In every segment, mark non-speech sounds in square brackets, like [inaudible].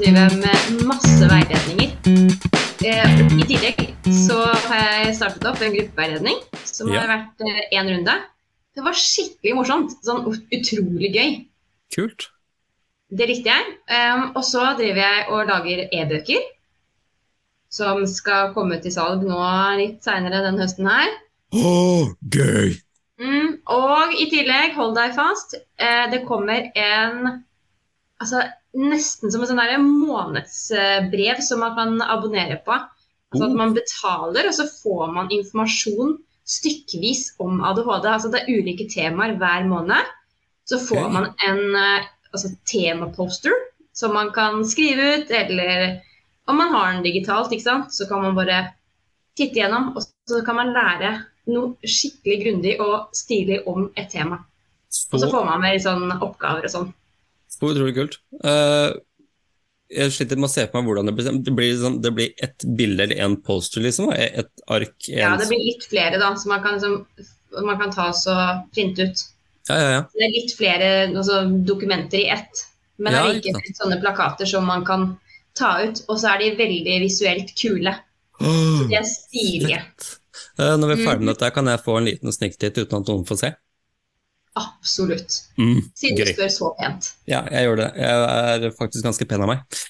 driver jeg med masse veiledninger. Eh, I tillegg så har jeg startet opp en gruppeveiledning som Ja. har vært én runde. Det var skikkelig morsomt. Sånn utrolig gøy. Kult. Det likte jeg. Um, og så driver jeg og lager e-bøker. Som skal komme til salg nå litt seinere den høsten her. Å, gøy! Mm, og i tillegg, hold deg fast, eh, det kommer en Altså nesten som en sånn månedsbrev som man kan abonnere på. Altså at man betaler, og så får man informasjon stykkevis om ADHD. Altså det er ulike temaer hver måned. Så får okay. man en eh, altså, temaposter som man kan skrive ut, eller om man har den digitalt, ikke sant, så kan man bare titte gjennom, og så kan man lære noe skikkelig grundig og stilig om et tema. Og så får man med sånn oppgaver og sånn. Så utrolig kult. Uh, jeg sliter med å se på meg hvordan det blir. Det blir, sånn, det blir et bilde eller en poster, liksom? Et ark? En... Ja, det blir litt flere, da, så man kan, liksom, man kan ta og printe ut. ja, ja, ja. Det er litt flere altså, dokumenter i ett, men Ja, er ikke sånne plakater som man kan ta ut. Og så er de veldig visuelt kule. Åh, De er stilige. [gasps] Eh, når vi er ferdig Mm. med dette, kan jeg få en liten sniktitt uten at noen får se? Absolutt. Mm, Siden du spør så pent. Ja, jeg gjør det. Jeg er faktisk ganske pen av meg.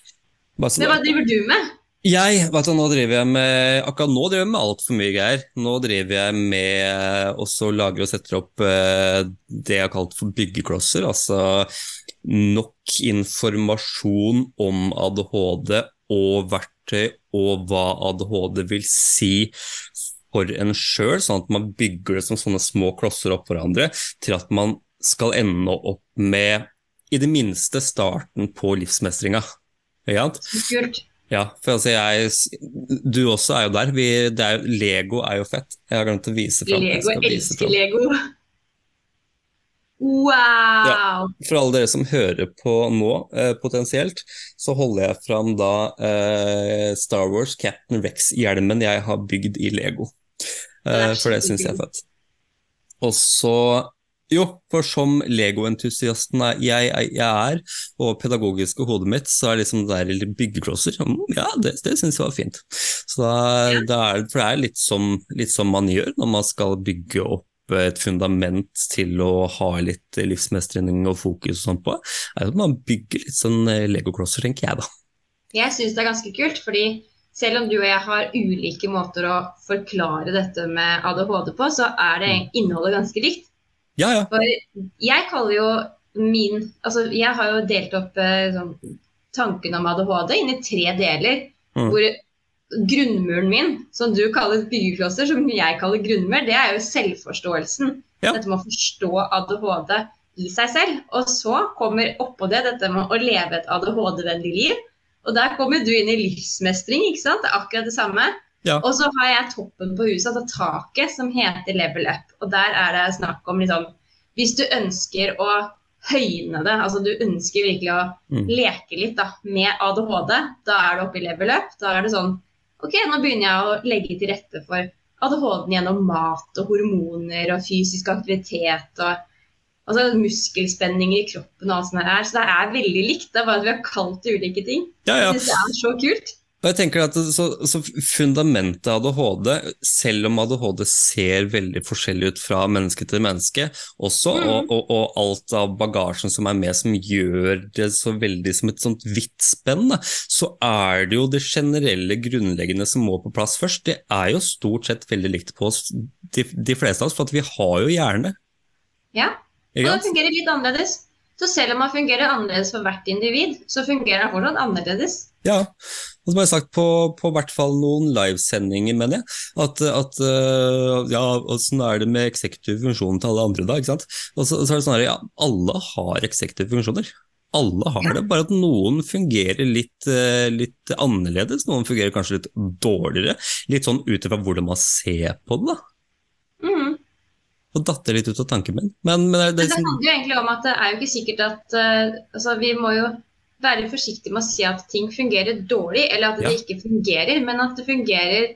Bare så Men hva driver du med? Jeg, vet du, nå driver jeg med Akkurat nå driver jeg med altfor mye greier. Nå driver jeg med også lager og setter opp eh, det jeg har kalt for byggeklosser. Altså nok informasjon om ADHD og verktøy og hva ADHD vil si for en sjøl, sånn at man bygger det som sånne små klosser opp hverandre, til at man skal ende opp med i det minste starten på livsmestringa. Ikke sant? Kult. Ja, for altså jeg Du også er jo der. Vi, det er, Lego er jo fett. Jeg har glemt å vise fram. Lego. Jeg elsker. Lego. Wow! For alle dere som hører på nå, eh, potensielt, så holder jeg fram da eh, Star Wars Captain Rex-hjelmen jeg har bygd i Lego. Er Eh, for det syns jeg er fett. Og så Jo, for som Lego-entusiasten jeg, jeg, er, og pedagogiske hodet mitt, så er liksom det der byggeklosser mm, Ja, det, det syns jeg var fint. Så da, Ja. da er, for det er litt som, litt som man gjør når man skal bygge opp et fundament til å ha litt livsmestring og fokus og sånt på, er at man bygger litt sånn eh, legoklosser, tenker jeg da. Jeg syns det er ganske kult, fordi selv om du og jeg har ulike måter å forklare dette med ADHD på, så er det innholdet ganske likt. Ja, ja. For jeg kaller jo min Altså, jeg har jo delt opp eh, sånn, tanken om ADHD inn i tre deler. Mm. Hvor grunnmuren min, som du kaller byggeklosser, som jeg kaller grunnmur, det er jo selvforståelsen. Ja. Dette med å forstå ADHD i seg selv. Og så kommer oppå det dette med å leve et ADHD-vennlig liv. Og der kommer du inn i livsmestring, ikke sant? Det er akkurat det samme. Ja. Og så har jeg toppen på huset, altså taket, som heter level up. Og der er det snakk om liksom Hvis du ønsker å høyne det, altså du ønsker virkelig å Mm. leke litt da, med ADHD, da er du oppe i level up. Da er det sånn OK, nå begynner jeg å legge til rette for ADHD-en gjennom mat og hormoner og fysisk aktivitet og altså muskelspenninger i kroppen og alt sånt her. Så det er veldig likt. Det er bare at vi har kalt det ulike ting. ja, ja. Jeg syns det er så kult. Og jeg tenker at så, så Fundamentet ADHD, selv om ADHD ser veldig forskjellig ut fra menneske til menneske, også, mm. og, og, og alt av bagasjen som er med som gjør det så veldig som et sånt vidt spenn, så er det jo det generelle grunnleggende som må på plass først. Det er jo stort sett veldig likt på oss, de, de fleste av oss, for vi har jo hjerne. Ja. Og det fungerer litt annerledes. Så selv om man fungerer annerledes for hvert individ, så fungerer det fortsatt annerledes. Ja, og som jeg har sagt på, på hvert fall noen livesendinger, mener jeg, at, at øh, ja, åssen er det med eksekutiv funksjon til alle andre da, ikke sant? Og så, så er det sånn at ja, alle har eksekutive funksjoner. Alle har det, bare at noen fungerer litt, øh, litt annerledes, noen fungerer kanskje litt dårligere, litt sånn ut ifra hvordan man ser på det da. Og datter litt ut av tanken min. Men, men det, Men det, det handler jo egentlig om at det er jo ikke sikkert at uh, altså Vi må jo være forsiktige med å si at ting fungerer dårlig, eller at det Ja. ikke fungerer, men at det fungerer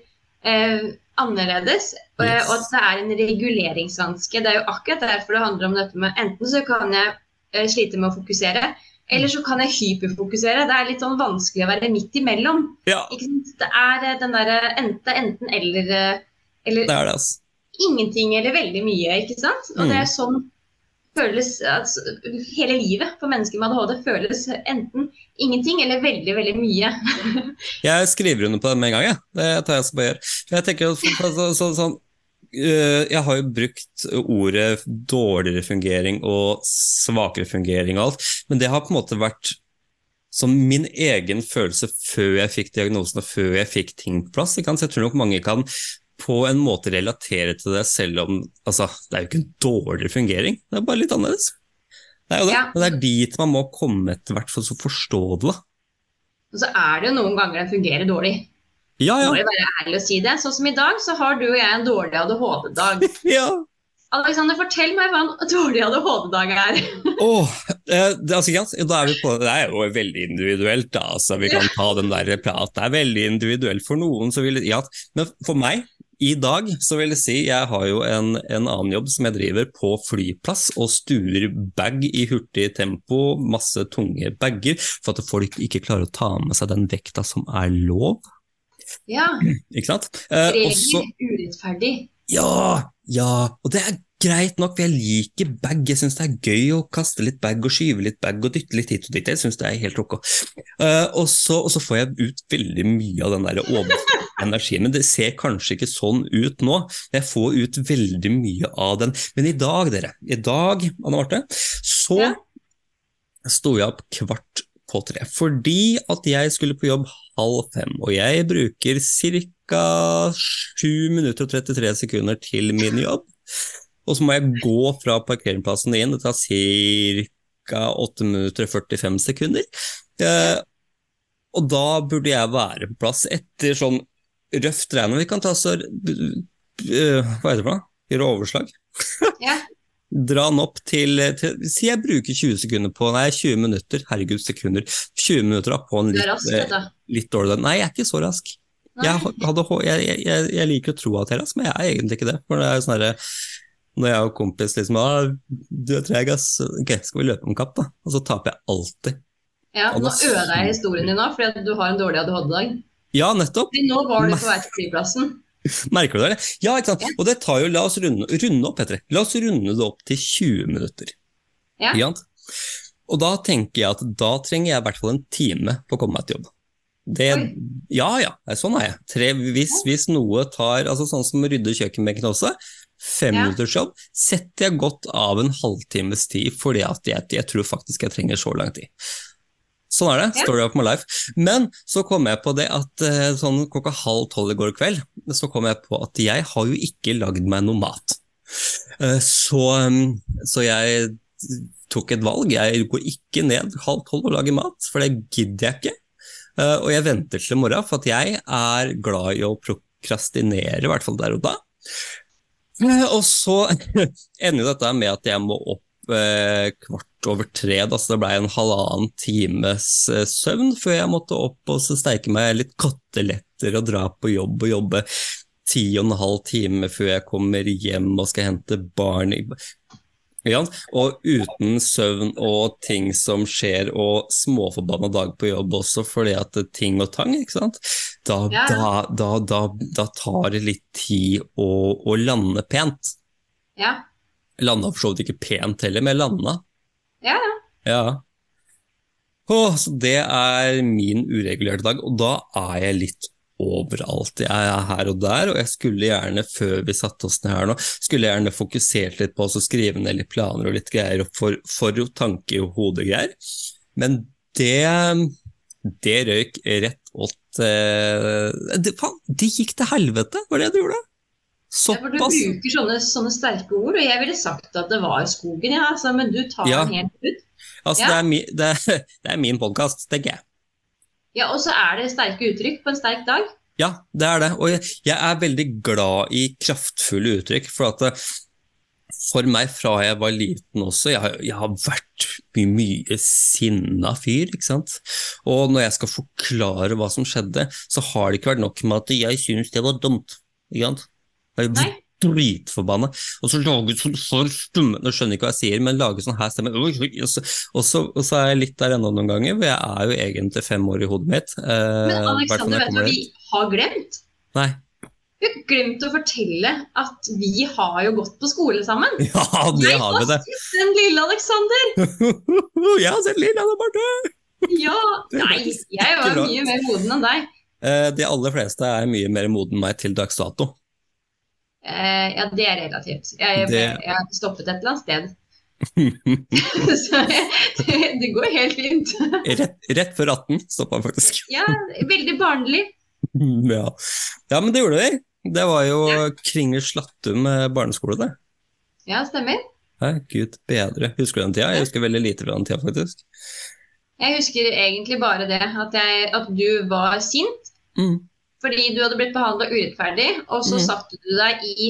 uh, annerledes. Og, Yes. og at det er en reguleringsvanske. Det er jo akkurat derfor det handler om dette med Enten så kan jeg eh, slite med å fokusere, Eller så kan jeg hyperfokusere. Det er litt sånn vanskelig å være midt imellom. Ja, Ikke sant? Det er eh, den derre enten, enten eller, eh, eller det er det, altså. Ingenting eller veldig mye, ikke sant? Og det er sånn føles altså, Hele livet for mennesker med ADHD føles enten ingenting eller veldig, veldig mye. [laughs] Jeg skriver under på det med en gang, jeg. Det tar jeg skal bare gjøre. Jeg tenker så, så, så, sånn øh, Jeg har jo brukt ordet dårligere fungering og svakere fungering og alt, men det har på en måte vært som min egen følelse før jeg fikk diagnosen og før jeg fikk ting på plass. Jeg tror nok mange kan på en måte relatere til det, selv om altså, det er jo ikke en dårligere fungering, det er bare litt annerledes. Det er jo det. Ja. Det er dit man må komme etter hvert for å forstå det. da. Og så er det jo noen ganger den fungerer dårlig. Ja, ja. Må jeg være ærlig å si det. Sånn som i dag, så har du og jeg en dårlig ADHD-dag. [laughs] ja. Alexander, fortell meg hva en dårlig ADHD-dag er. [laughs] Åh, eh, det, altså, da er vi på, det er jo veldig individuelt, da. Altså, vi kan ta den der praten. Det er veldig individuelt for noen. Så vil, ja, men for meg, i dag, så vil jeg si jeg har jo en, en annen jobb som jeg driver på flyplass og stuer bag i hurtig tempo, masse tunge bager, for at folk ikke klarer å ta med seg den vekta som er lov. Ja, Ikke sant? Eh, og regler, så- urettferdig. Ja, ja, og det er greit nok, for jeg liker bag. Jeg syns det er gøy å kaste litt bag og skyve litt bag og dytte litt hit og dit. Jeg syns det er helt ok. Eh, og, så, får jeg ut veldig mye av den der overførte [laughs] energien. Men det ser kanskje ikke sånn ut nå. Jeg får ut veldig mye av den. Men i dag, dere, i dag, Anne Marte, så Ja. sto jeg opp kvart på tre. Fordi at jeg skulle på jobb halv fem, og jeg bruker ca. 7 minutter og 33 sekunder til min jobb. Og så må jeg gå fra parkeringsplassen inn, det tar ca. 8 minutter og 45 sekunder. Eh, og da burde jeg være på plass etter sånn røft regn. Vi kan ta så eh, Hva heter det for noe? Gjøre overslag? Ja. [laughs] Dra den opp til, til Si jeg bruker 20 sekunder på Nei, 20 minutter. Herregud, sekunder. 20 minutter på en litt, rask, eh, litt dårlig. Nei, jeg er ikke så rask. Jeg, hadde, jeg, jeg, jeg, liker å tro at jeg er rask, men jeg er egentlig ikke det. For det er sånn herre Når jeg og kompis liksom ah, 'Du er treg, ass'. Ok, skal vi løpe om kapp, da? Og så taper jeg alltid. Ja, nå ødela jeg historien din nå, fordi du har en dårlig ADHD-dag. Ja, nettopp. Men Nå var du på vei til flyplassen. [laughs] Merker du det? eller? Ja, ikke sant. Og det tar jo La oss runde, runde opp, Petre. La oss runde det opp til 20 minutter. Ja. Ikke sant? Og da tenker jeg at da trenger jeg i hvert fall en time på å komme meg til jobb. Det, ja, ja, sånn er jeg. Tre, hvis, hvis noe tar altså Sånn som å rydde kjøkkenbenken også. Fem Ja. setter jeg godt av en halvtimes tid, fordi at jeg, jeg tror faktisk jeg trenger så lang tid. Sånn er det. Story of my life. Men så kom jeg på det at eh, sånn klokka halv tolv i går kveld, så kom jeg på at jeg har jo ikke lagd meg noe mat. Eh, Så, um, så jeg tok et valg. Jeg går ikke ned halv tolv og lager mat, for det gidder jeg ikke. Eh, Og jeg venter til i morgen, for at jeg er glad i å prokrastinere, i hvert fall der og da. Og så [laughs] ender dette med at jeg må opp kvart over tre, da, så det ble en halvannen times eh, søvn før jeg måtte opp og så steike meg litt koteletter og dra på jobb og jobbe ti og en halv time før jeg kommer hjem og skal hente barn. i ja, og uten søvn og ting som skjer, og småforbanna dag på jobb også, fordi at det er ting og tang, ikke sant. Da, Ja. da, da, da, da tar det litt tid å, å lande pent. Ja. Landa for så vidt ikke pent heller, men jeg landa. Ja, ja. Åh, så det er min uregulerte dag, og da er jeg litt overalt. Jeg er her og der, og jeg skulle gjerne, før vi satte oss ned her nå, skulle gjerne fokusert litt på å skrive ned litt planer og litt greier for, for tanke i hodet greier. Men det, det røyk rett åt eh, det, faen, det gikk til helvete, var det det gjorde? Ja, for du bruker sånne, sånne sterke ord, og jeg ville sagt at det var skogen, ja, altså, men du tar Ja. den helt ut. Altså, Ja. det, er mi, det, [laughs] det er min podkast, tenker jeg. Ja, og så er det sterke uttrykk på en sterk dag. Ja, det er det. Og jeg, jeg er veldig glad i kraftfulle uttrykk. For at for meg fra jeg var liten også, jeg, har- jeg har vært mye, mye sinna fyr, ikke sant. Og når jeg skal forklare hva som skjedde, så har det ikke vært nok med at jeg syns det var dumt. Ikke sant? Jeg er dritforbanna. Og så lager sånn for stumme Nå skjønner jeg ikke hva jeg sier, men lager sånn her stemme. Og så, og, så, og så er jeg litt der ennå noen ganger, for jeg er jo egentlig fem år i hodet mitt. Eh, men Alexander, vet du hva vi har glemt? Nei. Vi har glemt å fortelle at vi har jo gått på skole sammen. [laughs] Ja, det jeg har vi det. Jeg har sett den lille Alexander. jeg har sett lille Anna Marte. ja, nei, jeg [laughs] var mye mer moden enn deg. Eh, de aller fleste er mye mer moden enn meg til dags dato. Eh, ja, det er relativt. Jeg, det... jeg har stoppet et eller annet sted. [laughs] så det, det, går helt fint. [laughs] rett, rett, før 18 stoppa faktisk. ja, veldig barnlig. [laughs] ja. ja. men det gjorde vi. Det var jo ja. Kringle Slattum barneskole, det. Ja, stemmer. Hei, Gud bedre. Husker du den tida? Jeg husker veldig lite fra den tida, faktisk. Jeg husker egentlig bare det, at, jeg, at du var sint. Mm. Fordi du hadde blitt behandla urettferdig, og så mm. satte du deg i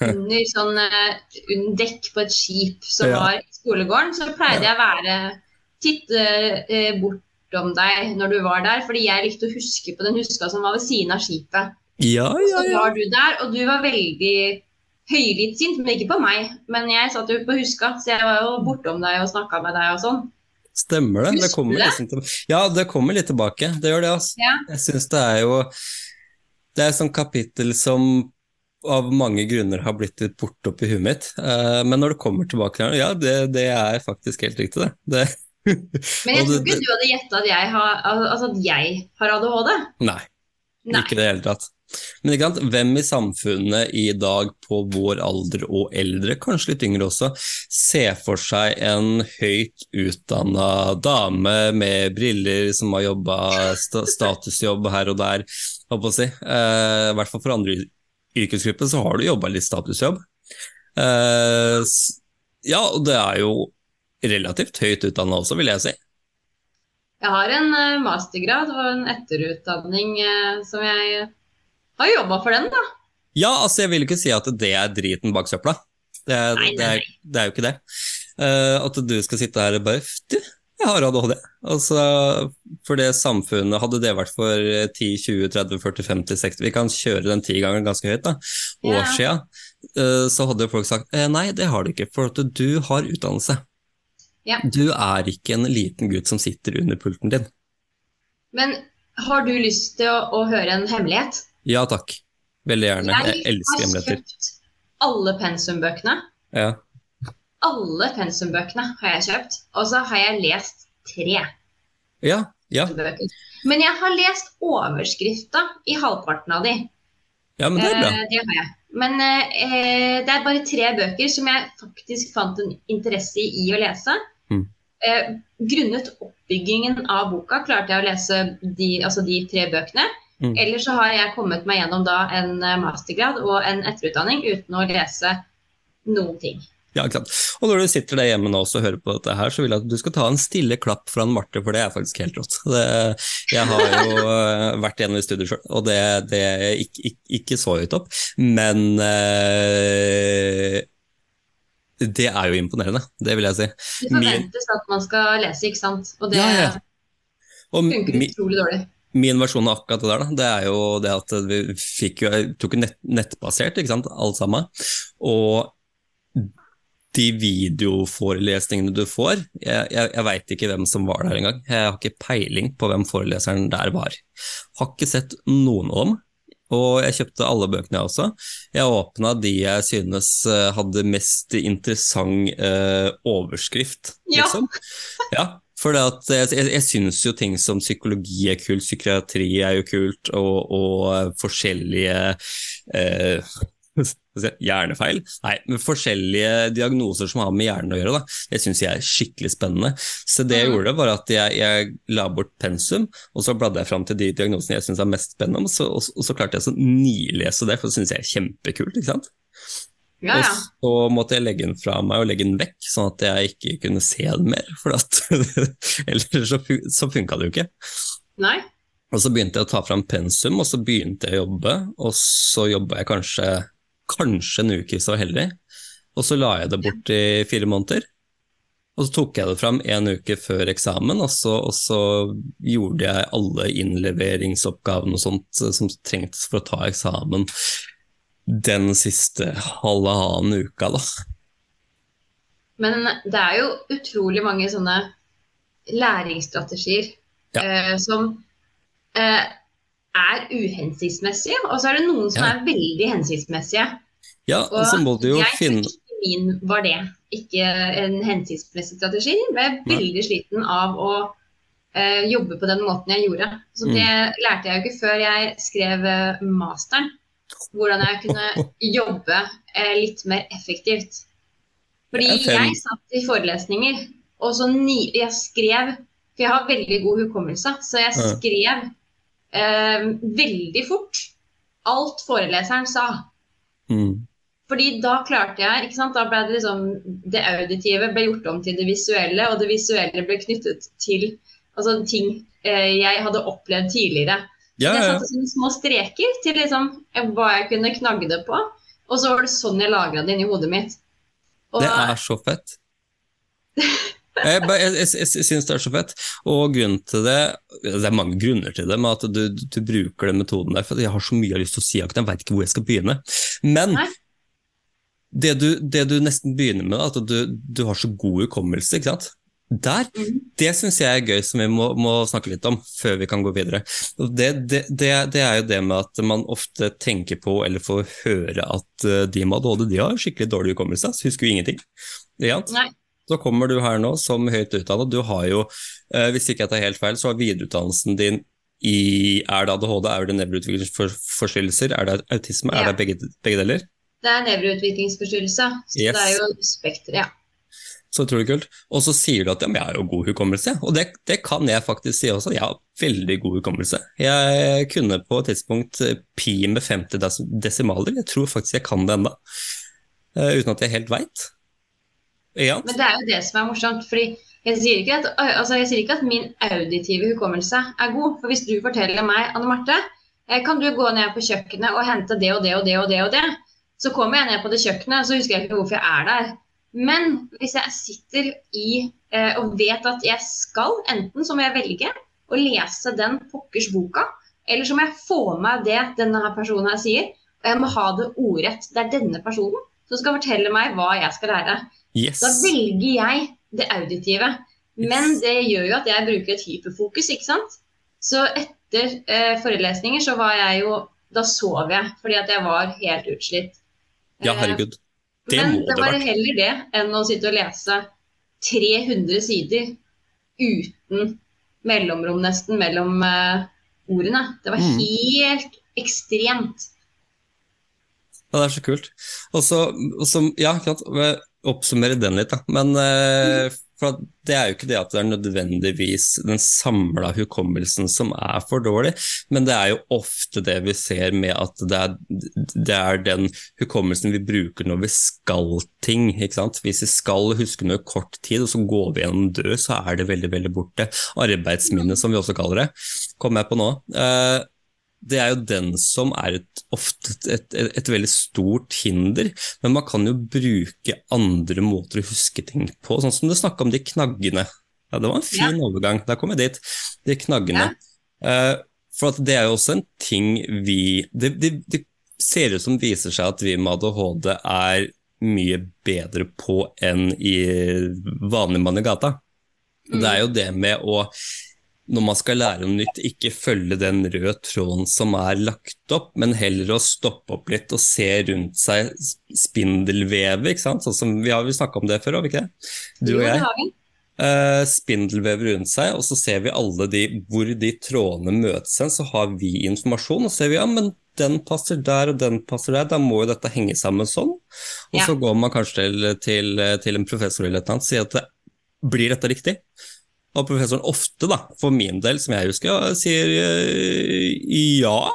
under, sånn, uh, under dekk på et skip som ja. var i skolegården. Så pleide jeg å være titte eh, bortom deg når du var der, fordi jeg likte å huske på den huska som var ved siden av skipet. Ja, ja, ja. Så var du der, og du var veldig høylytt sint, men ikke på meg. Men jeg satt jo på huska, så jeg var jo bortom deg og snakka med deg og sånn. Stemmer det. det kommer liksom. Ja, det kommer litt tilbake. Det gjør det, altså. Ja. Jeg syns det er jo Det er et sånt kapittel som av mange grunner har blitt litt borte oppi huet mitt. Uh, men når det kommer tilbake til ja, det, det er faktisk helt riktig, det. det. [laughs] men jeg tror ikke du hadde gjetta at, altså at jeg har ADHD? Nei, Nei. ikke i det hele tatt. Men ikke sant, hvem i samfunnet i dag på vår alder og eldre, kanskje litt yngre også, ser for seg en høyt utdanna dame med briller som har jobba st statusjobb her og der, hva på å si. Eh, I hvert fall for andre yrkesgrupper så har du jobba litt statusjobb. Eh, ja, og det er jo relativt høyt utdanna også, vil jeg si. Jeg har en eh, mastergrad og en etterutdanning eh, som jeg har jobba for den, da. Ja, altså jeg vil ikke si at det er driten bak søpla. Det er, nei, nei, nei. Det, er, det er, jo ikke det. Uh, at du skal sitte her og bare Du, jeg har ADHD. Altså, for det samfunnet, hadde det vært for 10, 20, 30, 40, 50, 60 Vi kan kjøre den ti ganger ganske høyt, da. År yeah. siden. Uh, så hadde folk sagt eh, nei, det har du ikke, for at du har utdannelse. Yeah. Du er ikke en liten gutt som sitter under pulten din. Men har du lyst til å, å høre en hemmelighet? Ja takk. Veldig gjerne. Jeg, jeg elsker hemmeligheter. Jeg har kjøpt alle pensumbøkene. Ja. Alle pensumbøkene har jeg kjøpt, og så har jeg lest tre. Ja, ja. Men jeg har lest overskrifta i halvparten av de. Ja, men det er bra. Eh, det har jeg. Men eh, det er bare tre bøker som jeg faktisk fant en interesse i å lese. Mm. Eh, grunnet oppbyggingen av boka klarte jeg å lese de, altså de tre bøkene. Mm. Eller så har jeg kommet meg gjennom da en eh, mastergrad og en etterutdanning uten å lese noen ting. Ja, ikke sant. Og når du sitter der hjemme nå og hører på dette her, så vil jeg at du skal ta en stille klapp fra en Marte, for det er faktisk helt rått. Det, jeg har jo eh, vært gjennom i studiet sjøl, og det, det ikke, ikke, ikke, så høyt opp, men eh, det er jo imponerende, det vil jeg si. Det forventes at man skal lese, ikke sant. Og det ja, ja. Og funker utrolig dårlig min versjon av akkurat det der, da, det er jo det at vi fikk jo, tok nett, nettbasert, ikke sant, alle sammen. Og de videoforelesningene du får, jeg, jeg, jeg veit ikke hvem som var der engang. Jeg har ikke peiling på hvem foreleseren der var. Har ikke sett noen av dem. Og jeg kjøpte alle bøkene, jeg også. Jeg åpna de jeg synes eh, hadde mest interessant eh, overskrift, liksom. Ja. ja. For jeg, jeg, jeg syns jo ting som psykologi er kult, psykiatri er jo kult, og, og eh, forskjellige eh, [laughs] Hjernefeil? Nei, men forskjellige diagnoser som har med hjernen å gjøre. Da. Det syns jeg er skikkelig spennende. Så det jeg mm. gjorde, var at jeg, jeg la bort pensum, og så bladde jeg fram til de diagnosene jeg syns er mest spennende, og så, og, og så klarte jeg å nilese det, for det syns jeg er kjempekult. ikke sant? Ja, ja. Og så måtte jeg legge den fra meg og legge den vekk, sånn at jeg ikke kunne se den mer. [laughs] For at, [laughs] ellers så, så funka det jo ikke. Nei. Og så begynte jeg å ta fram pensum, og så begynte jeg å jobbe. Og så jobba jeg kanskje, kanskje en uke hvis jeg var heldig. Og så la jeg det bort i fire måneder. Og så tok jeg det fram en uke før eksamen, og så, og så gjorde jeg alle innleveringsoppgavene og sånt som trengtes for å ta eksamen den siste halvannen uka, da. Men det er jo utrolig mange sånne læringsstrategier Ja. eh, som eh, er uhensiktsmessige, og så er det noen som Ja. er veldig hensiktsmessige. Ja, og så må du jo jeg finne Jeg min var det, ikke en hensiktsmessig strategi. Jeg ble Nei. veldig sliten av å eh, jobbe på den måten jeg gjorde. Så Mm. det lærte jeg jo ikke før jeg skrev eh, masteren. Hvordan jeg kunne jobbe eh, litt mer effektivt. Fordi jeg satt i forelesninger, og så ni, jeg skrev For jeg har veldig god hukommelse, så jeg skrev eh, veldig fort alt foreleseren sa. mm, Fordi da klarte jeg, ikke sant, da ble det liksom Det auditive ble gjort om til det visuelle, og det visuelle ble knyttet til altså ting eh, jeg hadde opplevd tidligere. Ja, ja, Jeg satte sånne små streker til liksom eh, hva jeg kunne knagge det på, og så var det sånn jeg lagra det inni hodet mitt. Og, Det er så fett. Jeg, jeg, jeg, jeg syns det er så fett. Og grunnen til det Det er mange grunner til det, med at du, du bruker den metoden der. For jeg har så mye jeg har lyst til å si, akkurat, jeg veit ikke hvor jeg skal begynne. Men det du, det du nesten begynner med, at du, du har så god hukommelse, ikke sant. Der, Mhm. Det syns jeg er gøy, som vi må, må snakke litt om før vi kan gå videre. Det, det, det, det er jo det med at man ofte tenker på eller får høre at eh, de med ADHD de har skikkelig dårlig hukommelse, så husker jo ingenting. Så kommer du her nå som høyt utdannet. Du har jo, eh, hvis ikke jeg tar helt feil, så har videreutdannelsen din i Er det ADHD, er det nevroutviklingsforstyrrelser, er det autisme, Ja. er det begge, begge deler? Det er nevroutviklingsforstyrrelse. Så Yes. det er jo spekter, ja. Så utrolig kult. Og så sier du at ja, jeg har jo god hukommelse, og det, det kan jeg faktisk si også. Jeg har veldig god hukommelse. Jeg kunne på et tidspunkt eh, pi med 50 des- desimaler. Jeg tror faktisk jeg kan det ennå, uten at jeg helt veit. Ja. Men det er jo det som er morsomt. fordi jeg sier, at, altså jeg sier ikke at min auditive hukommelse er god. For hvis du forteller meg, Anne Marte, eh, kan du gå ned på kjøkkenet og hente det og det og det og det, og det, så kommer jeg ned på det kjøkkenet, så husker jeg ikke hvorfor jeg er der. Men hvis jeg sitter i eh, og vet at jeg skal, enten så må jeg velge å lese den pokkers boka, eller så må jeg få med det denne her personen her sier, og jeg må ha det ordrett. Det er denne personen som skal fortelle meg hva jeg skal lære. Yes. Da velger jeg det auditive. Men det gjør jo at jeg bruker et hyperfokus, ikke sant. Så etter eh, forelesninger så var jeg jo Da sov jeg fordi at jeg var helt utslitt. Ja, herregud. Det Men det var heller det enn å sitte og lese 300 sider uten mellomrom nesten mellom uh, ordene. Det var Mm. helt ekstremt. Ja, det er så kult. Og så, ja, oppsummere den litt, da. Men eh, for det er jo ikke det at det er nødvendigvis den samla hukommelsen som er for dårlig, men det er jo ofte det vi ser med at det er, det er den hukommelsen vi bruker når vi skal ting. Hvis vi skal huske noe kort tid, og så går vi gjennom død, så er det veldig, veldig borte. Arbeidsminne, som vi også kaller det, kommer jeg på nå. Eh, det er jo den som er et, ofte et, et, et veldig stort hinder, men man kan jo bruke andre måter å huske ting på, sånn som du snakka om de knaggene. Ja, Det var en fin overgang, der kom jeg dit. De knaggene. Eh, for at det er jo også en ting vi det, det, det ser ut som viser seg at vi med ADHD er mye bedre på enn i vanlig mann i gata. Det er jo det med å når man skal lære noe nytt, ikke følge den røde tråden som er lagt opp, men heller å stoppe opp litt og se rundt seg spindelvevet, ikke sant? Sånn som vi har snakka om det før, har vi ikke det? Du og jeg. har. Eh, spindelvev rundt seg, og så ser vi alle de hvor de trådene møtes hen, så har vi informasjon, og så ser vi ja, men den passer der og den passer der, da må jo dette henge sammen sånn. Og Ja. så går man kanskje til, til, til en professor eller noe og sier at blir dette riktig? Og professoren ofte, da, for min del, som jeg husker, sier eh, ja.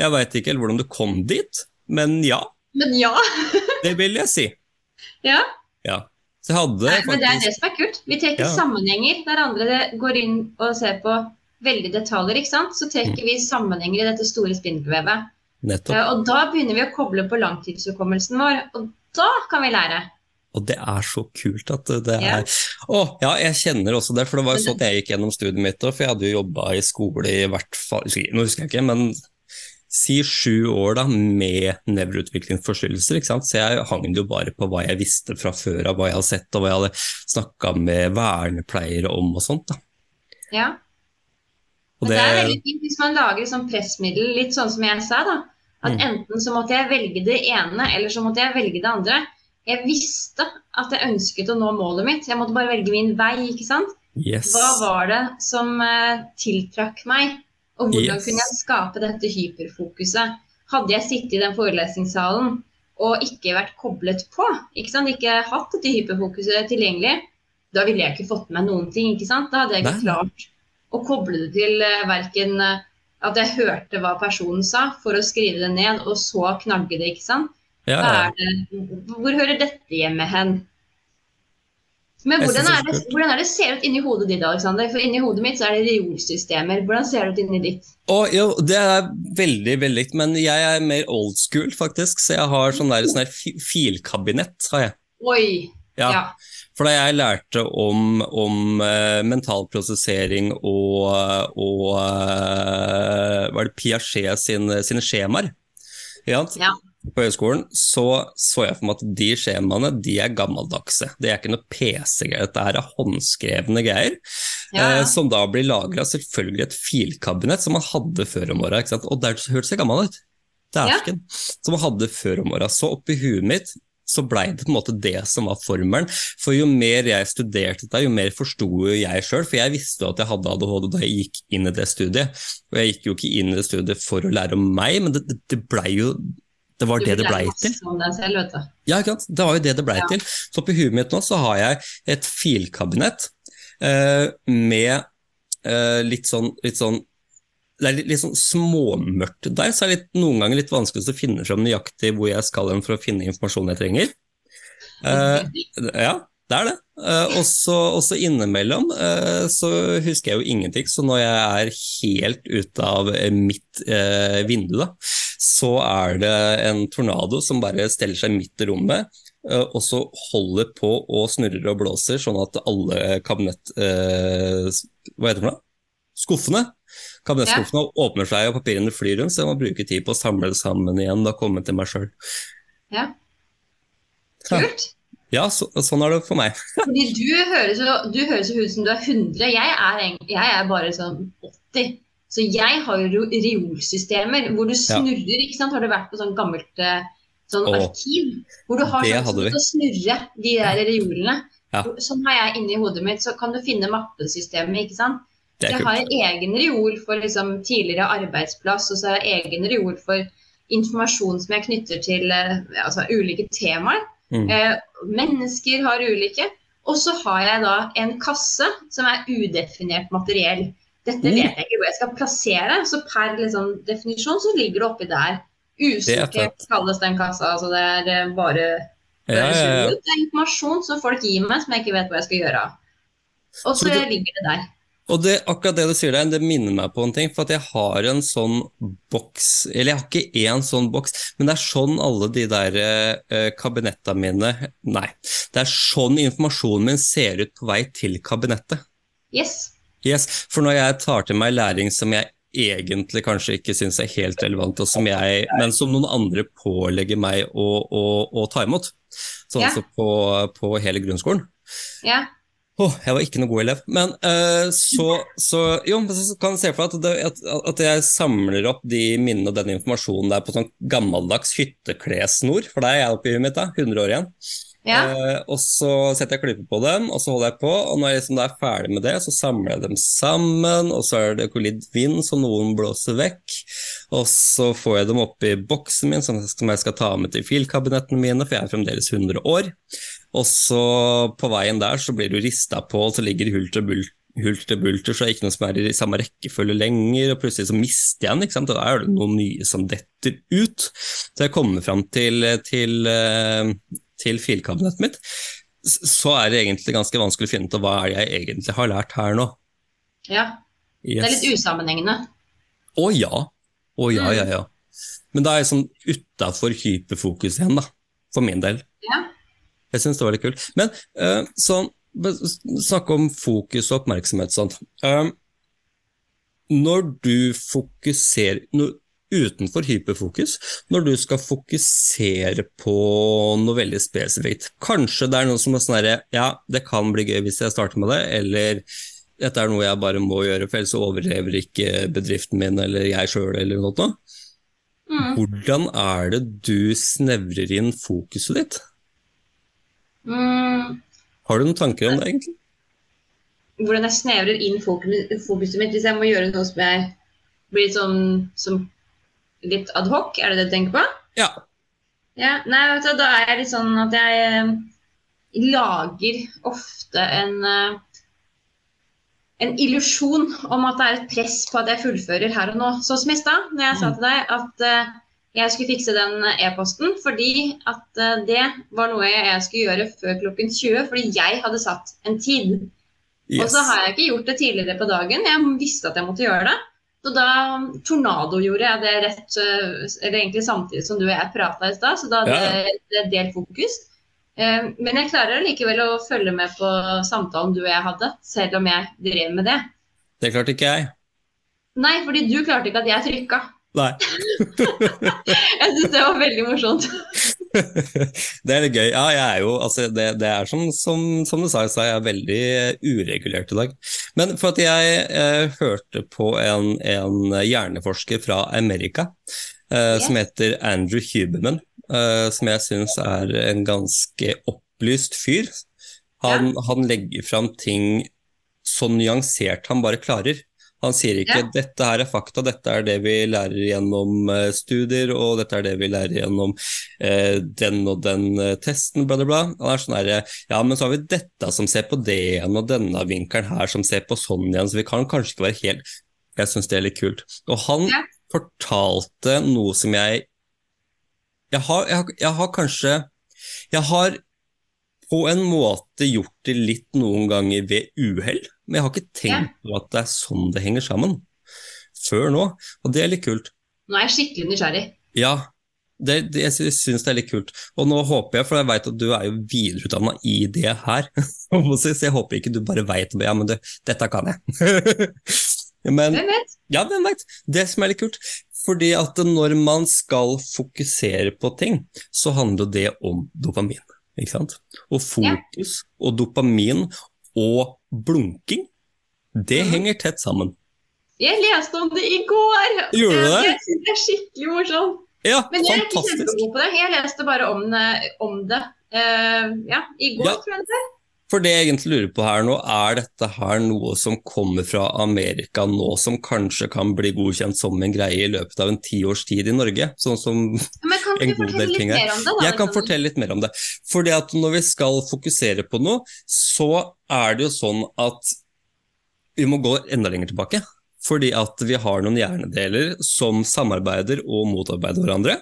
Jeg veit ikke helt hvordan du kom dit, men ja, Men ja. [laughs] det vil jeg si. ja. Ja. Så jeg hadde Nei, men det er det som er kult. Vi trekker Ja. sammenhenger der andre går inn og ser på veldig detaljer. ikke sant? Så trekker vi sammenhenger i dette store spindelvevet. nettopp. Og da begynner vi å koble på langtidshukommelsen vår, og da kan vi lære. Og det er så kult at det er. Å, ja, jeg kjenner også det, for det var jo sånn jeg gikk gjennom studiet mitt òg, for jeg hadde jo jobba i skole i hvert fall Nå husker jeg ikke, men si sju år da, med nevroutviklingsforstyrrelser. ikke sant? Så jeg hang jo bare på hva jeg visste fra før av, hva jeg hadde sett og hva jeg hadde snakka med vernepleiere om og sånt. da. Ja. Og det... det er veldig fint hvis man lager sånn pressmiddel, litt sånn som jeg sa. da. At mm. enten så måtte jeg velge det ene, eller så måtte jeg velge det andre. Jeg visste at jeg ønsket å nå målet mitt, jeg måtte bare velge min vei. ikke sant? Yes. Hva var det som uh, tiltrakk meg? Og hvordan Yes. kunne jeg skape dette hyperfokuset? Hadde jeg sittet i den forelesningssalen og ikke vært koblet på, ikke sant? ikke hatt dette hyperfokuset tilgjengelig, da ville jeg ikke fått med noen ting. ikke sant? Da hadde jeg ikke klart å koble det til uh, verken uh, at jeg hørte hva personen sa, for å skrive det ned, og så knagge det. ikke sant? Ja, ja. det, hvor hører dette hjemme hen? Men hvordan er, det hvordan er det ser ut inni hodet ditt, Alexander? For inni hodet mitt så er det reolsystemer. Hvordan ser det ut inni ditt? Og, jo, det er veldig veldig likt, men jeg er mer old school, faktisk. Så jeg har sånn der, sånn der filkabinett. har jeg. Oi! Ja. Ja. For da jeg lærte om, om uh, mental prosessering og, og uh, Var det Piaget sin, sine skjemaer? Ja. Ja. På høyskolen så så jeg for meg at de skjemaene de er gammeldagse. Det er ikke noe PC-greier, dette her er håndskrevne greier. Ja, ja. Eh, som da blir lagra selvfølgelig et filkabinett som man hadde før om åra. Og der hørtes jeg gammel ut. Dæsken. Som man hadde før om åra. Så oppi huet mitt så blei det på en måte det som var formelen. For jo mer jeg studerte dette, jo mer forsto jeg sjøl. For jeg visste jo at jeg hadde ADHD da jeg gikk inn i det studiet. Og jeg gikk jo ikke inn i det studiet for å lære om meg, men det, det, det blei jo Det var det det blei til. Ja, ikke sant? Det var jo det det blei Ja. til. Så på huet mitt nå så har jeg et filkabinett eh, med eh, litt sånn, litt sånn det er litt, litt sånn småmørkt der, så er det litt, noen ganger litt vanskelig å finne fram nøyaktig hvor jeg skal hen for å finne informasjonen jeg trenger. Eh, ja, det er det. Eh, og så- innimellom eh, så husker jeg jo ingenting, så når jeg er helt ute av eh, mitt eh, vindu, da, så er det en tornado som bare steller seg midt i rommet, eh, og så holder på og snurrer og blåser, sånn at alle kabinett... Eh, hva heter det for noe? Skuffene. Kabinettskuffene åpner seg, og papirene flyr rundt, så jeg må bruke tid på å samle det sammen igjen og komme til meg sjøl. Ja. Kult. Ja, så, sånn er det for meg. [laughs] Fordi du høres jo du høres jo ut som du er 100. Jeg er, jeg er bare sånn 80. Så jeg har jo reolsystemer hvor du snurrer. ikke sant? Har du vært på sånn gammelt eh, sånn Åh, arkiv? Hvor du har sånn til vi. snurre de der reolene. Ja. Sånn har jeg inni hodet mitt. Så kan du finne mappesystemet. ikke sant? Så jeg har egen reol for liksom, tidligere arbeidsplass, og så har jeg egen reol for informasjon som jeg knytter til eh, altså, ulike temaer. Mm. Eh, mennesker har ulike. Og så har jeg da en kasse som er udefinert materiell. Dette Mm. vet jeg ikke hvor jeg skal plassere, så per liksom, definisjon så ligger det oppi der. Er fett. kalles den kassa. altså Det er bare Ja, ja, ja. det er informasjon som folk gir meg som jeg ikke vet hva jeg skal gjøre av. Og så Så det- ligger det der. Og det, akkurat det du sier der, det minner meg på en ting. For at jeg har en sånn boks Eller jeg har ikke én sånn boks, men det er sånn alle de der eh, kabinettene mine Nei. Det er sånn informasjonen min ser ut på vei til kabinettet. Yes. Yes, For når jeg tar til meg læring som jeg egentlig kanskje ikke syns er helt relevant, som jeg, men som noen andre pålegger meg å, å, å ta imot, sånn Ja. som på, på hele grunnskolen Ja. Oh, jeg var ikke noe god elev. Men uh, så, så Jo, så kan jeg se for deg at, at, jeg samler opp de minnene og den informasjonen der på sånn gammeldags hytteklessnor, for det er jeg oppi huet mitt, da. 100 år igjen. Ja. Eh, og så setter jeg klype på dem, og så holder jeg på. Og når jeg liksom er ferdig med det, så samler jeg dem sammen, og så er det litt vind, så noen blåser vekk. Og så får jeg dem oppi boksen min, som jeg skal ta med til filkabinettene mine, for jeg er fremdeles 100 år. Og så på veien der så blir du rista på, og så ligger det og bulter hulter bulter, så er det ikke noe som er i samme rekkefølge lenger, og plutselig så mister jeg den, ikke sant? og da er det noen nye som detter ut. Så jeg kommer fram til, til, eh, til filkabinettet mitt, så er det egentlig ganske vanskelig å finne ut av hva er det jeg egentlig har lært her nå. ja. Det er litt usammenhengende. Å ja. Å ja, ja, ja. Men da er jeg sånn utafor hyperfokus igjen, da. For min del. Ja. Jeg syns det var litt kult. Men uh, sånn, snakke om fokus og oppmerksomhet og sånt. Eh, når du fokuserer når, utenfor hyperfokus når du skal fokusere på noe veldig spesifikt. Kanskje det er noe som er sånn herre Ja, det kan bli gøy hvis jeg starter med det, eller dette er noe jeg bare må gjøre, for ellers overlever ikke bedriften min eller jeg sjøl eller noe. Mm. Hvordan er det du snevrer inn fokuset ditt? Mm. Har du noen tanker om det, egentlig? Hvordan jeg snevrer inn fokuset mitt hvis jeg må gjøre noe som jeg blir sånn som litt adhoc, er det det du tenker på? Ja. Ja, nei, vet du, da er jeg litt sånn at jeg eh, lager ofte en eh, en illusjon om at det er et press på at jeg fullfører her og nå. Sånn som i stad, når jeg sa til deg at uh, jeg skulle fikse den e-posten fordi at uh, det var noe jeg skulle gjøre før klokken 20, fordi jeg hadde satt en tid. Og så har jeg ikke gjort det tidligere på dagen. Jeg visste at jeg måtte gjøre det. Så da tornado gjorde jeg det rett eh, Eller egentlig samtidig som du og jeg prata i stad, så da hadde Ja. jeg delt fokus. Eh, Men jeg klarer likevel å følge med på samtalen du og jeg hadde, selv om jeg drev med det. Det klarte ikke jeg. Nei, fordi du klarte ikke at jeg trykka. Nei. [laughs] Jeg syns det var veldig morsomt. [laughs] det er litt gøy. Ja, jeg er jo altså, det, det er som, som, som du sa, jeg er veldig uregulert i dag. Men for at jeg eh, hørte på en, en hjerneforsker fra Amerika eh, som heter Andrew Huberman, eh, som jeg syns er en ganske opplyst fyr. Han, han legger fram ting så nyansert han bare klarer. Han sier ikke Ja. 'dette her er fakta, dette er det vi lærer gjennom eh, studier', og 'dette er det vi lærer gjennom eh, den og den eh, testen', bla, bla, bla. Han er sånn herre Ja, men så har vi dette som ser på det igjen, og denne vinkelen her som ser på sånn igjen, så vi kan kanskje ikke være helt Jeg syns det er litt kult. Og han Ja. fortalte noe som jeg jeg har, jeg, har, jeg har kanskje Jeg har på en måte gjort det litt noen ganger ved uhell, men jeg har ikke tenkt på at det er sånn det henger sammen før nå, og det er litt kult. Nå er jeg skikkelig nysgjerrig. Ja, det, det, jeg sy- syns det er litt kult. Og nå håper jeg, for jeg vet at du er jo videreutdanna i det her, [laughs] så jeg håper ikke du bare veit ja, men du, dette kan jeg. [laughs] men Hvem vet? ja, hvem vet. Det som er litt kult. Fordi at når man skal fokusere på ting, så handler det om dopamin. Ikke sant? Og fokus og dopamin og blunking, det henger tett sammen. Jeg leste om det i går! Gjorde du det? Jeg synes det er skikkelig morsomt. Ja, Men jeg er ikke fantastisk. kjempegod på det. Jeg leste bare om om det. uh, ja, i går, Ja. tror jeg det. For det jeg egentlig lurer på her nå, er dette her noe som kommer fra Amerika nå, som kanskje kan bli godkjent som en greie i løpet av en tiårs tid i Norge? Sånn som En god del ting her. det? da? Jeg kan fortelle litt mer om det. Fordi at når vi skal fokusere på noe, så er det jo sånn at vi må gå enda lenger tilbake. Fordi at vi har noen hjernedeler som samarbeider og motarbeider hverandre.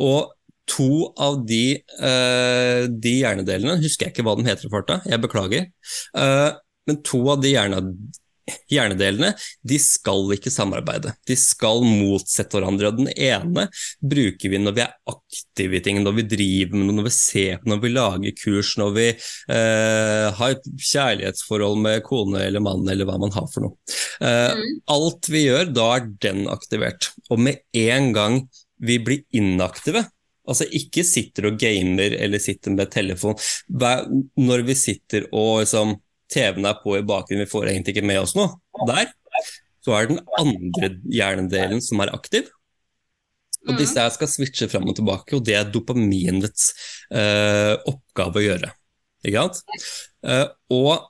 Og to av de, uh, de hjernedelene, husker jeg ikke hva de heter i farta, jeg beklager. Uh, men to av de hjerne, hjernedelene de skal ikke samarbeide. De skal motsette hverandre. og Den ene bruker vi når vi er aktive i ting, når vi driver med noe, når vi ser på, når vi lager kurs, når vi eh, har et kjærlighetsforhold med kone eller mann eller hva man har for noe. Eh, Mm. Alt vi gjør, da er den aktivert. Og med en gang vi blir inaktive, altså ikke sitter og gamer eller sitter med telefon, når vi sitter og liksom TV-en er på i bakgrunnen, vi får egentlig ikke med oss noe, der, så er det den andre hjernedelen som er aktiv. Og disse her skal switche fram og tilbake, og det er dopaminets eh, oppgave å gjøre. Ikke sant? Eh, og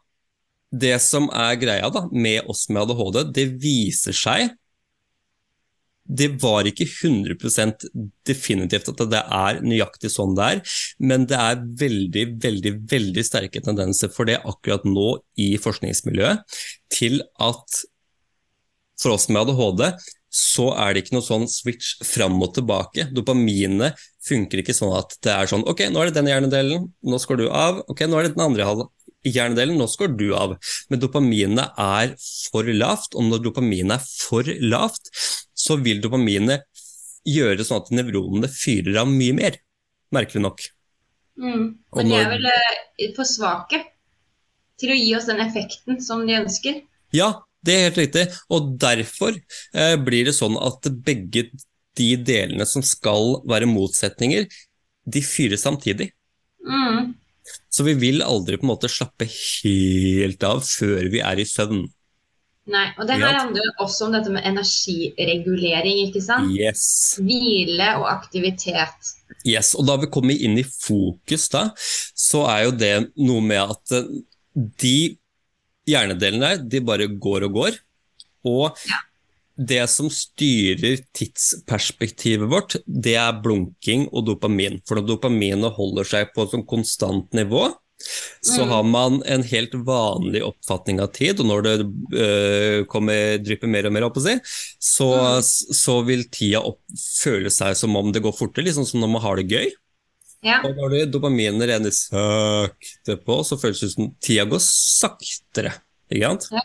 det som er greia da, med oss med ADHD, det viser seg det var ikke 100 definitivt at det er nøyaktig sånn det er, men det er veldig, veldig, veldig sterke tendenser for det akkurat nå i forskningsmiljøet til at for oss med ADHD så er det ikke noe sånn switch fram og tilbake. Dopaminet funker ikke sånn at det er sånn Ok, nå er det den hjernedelen, nå skal du av. Ok, nå er det den andre hjernedelen, nå skal du av. Men dopaminet er for lavt, og når dopaminet er for lavt, så vil dopaminet gjøre sånn at nevronene fyrer av mye mer. Merkelig nok. Mm. Men de er vel eh, for svake til å gi oss den effekten som de ønsker. Ja, det er helt riktig. Og derfor eh, blir det sånn at begge de delene som skal være motsetninger, de fyrer samtidig. Mm. Så vi vil aldri på en måte slappe helt av før vi er i søvn. Nei, og det her handler jo også om dette med energiregulering, ikke sant? Yes. Hvile og aktivitet. yes. Og da vi kommer inn i fokus, da, så er jo det noe med at eh, de hjernedelene der, de bare går og går. Og det som styrer tidsperspektivet vårt, det er blunking og dopamin. For når dopaminet holder seg på et sånn konstant nivå, så Mm. har man en helt vanlig oppfatning av tid, og når det øh, kommer, drypper mer og mer, opp å si, så, Mm. så vil tida opp, føle seg som om det går fortere, liksom som når man har det gøy. Ja. Og når det dopaminet renner sakte på, så føles det som tida går saktere. Ikke sant? Ja.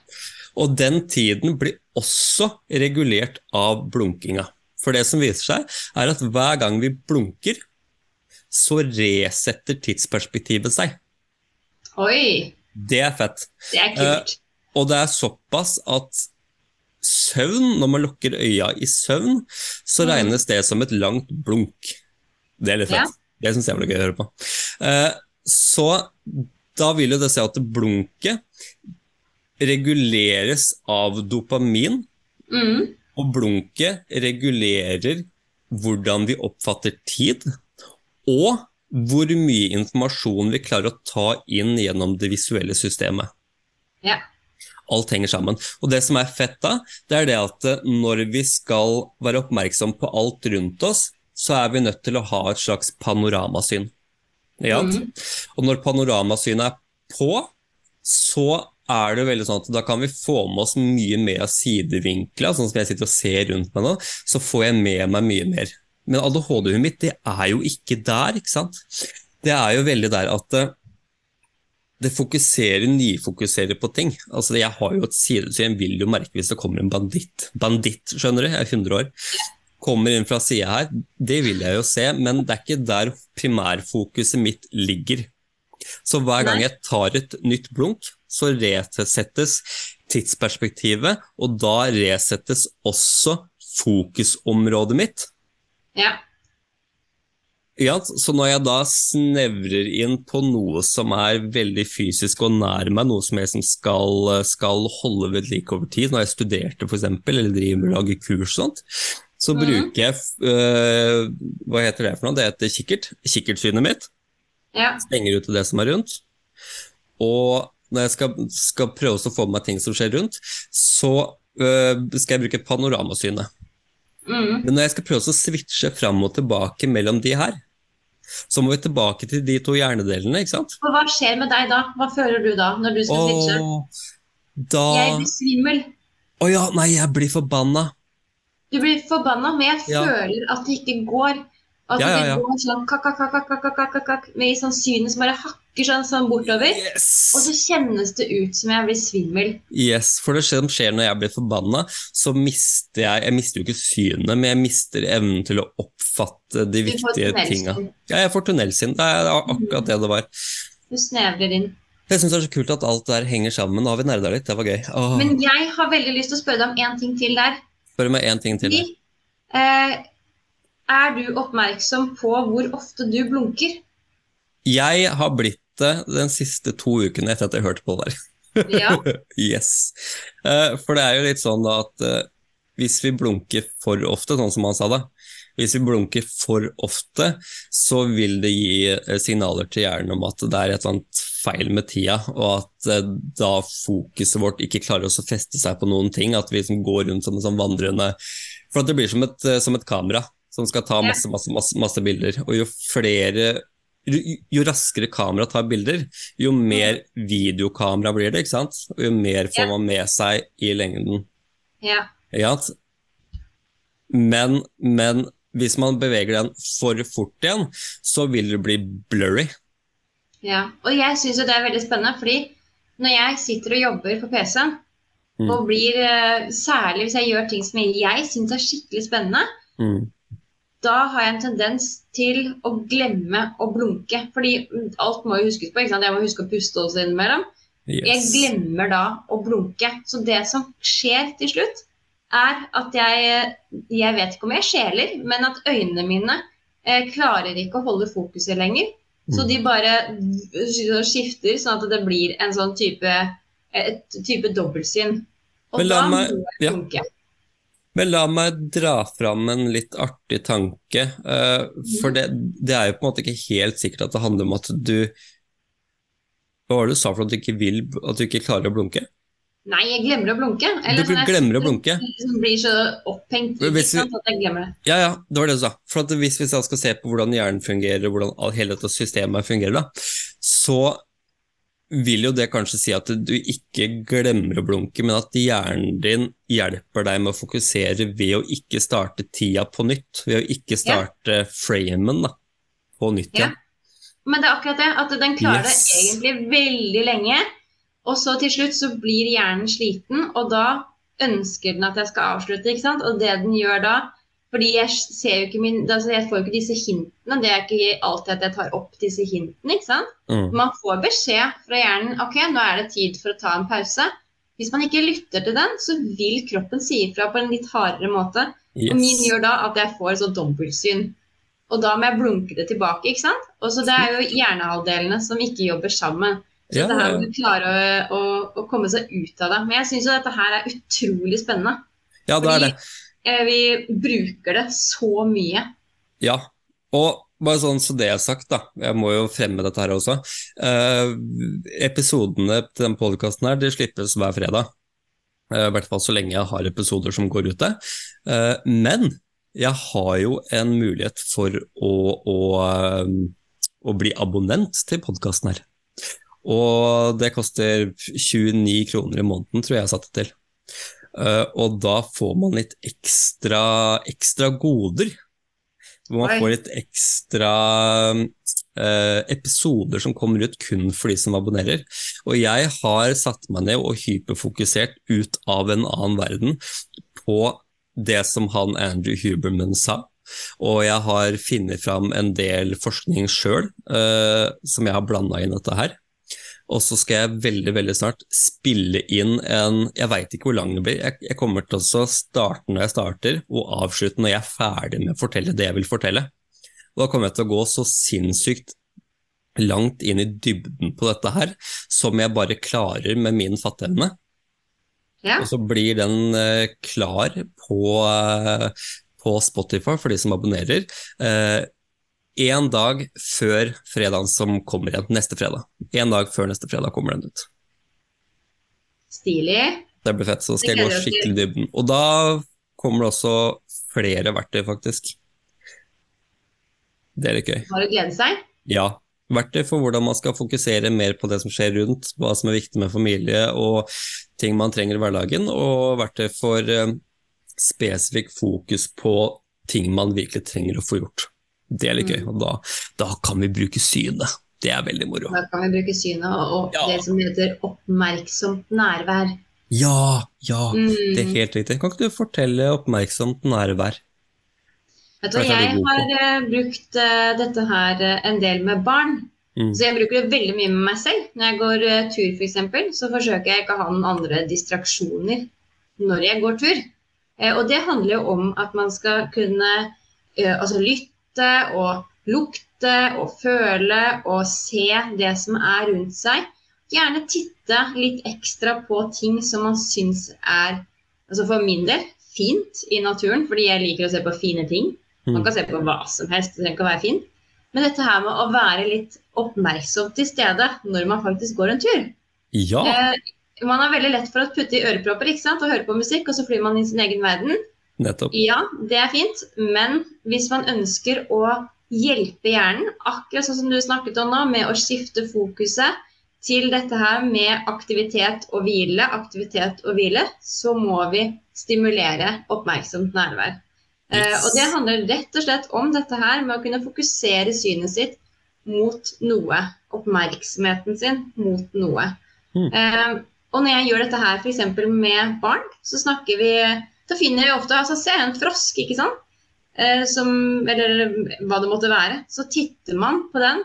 Og den tiden blir også regulert av blunkinga. For det som viser seg, er at hver gang vi blunker, så resetter tidsperspektivet seg. Oi, Det er fett. det er kult. Og det er såpass at søvn, når man lukker øya i søvn, så Mm. regnes det som et langt blunk. Det er litt Ja. fett. Det syns jeg blir gøy å høre på. Uh, så da vil jo det si at blunket reguleres av dopamin, Mm. og blunket regulerer hvordan vi oppfatter tid, og hvor mye informasjon vi klarer å ta inn gjennom det visuelle systemet Ja. alt henger sammen. Og det som er fett da, det er det at eh, når vi skal være oppmerksom på alt rundt oss, så er vi nødt til å ha et slags panoramasyn. Ja? Mhm. Og når panoramasynet er på, så er det jo veldig sånn at da kan vi få med oss mye mer av sidevinkler. Sånn som jeg sitter og ser rundt meg nå, så får jeg med meg mye mer. Men ADHD-et mitt, det er jo ikke der, ikke sant? Det er jo veldig der at eh, det fokuserer, nyfokuserer på ting. Altså, jeg har jo et sidesyn, jeg vil jo merke hvis det kommer en banditt. Banditt, skjønner du, jeg er 100 år. Kommer inn fra sida her, det vil jeg jo se, men det er ikke der primærfokuset mitt ligger. Så hver gang jeg tar et nytt blunk, så resettes tidsperspektivet, og da resettes også fokusområdet mitt. Ja. Ja, så når jeg da snevrer inn på noe som er veldig fysisk og nær meg, noe som jeg som skal, skal holde ved like over tid, når jeg studerte f.eks., eller driver med å lage kurs og sånt, så mm. bruker jeg øh, Hva heter det for noe? Det heter kikkert. Kikkertsynet mitt. Ja. Stenger ute det som er rundt. Og når jeg skal, skal prøve å få med meg ting som skjer rundt, så øh, skal jeg bruke panoramasynet. Mm. Men når jeg skal prøve å switche fram og tilbake mellom de her, så må vi tilbake til de to hjernedelene, ikke sant? Og hva skjer med deg da? Hva føler du da, når du skal switche? Da Jeg blir svimmel. Å ja, nei, jeg blir forbanna. Du blir forbanna, men jeg Ja. føler at det ikke går. At Ja, ja, ja. det går sånn kakk, kakk, kakk, kakk, kakk, kakk, kakk, med sånn synet som bare hakker sånn, sånn bortover. Og så kjennes det ut som jeg blir svimmel. yes! For det som skjer når jeg blir forbanna, så mister jeg Jeg mister jo ikke synet, men jeg mister evnen til å oppfatte de Du viktige tinga. Ja, jeg får tunnelsyn. Det er akkurat det det var. Du snevrer inn. Jeg syns det er så kult at alt der henger sammen. Nå har vi nerda litt, det var gøy. Åh, Men jeg har veldig lyst til å spørre deg om én ting til der. Spør meg én ting til. Fordi, eh, er du oppmerksom på hvor ofte du blunker? Jeg har blitt det den siste to ukene etter at jeg hørte på det der. Ja. [laughs] Yes. Eh, For det er jo litt sånn at eh, hvis vi blunker for ofte, sånn som han sa da, hvis vi blunker for ofte, så vil det gi eh, signaler til hjernen om at det er et eller annet feil med tida, og at da fokuset vårt ikke klarer å feste seg på noen ting, at vi liksom går rundt som en sånn vandrende For at det blir som et, som et kamera som skal ta masse, masse, masse, masse bilder. Og jo flere jo, raskere kamera tar bilder, jo mer videokamera blir det, ikke sant? Og jo mer får man med seg i lengden. ja. Ja. Men, men hvis man beveger den for fort igjen, så vil det bli blurry. Ja, og jeg syns jo det er veldig spennende, fordi når jeg sitter og jobber på PC-en, Mm. og blir eh, Særlig hvis jeg gjør ting som jeg syns er skikkelig spennende, Mm. Da har jeg en tendens til å glemme å blunke. Fordi alt må jo huskes på. ikke sant? Jeg må huske å puste også innimellom. Jeg glemmer da å blunke. Så det som skjer til slutt, er at jeg Jeg vet ikke om jeg skjeler, men at øynene mine eh, klarer ikke å holde fokuset lenger. Så Mm. de bare skifter, sånn at det blir en sånn type et type dobbeltsyn. Og da meg- må jeg ja. Men la meg dra fram en litt artig tanke. eh, for det, det er jo på en måte ikke helt sikkert at det handler om at du Hva var det du sa for at du ikke vil At du ikke klarer å blunke? Nei, jeg glemmer å blunke. Du sånn jeg glemmer å blunke? liksom blir så opphengt ikke hvis vi- sant, at jeg glemmer det. Ja, ja, det var det du sa. For hvis vi da skal se på hvordan hjernen fungerer, hvordan hele dette systemet fungerer, da, så vil jo det kanskje si at du ikke glemmer å blunke, men at hjernen din hjelper deg med å fokusere ved å ikke starte tida på nytt. Ved å ikke starte framen da, på nytt igjen. Ja. Men det er akkurat det, at den klarer Yes. det egentlig veldig lenge. Og så til slutt så blir hjernen sliten, og da ønsker den at jeg skal avslutte. ikke sant? Og det den gjør da fordi jeg ser jo ikke min, altså jeg får jo ikke disse hintene. Det er ikke alltid at jeg tar opp disse hintene. ikke sant? Mm. Man får beskjed fra hjernen ok, nå er det tid for å ta en pause. Hvis man ikke lytter til den, så vil kroppen si ifra på en litt hardere måte. Og min gjør da at jeg får sånn dobbeltsyn. Og da må jeg blunke det tilbake, ikke sant? Og så det er jo hjernehalvdelene som ikke jobber sammen. Så Ja, det her må du klare å, å, å komme seg ut av det. Men jeg syns jo dette her er utrolig spennende. Ja, det er det. Eh, Vi bruker det så mye. Ja, og bare sånn så det er sagt, da. Jeg må jo fremme dette her også. Eh, episodene til den podkasten her, de slippes hver fredag. Eh, I hvert fall så lenge jeg har episoder som går ute. Eh, men jeg har jo en mulighet for å, å, eh, å bli abonnent til podkasten her. Og det koster 29 kroner i måneden, tror jeg jeg satte til. Eh, og da får man litt ekstra, ekstra goder. Hvor man Oi. får litt ekstra eh, episoder som kommer ut kun for de som abonnerer. Og jeg har satt meg ned og hyperfokusert ut av en annen verden på det som han Andrew Huberman sa. Og jeg har funnet fram en del forskning sjøl eh, som jeg har blanda inn dette her. Og så skal jeg veldig veldig snart spille inn en Jeg veit ikke hvor lang det blir. Jeg, jeg kommer til å starte når jeg starter, og avslutte når jeg er ferdig med å fortelle det jeg vil fortelle. Og da kommer jeg til å gå så sinnssykt langt inn i dybden på dette her som jeg bare klarer med min fatteevne. Ja. Og så blir den eh, klar på, eh, på Spotify for de som abonnerer. Eh, en dag før fredagen som kommer igjen, neste fredag. Én dag før neste fredag kommer den ut. Stilig. Det blir fett, så skal jeg gå skikkelig i dybden. Og da kommer det også flere verktøy, faktisk. Det er litt gøy. Har å glede seg. Ja. Verktøy for hvordan man skal fokusere mer på det som skjer rundt, hva som er viktig med familie og ting man trenger i hverdagen, og verktøy for eh, spesifikk fokus på ting man virkelig trenger å få gjort. Det er litt gøy, Mm. og da, da kan vi bruke synet. Det er veldig moro. Da kan vi bruke synet og, og Ja. det som heter oppmerksomt nærvær. Ja, ja, Mm. det er helt riktig. Kan ikke du fortelle oppmerksomt nærvær? Vet du, jeg har eh, brukt eh, dette her eh, en del med barn. Mm. Så jeg bruker det veldig mye med meg selv. Når jeg går tur f.eks., så forsøker jeg ikke å ha noen andre distraksjoner når jeg går tur. Og det handler jo om at man skal kunne altså lytte og lukte og føle og se det som er rundt seg. Gjerne titte litt ekstra på ting som man syns er, altså for min del, fint i naturen, fordi jeg liker å se på fine ting. Man kan se på hva som helst, det trenger ikke å være fint. Men dette her med å være litt oppmerksom til stede når man faktisk går en tur. Ja, Eh, man har veldig lett for å putte i ørepropper ikke sant? og høre på musikk, og så flyr man i sin egen verden. Nettopp. Ja, det er fint, men hvis man ønsker å hjelpe hjernen, akkurat sånn som du snakket om nå, med å skifte fokuset til dette her med aktivitet og hvile, aktivitet og hvile, så må vi stimulere oppmerksomt nærvær. Eh, Yes. og det handler rett og slett om dette her med å kunne fokusere synet sitt mot noe. Oppmerksomheten sin mot noe. Mm. Eh, og når jeg gjør dette her f.eks. med barn, så snakker vi Da finner vi ofte altså Se en frosk, ikke sant? Eh, som, eller hva det måtte være. Så titter man på den,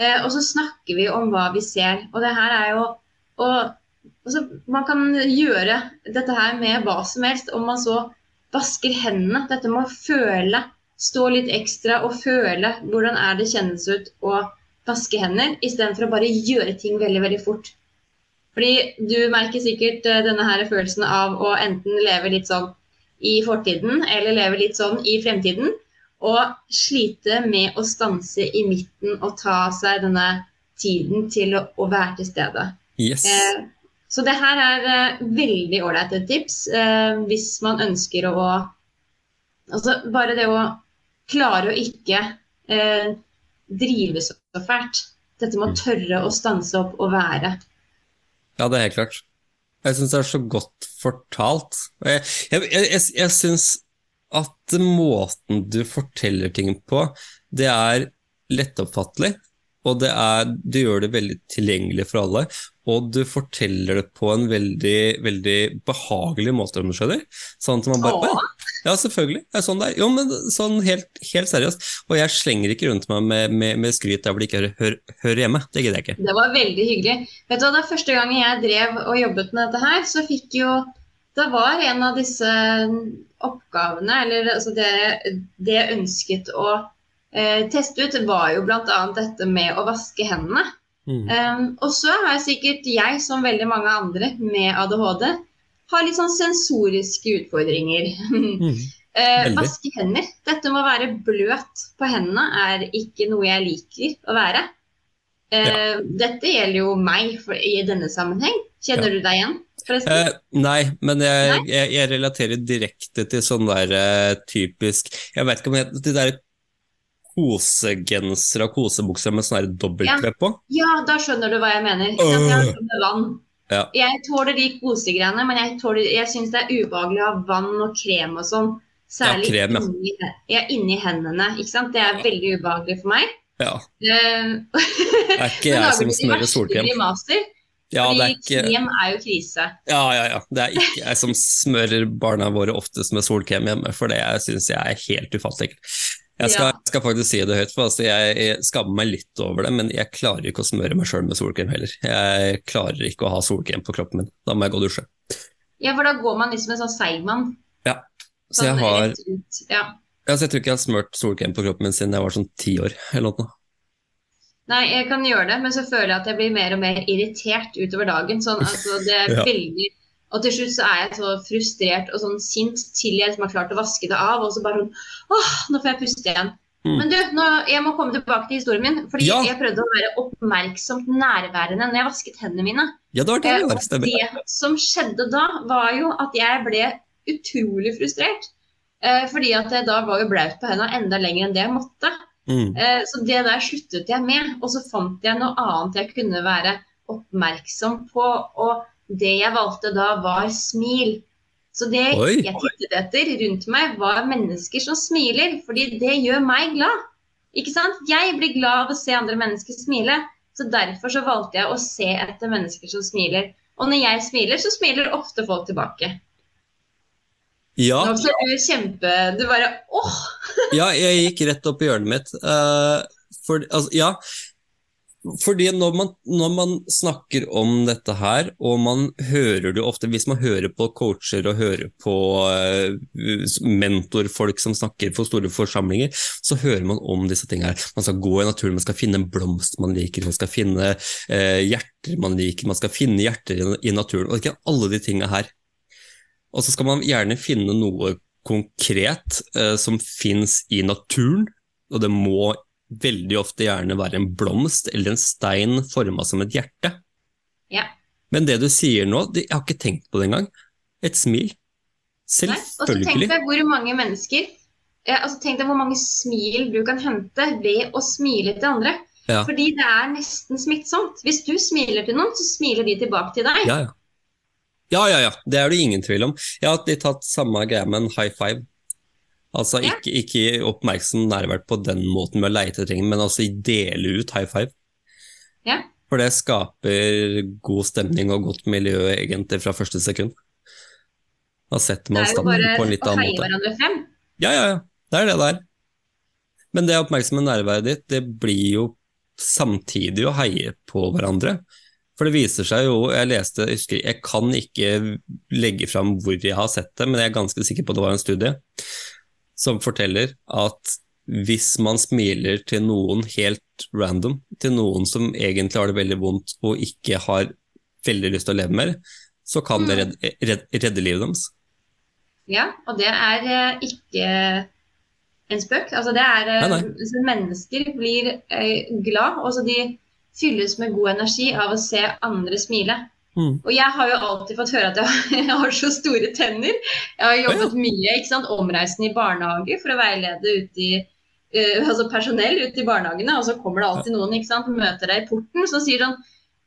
eh, og så snakker vi om hva vi ser. Og det her er jo og, altså, Man kan gjøre dette her med hva som helst, om man så vasker hendene. Dette med å føle, stå litt ekstra og føle hvordan er det kjennes ut å vaske hender, istedenfor å bare gjøre ting veldig, veldig fort. Fordi du merker sikkert eh, denne her følelsen av å enten leve litt sånn i fortiden, eller leve litt sånn i fremtiden. Og slite med å stanse i midten og ta seg denne tiden til å, å være til stede. Yes. Eh, så det her er eh, veldig ålreite tips eh, hvis man ønsker å Altså bare det å klare å ikke eh, drive så fælt. Dette med å tørre å stanse opp og være. Ja, det er helt klart. Jeg syns det er så godt fortalt. Jeg, jeg, jeg, jeg, syns at måten du forteller ting på, det er lettoppfattelig. Og det er, du gjør det veldig tilgjengelig for alle. Og du forteller det på en veldig, veldig behagelig måte, om du skjønner. Sånn at man bare Åh. «Oi, Ja, selvfølgelig. Det er sånn det er. Jo, men sånn helt, helt seriøst. Og jeg slenger ikke rundt meg med, med, med skryt der hvor det ikke hører, hører, hører hjemme. Det gidder jeg ikke. Det var veldig hyggelig. Vet du hva, Da første gangen jeg drev og jobbet med dette her, så fikk jo Det var en av disse oppgavene, eller altså det, det jeg ønsket å eh, teste ut, var jo bl.a. dette med å vaske hendene. Mm. Um, og så har sikkert jeg, som veldig mange andre med ADHD, har litt sånn sensoriske utfordringer. [laughs] Mm. Eh, vaske hender. Dette med å være bløt på hendene er ikke noe jeg liker å være. Eh, Dette gjelder jo meg for, i denne sammenheng. Kjenner du deg igjen? Eh, nei, men jeg, Nei? jeg, jeg relaterer direkte til sånn der uh, typisk Jeg vet ikke om jeg, de der kosegensere og kosebukser med sånn her dobbelt-V på. Ja, da skjønner du hva jeg mener. Uh. Jeg har med vann. Ja. Jeg tåler de kosegreiene, men jeg, tåler, jeg syns det er ubehagelig å ha vann og krem og sånn. Særlig krem, ja. inni, ja, inni hendene. Ikke sant? Det er veldig ubehagelig for meg. Ja, Eh, det er ikke [laughs] jeg som smører solkrem. Ja, det er fordi ikke, krem er jo krise. ja, ja, ja. Det er ikke jeg som smører barna våre oftest med solkrem hjemme, for det syns jeg er helt ufattelig. Jeg skal, Ja. skal faktisk si det høyt, for altså jeg, jeg skammer meg litt over det, men jeg klarer ikke å smøre meg sjøl med solkrem heller. Jeg klarer ikke å ha solkrem på kroppen min. Da må jeg gå og dusje. Ja, for da går man liksom en sånn seigmann. Så jeg har. Ja. Altså, jeg tror ikke jeg har smurt solkrem på kroppen min siden jeg var sånn ti år. eller noe. Nei, jeg kan gjøre det, men så føler jeg at jeg blir mer og mer irritert utover dagen. Sånn, [laughs] altså, det er Ja. veldig... Og til slutt så er jeg så frustrert og sånn sint til jeg liksom har klart å vaske det av, og så bare sånn Åh, nå får jeg puste igjen. Mm. Men du, nå, jeg må komme tilbake til historien min. Fordi Ja. jeg prøvde å være oppmerksomt nærværende når jeg vasket hendene mine. Ja, det var det Eh, det var. Stemmer. det som skjedde da, var jo at jeg ble utrolig frustrert. Eh, fordi at jeg da var jo blaut på hendene enda lenger enn det jeg måtte. Mm. Eh, Så det der sluttet jeg med, og så fant jeg noe annet jeg kunne være oppmerksom på, og det jeg valgte da var smil. Så det Oi. jeg tittet etter rundt meg var mennesker som smiler, fordi det gjør meg glad. Ikke sant? Jeg blir glad av å se andre mennesker smile, så derfor så valgte jeg å se etter mennesker som smiler. Og når jeg smiler, så smiler ofte folk tilbake. Ja, Nå ser du kjempe Du bare åh! ja, jeg gikk rett opp i hjørnet mitt. Uh, for, altså, ja, fordi når man, når man snakker om dette her, og man hører det ofte Hvis man hører på coacher og hører på eh, mentorfolk som snakker for store forsamlinger, så hører man om disse tingene her. Man skal gå i naturen, man skal finne en blomst man liker, man skal finne eh, hjerter man liker, man skal finne hjerter i, naturen. Og ikke alle de tingene her. Og så skal man gjerne finne noe konkret eh, som fins i naturen, og det må veldig ofte gjerne være en blomst eller en stein forma som et hjerte. Ja. Men det du sier nå, det, jeg har ikke tenkt på det engang. Et smil. Nei. Og så tenk deg hvor mange mennesker altså Tenk deg hvor mange smil du kan hente ved å smile til andre. Ja. Fordi det er nesten smittsomt. Hvis du smiler til noen, så smiler de tilbake til deg. Ja, ja. Ja, ja, ja. Det er det ingen tvil om. Jeg har tatt samme greia med en high five. Altså Ja. ikke, ikke oppmerksom nærvær på den måten med å leite etter ting, men altså dele ut high five. Ja. For det skaper god stemning og godt miljø egentlig fra første sekund. Da setter Det man er jo standen bare på en litt å heie hverandre frem. Ja, ja, ja. Det er det der. Men det oppmerksomme nærværet ditt, det blir jo samtidig å heie på hverandre. For det viser seg jo, jeg leste, jeg husker, jeg kan ikke legge fram hvor jeg har sett det, men jeg er ganske sikker på at det var en studie som forteller at hvis man smiler til noen helt random, til noen som egentlig har det veldig vondt og ikke har veldig lyst til å leve mer, så kan det redde, redde, redde livet deres. Ja, og det er eh, ikke en spøk. Altså det er Nei, nei. altså Mennesker blir eh, glad, og så de fylles med god energi av å se andre smile. Mm. Og jeg har jo alltid fått høre at jeg, [laughs] har så store tenner. Jeg har jobbet mye ikke sant, omreisende i barnehage for å veilede ut i uh, altså personell ute i barnehagene, og så kommer det alltid noen ikke sant, møter deg i porten som sier sånn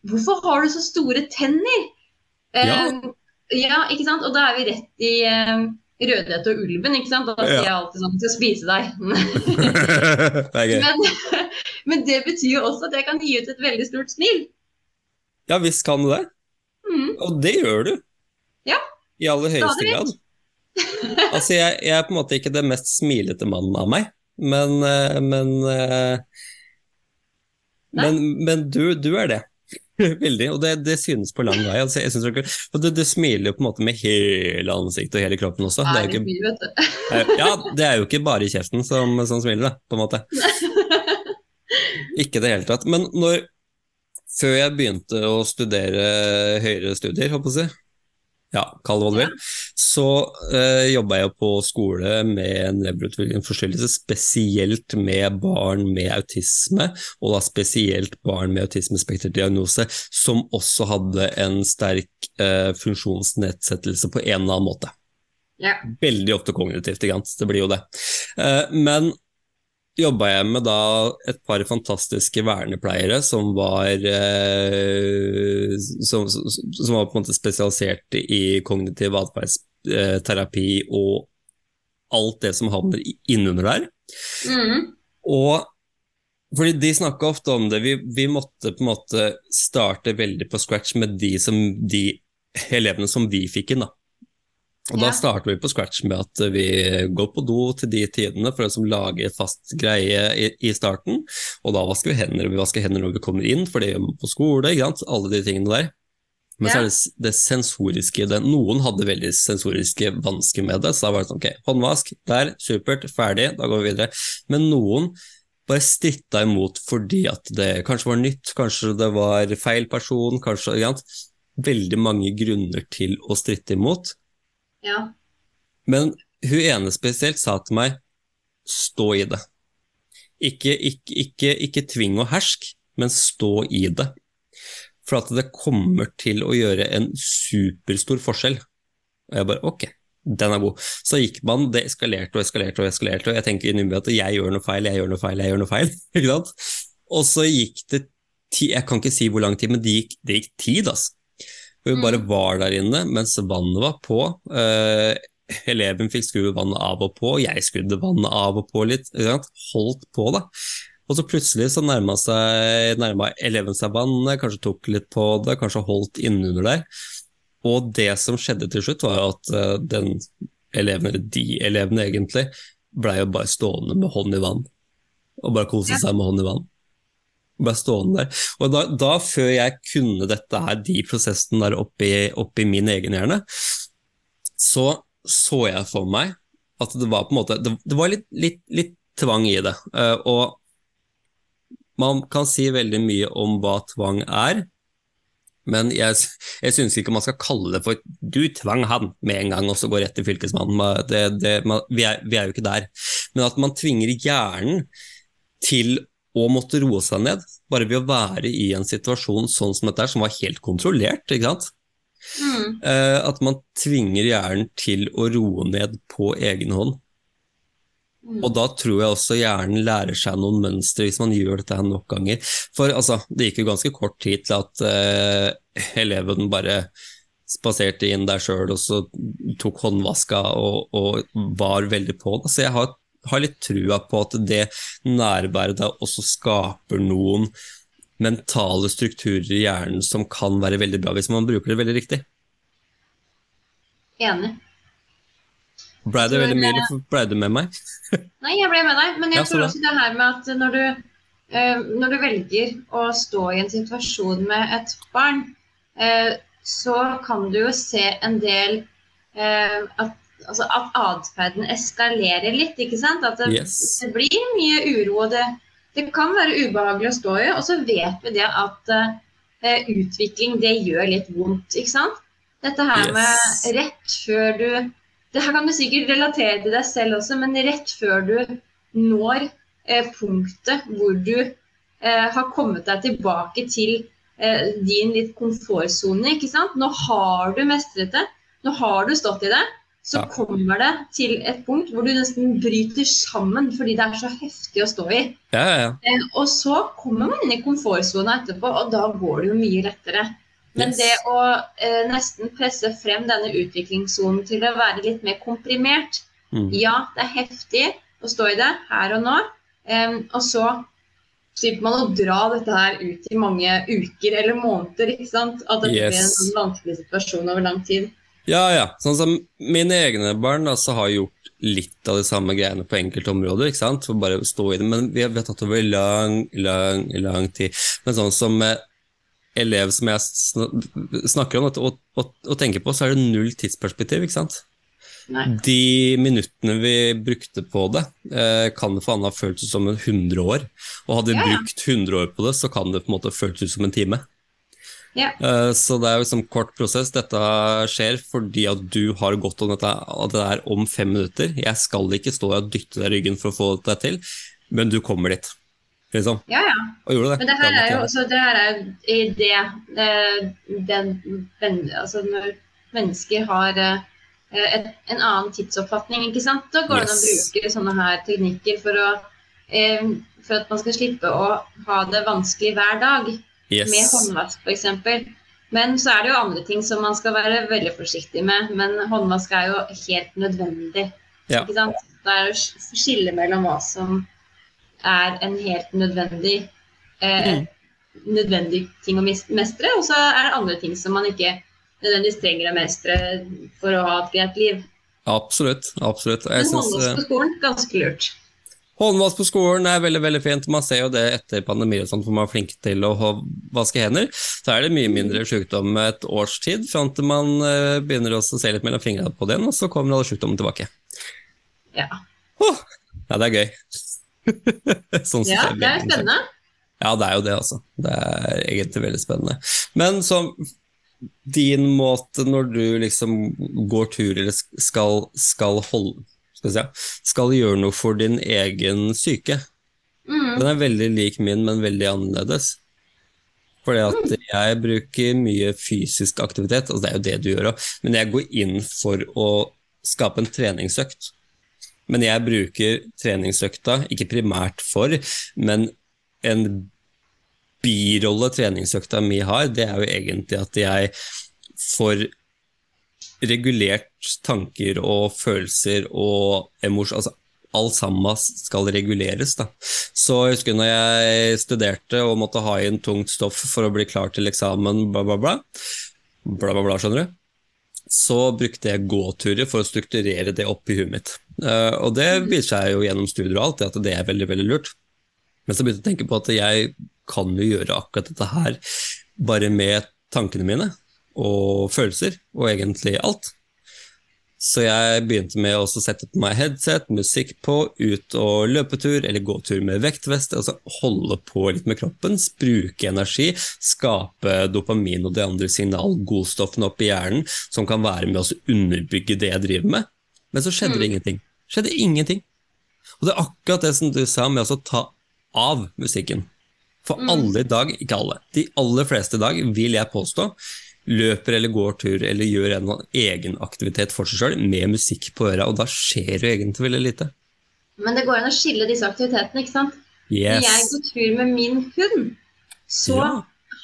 Hvorfor har du så store tenner? Ja. Uh, ja, ikke sant? Og da er vi rett i uh, Rødhette og ulven, ikke sant? Da sier Ja. jeg alltid sånn Skal spise deg. [laughs] [laughs] det er gøy. men, men det betyr jo også at jeg kan gi ut et veldig stort smil. Ja visst kan du det. Mm. Og det gjør du. Ja. I aller høyeste grad. [laughs] Altså, jeg, jeg er på en måte ikke den mest smilete mannen av meg, men eh, Men, eh, men, men du, du er det. [laughs] Veldig, og det, det synes på lang vei. Altså, er og du, du smiler jo på en måte med hele ansiktet og hele kroppen også. Det er jo ikke, eh, ja, det er jo ikke bare kjeften som, som smiler, da, på en måte. [laughs] Ikke i det hele tatt. Men når, før jeg begynte å studere høyere studier, håper jeg å si, ja, kall det hva du vil, så uh, jobba jeg på skole med en nevroutviklingsforstyrrelse, spesielt med barn med autisme, og da spesielt barn med autismespekterdiagnose, som også hadde en sterk uh, funksjonsnedsettelse på en eller annen måte. Ja. Veldig ofte kognitivt, det blir jo det. Uh, men jobba jeg med da et par fantastiske vernepleiere som var, eh, som, som, var på en måte spesialisert i kognitiv atferdsterapi og alt det som havner innunder der. Mm. Og fordi de snakka ofte om det, vi, vi måtte på en måte starte veldig på scratch med de, som, de elevene som vi fikk inn. da. Og da Ja. starter vi på scratch med at vi går på do til de tidene for å liksom lage fast greie i, i starten. Og da vasker vi hender, vi vasker hender når vi kommer inn, for det gjør man på skole. Alle de tingene der. Men så er det det sensoriske det. Noen hadde veldig sensoriske vansker med det, så da var det sånn ok, håndvask, der, supert, ferdig, da går vi videre. Men noen bare stritta imot fordi at det kanskje var nytt, kanskje det var feil person, kanskje? Veldig mange grunner til å stritte imot. Ja. Men hun ene spesielt sa til meg, stå i det. Ikke, ikke, ikke, ikke tving og hersk, men stå i det. For at det kommer til å gjøre en superstor forskjell. Og jeg bare, ok, den er god. Så gikk man, det eskalerte og eskalerte og eskalerte, og jeg tenker innimellom at jeg gjør noe feil, jeg gjør noe feil, jeg gjør noe feil. [laughs] ikke sant? Og så gikk det ti, jeg kan ikke si hvor lang tid, men det gikk, det gikk tid, altså. Vi bare Mm. var der inne mens vannet var på. Uh, eleven fikk skru vannet av og på, jeg skrudde vannet av og på litt. Holdt på, da. Og så plutselig så nærma seg, nærma eleven seg vannet, kanskje tok litt på det, kanskje holdt innunder der. Og det som skjedde til slutt, var at eh, den eleven, eller de elevene egentlig, blei jo bare stående med hånd i vann. Og bare kose seg med hånd i vann. Bare stående der. Og da, da, før jeg kunne dette her, de prosessene der oppi, oppi min egen hjerne, så så jeg for meg at det var på en måte Det, det var litt, litt, litt tvang i det. Eh, og man kan si veldig mye om hva tvang er, men jeg, jeg syns ikke man skal kalle det for 'du tvang han' med en gang og så gå rett til fylkesmannen. Det, det, man, vi, er, vi er jo ikke der. Men at man tvinger hjernen til å måtte roe seg ned, bare ved å være i en situasjon sånn som dette, som var helt kontrollert. ikke sant? Mm. Eh, at man tvinger hjernen til å roe ned på egen hånd. Mm. Og da tror jeg også hjernen lærer seg noen mønstre hvis man gjør dette her nok ganger. For altså, det gikk jo ganske kort tid til at eh, eleven bare spaserte inn der sjøl og så tok håndvaska og, og var veldig på det. Så jeg har, har litt trua på at det nærværet da også skaper noen mentale strukturer i hjernen som kan være veldig bra hvis man bruker det veldig riktig. Enig. Blei det veldig mye, eller blei du med meg? [laughs] Nei, jeg ble med deg, men jeg Ja, tror også det her med at når du eh, når du velger å stå i en situasjon med et barn, eh, så kan du jo se en del eh, at, altså at atferden eskalerer litt, ikke sant? At det, Yes. det blir mye uro, det, det kan være ubehagelig å stå i. Og så vet vi det at uh, utvikling, det gjør litt vondt, ikke sant? Dette her Yes. med rett før du Det her kan du sikkert relatere til deg selv også, men rett før du når eh, punktet hvor du eh, har kommet deg tilbake til eh, din litt komfortsone, ikke sant. Nå har du mestret det, nå har du stått i det. Så Ja. kommer det til et punkt hvor du nesten bryter sammen fordi det er så heftig å stå i. Ja, ja, ja. Eh, og så kommer man inn i komfortsona etterpå, og da går det jo mye lettere. Men Yes. det å eh, nesten presse frem denne utviklingssonen til å være litt mer komprimert Mm. Ja, det er heftig å stå i det her og nå. Em, og så slipper man å dra dette her ut i mange uker eller måneder. ikke sant? At det blir en Yes. vanskelig situasjon over lang tid. Ja, ja. Sånn som mine egne barn altså, har gjort litt av de samme greiene på enkelte områder. ikke sant? For bare å stå i det. Men vi har, vi har tatt over lang, lang, lang tid. Men sånn som eh, elev som jeg snakker om og, og, og tenker på, så er det null tidsperspektiv. ikke sant? Nei. De minuttene vi brukte på det, eh, kan det for annet ha føltes som en 100 år. Og hadde vi Ja, ja. brukt 100 år på det, så kan det på en måte føltes ut som en time. Ja. Eh, Så det er jo liksom kort prosess. Dette skjer fordi at du har gått om dette, at det er om fem minutter. Jeg skal ikke stå og dytte deg i ryggen for å få deg til, men du kommer dit. Liksom. Ja, ja. Og gjorde det. Men det her er jo også det her er i det det, den, den, Altså når mennesker har eh, et, en annen tidsoppfatning, ikke sant. Da går det an å bruke sånne her teknikker for, å, eh, for at man skal slippe å ha det vanskelig hver dag. Jeg- med yes. håndvask f.eks. Men så er det jo andre ting som man skal være veldig forsiktig med. Men håndvask er jo helt nødvendig. Ja. Ikke sant? Det er sk- skille mellom hva som er en helt nødvendig eh, Mm. nødvendig ting å mestre, og så er det andre ting som man ikke nødvendigvis trenger å mestre for å ha et greit liv. Absolutt. absolutt. Jeg Men håndvask eh, på skolen, ganske lurt. Håndvask på skolen er veldig veldig fint. Man ser jo det etter pandemi, og sånt, for man er flink til å vaske hender. Så er det mye mindre sykdom et års tid, fram til man eh, begynner også å se litt mellom fingrene på den, og så kommer alle sykdommen tilbake. Ja, Åh, ja, det er gøy. [laughs] sånn ja det er spennende. Ja, det er jo det, altså. Det er egentlig veldig spennende. Men som din måte når du liksom går tur eller skal, skal holde skal, gjøre noe for din egen syke, Mm. den er veldig lik min, men veldig annerledes. Fordi at jeg bruker mye fysisk aktivitet, altså det er jo det du gjør òg, men jeg går inn for å skape en treningsøkt. Men jeg bruker treningsøkta ikke primært for, men en birolle treningsøkta mi har, det er jo egentlig at jeg får regulert tanker og følelser og emosjon, altså alt sammen skal reguleres. Da. Så jeg husker når jeg studerte og måtte ha inn tungt stoff for å bli klar til eksamen, bla, bla, bla, bla, bla, bla skjønner du, så brukte jeg gåturer for å strukturere det opp i huet mitt. Eh, og det viser seg jo gjennom studier og alt, at det er veldig, veldig lurt. Men så begynte jeg å tenke på at jeg kan jo gjøre akkurat dette her bare med tankene mine og følelser, og egentlig alt. Så jeg begynte med å sette på meg headset, musikk på, ut og løpetur eller gåtur med vektvest. Altså holde på litt med kroppen, bruke energi, skape dopamin og de andre signalgodstoffene opp i hjernen som kan være med å underbygge det jeg driver med. Men så skjedde det ingenting. Skjedde ingenting. Og det er akkurat det som du sa med å ta av musikken. For alle i dag, ikke alle, de aller fleste i dag, vil jeg påstå, løper eller går tur eller gjør en egen aktivitet for seg sjøl med musikk på øra, og da skjer jo egentlig veldig lite. Men det går an å skille disse aktivitetene, ikke sant? Yes. Når jeg går tur med min hund, så Ja.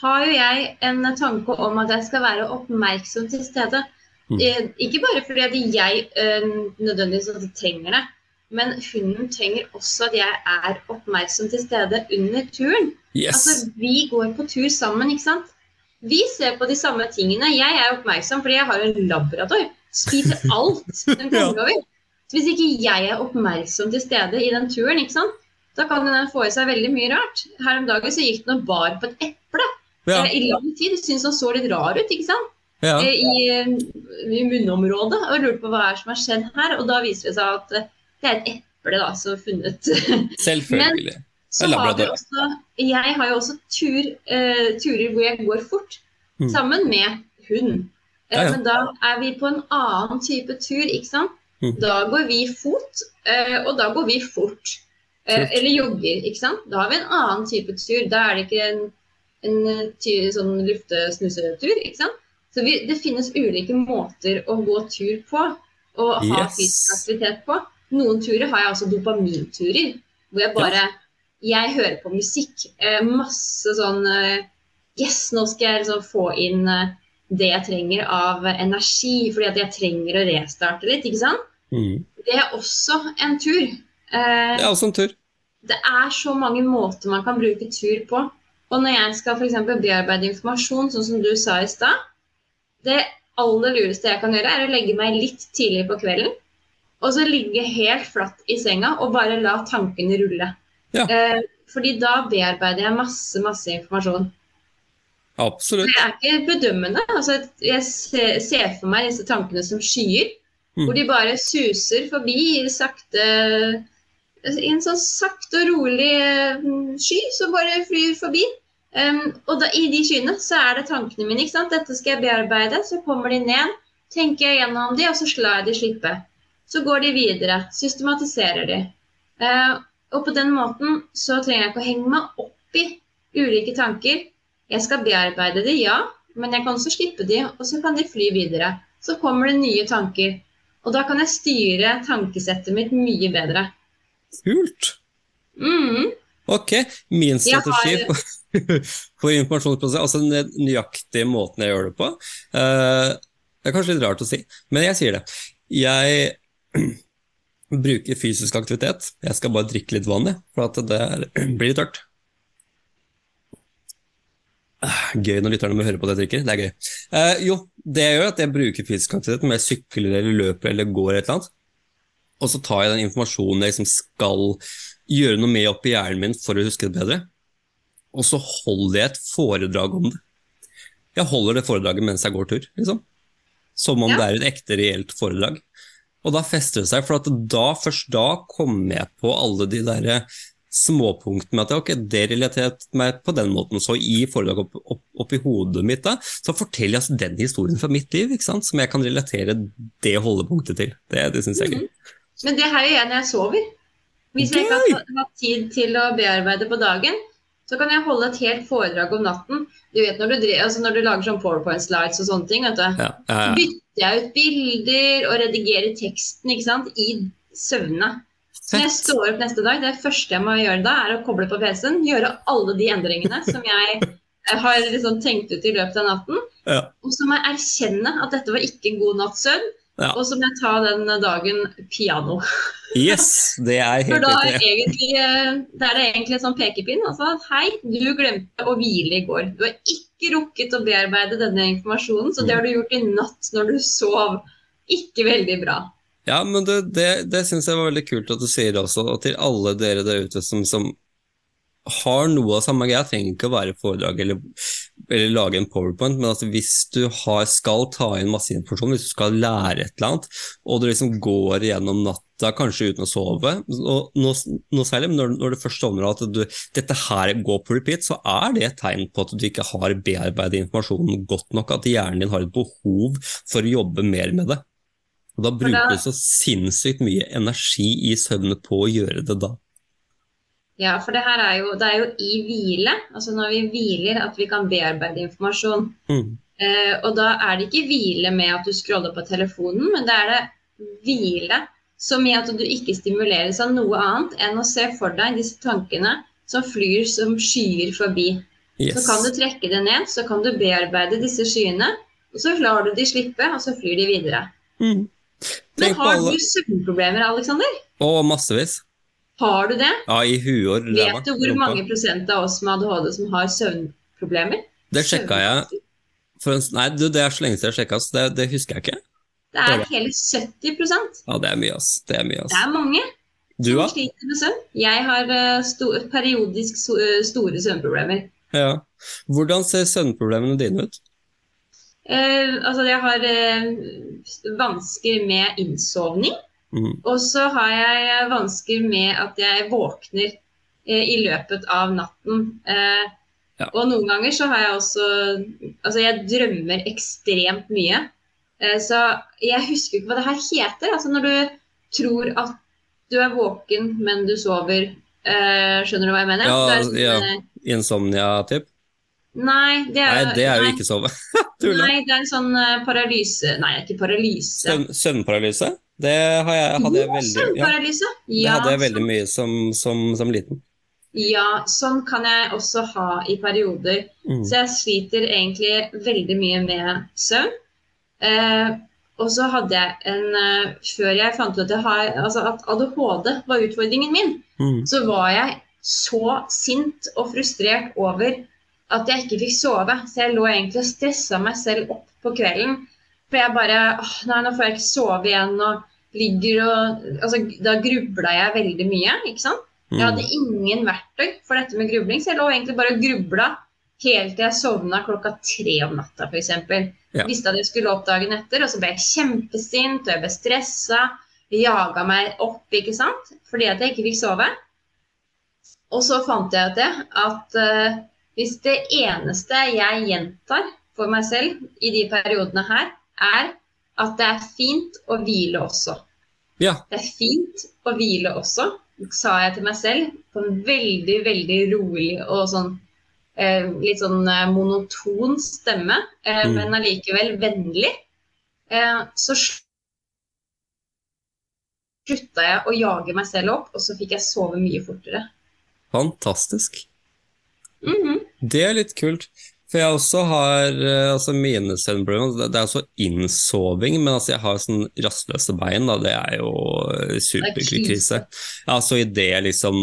har jo jeg en tanke om at jeg skal være oppmerksom til stede. Mm. Eh, Ikke bare fordi at jeg eh, nødvendigvis at jeg trenger det, men hunden trenger også at jeg er oppmerksom til stede under turen. Yes. Altså, Vi går på tur sammen, ikke sant? Vi ser på de samme tingene. Jeg er oppmerksom fordi jeg har en labrador. Spiser [laughs] alt den kommer over. Så hvis ikke jeg er oppmerksom til stede i den turen, ikke sant? da kan den få i seg veldig mye rart. Her om dagen så gikk den og bar på et eple Ja, eh, i lang tid. Syntes han så litt rar ut, ikke sant? ja. Eh, I, I munnområdet. Og lurte på hva er som har skjedd her. Og da viser det seg at eh, det er et eple da, som er funnet. Selvfølgelig. [laughs] Så har vi også, jeg har jo også tur, uh, turer hvor jeg går fort, Mm. sammen med hund. Uh, Ja, ja. Men da er vi på en annen type tur, ikke sant? Mm. Da går vi fot, uh, og da går vi fort. Eller jogger, ikke sant? Da har vi en annen type tur. Da er det ikke en, en eh, sånn luftesnusetur, ikke sant? Så vi, det finnes ulike måter å gå tur på, og ha Yes. fysisk aktivitet på. Noen turer har jeg altså dopaminturer, hvor jeg bare Jeg hører på musikk. Eh, masse sånn eh, Yes, nå skal jeg liksom få inn eh, det jeg trenger av energi, fordi at jeg trenger å restarte litt, ikke sant? Mm. Det er også en tur. Eh, Det er også en tur. det er så mange måter man kan bruke tur på. Og når jeg skal eksempel bearbeide informasjon, sånn som du sa i stad Det aller lureste jeg kan gjøre, er å legge meg litt tidlig på kvelden. Og så ligge helt flatt i senga og bare la tankene rulle. Ja. Eh, fordi da bearbeider jeg masse, masse informasjon. Absolutt. Det er ikke bedømmende. Altså, jeg ser, ser for meg disse tankene som skyer, Mm. hvor de bare suser forbi sakte I en sånn sakte og rolig eh, sky som bare flyr forbi. Um, og da, i de skyene så er det tankene mine. ikke sant? Dette skal jeg bearbeide. Så kommer de ned, tenker jeg gjennom de, og så slår jeg de slippe. Så går de videre, systematiserer de. Eh, og på den måten så trenger jeg ikke å henge meg opp i ulike tanker. Jeg skal bearbeide de, ja, men jeg kan også slippe de, og så kan de fly videre. Så kommer det nye tanker. Og da kan jeg styre tankesettet mitt mye bedre. Kult. Mm. Ok, min Jeg har- strategi for [laughs] informasjonsprosess, altså den nøyaktige måten jeg gjør det på, uh, det er kanskje litt rart å si, men jeg sier det. Jeg bruker fysisk aktivitet. Jeg skal bare drikke litt vann, for at det er, [clears throat] blir litt tørt. Ah, Gøy når lytterne må høre på det jeg drikker. Det er gøy. Eh, jo, det jeg gjør, er at jeg bruker fysisk aktivitet, om jeg sykler eller løper eller går et eller annet. Og så tar jeg den informasjonen jeg liksom skal gjøre noe med oppi hjernen min for å huske det bedre. Og så holder jeg et foredrag om det. Jeg holder det foredraget mens jeg går tur, liksom. Som om Ja. det er et ekte, reelt foredrag. Og da fester det seg, for at da, først da kommer jeg på alle de derre småpunktene med at ok, det relaterte meg på den måten. Så i foredraget opp, opp, oppi hodet mitt da, så forteller jeg altså den historien fra mitt liv, ikke sant? som jeg kan relatere det holdepunktet til. Det, det syns jeg er gøy. Men det her gjør jeg når jeg sover. Hvis jeg ikke har hatt tid til å bearbeide på dagen, så kan jeg holde et helt foredrag om natten. Du vet når du, drev, altså når du lager sånn powerpoint slides og sånne ting, vet du. Ja, ja, ja. Jeg ut bilder og redigerer teksten ikke sant, i søvne. Når jeg står opp neste dag, det første jeg må gjøre da, er å koble på PC-en, gjøre alle de endringene [laughs] som jeg eh, har liksom tenkt ut i løpet av natten. Ja. Og så må jeg erkjenne at dette var ikke god natts søvn, Ja. og så må jeg ta den dagen piano. [laughs] Yes, det er For helt da er, egentlig, det da er det egentlig en sånn pekepinn. Altså, hei, du glemte å hvile i går. Du har ikke rukket å bearbeide denne informasjonen, så det har du gjort i natt når du sov. Ikke veldig bra. Ja, men det, det, det syns jeg var veldig kult at du sier også, og til alle dere der ute som, som har noe av samme greia, trenger ikke å være foredrag eller, eller lage en powerpoint, men altså hvis du har, skal ta inn masse informasjon, hvis du skal lære et eller annet, og du liksom går gjennom natta kanskje uten å sove, og noe, noe særlig, men når, når du først sovner at du, dette her går på repeat, så er det et tegn på at du ikke har bearbeidet informasjonen godt nok, at hjernen din har et behov for å jobbe mer med det. Og da bruker du så sinnssykt mye energi i søvne på å gjøre det da. Ja, for det her er jo, det er jo i hvile, altså når vi hviler, at vi kan bearbeide informasjon. Mm. Eh, og da er det ikke hvile med at du scroller på telefonen, men det er det hvile som i at du ikke stimuleres av noe annet enn å se for deg disse tankene som flyr som skyer forbi. Yes. Så kan du trekke det ned, så kan du bearbeide disse skyene, og så lar du de slippe, og så flyr de videre. Mm. Men har du søvnproblemer, Aleksander? Å, massevis. Har du det? Ja, i huet og ræva. Vet du hvor mange prosent av oss med ADHD som har søvnproblemer? Det sjekka jeg en, Nei, du, det er så lenge siden jeg sjekka, så det, det husker jeg ikke. Det er hele 70 Ja, det er mye, ass. Det er mye, ass. Det er mange. Du, søvn. Jeg har eh, sto periodisk so eh, store søvnproblemer. Ja. Hvordan ser søvnproblemene dine ut? Eh, altså, jeg har eh, vansker med innsovning. Mm. Og så har jeg vansker med at jeg våkner eh, i løpet av natten. Eh, Ja. Og noen ganger så har jeg også Altså, jeg drømmer ekstremt mye. Eh, så jeg husker ikke hva det her heter. Altså når du tror at du er våken, men du sover. Eh, skjønner du hva jeg mener? Ja, sånn, ja. eh, Insomnia-typ? Nei, det er, Nei, det er jo ikke sove. [laughs] Nei, det er en sånn eh, paralyse Nei, ikke paralyse. Søvn, søvnparalyse? Det har jeg, hadde jeg veldig, ja, det hadde jeg sånn. veldig mye som, som, som liten. Ja, sånn kan jeg også ha i perioder. Mm. Så jeg sliter egentlig veldig mye med søvn. Eh, og så hadde jeg en eh, Før jeg fant ut at, har, altså at ADHD var utfordringen min, Mm. så var jeg så sint og frustrert over at jeg ikke fikk sove. Så jeg lå egentlig og stressa meg selv opp på kvelden. For jeg bare åh, Nei, nå får jeg ikke sove igjen. Og ligger og Altså, da grubla jeg veldig mye, ikke sant? Jeg hadde Mm. ingen verktøy for dette med grubling, så jeg lå egentlig bare og grubla helt til jeg sovna klokka tre om natta, f.eks. Ja. Visste at jeg skulle opp dagen etter, og så ble jeg kjempesint og jeg ble stressa. Jaga meg opp, ikke sant, fordi at jeg ikke fikk sove. Og så fant jeg ut det at uh, hvis det eneste jeg gjentar for meg selv i de periodene her, er at det er fint å hvile også. Ja. Det er fint å hvile også, sa jeg til meg selv på en veldig, veldig rolig og sånn eh, litt sånn eh, monoton stemme, eh, Mm. men allikevel vennlig. Eh, så slutta jeg å jage meg selv opp, og så fikk jeg sove mye fortere. Fantastisk. Mhm. Det er litt kult. For jeg også har eh, altså mine søvnproblemer. Det det er også innsoving, men altså jeg har sånn rastløse bein. Da. Det er jo eh, superkrise. Ja, så idet jeg liksom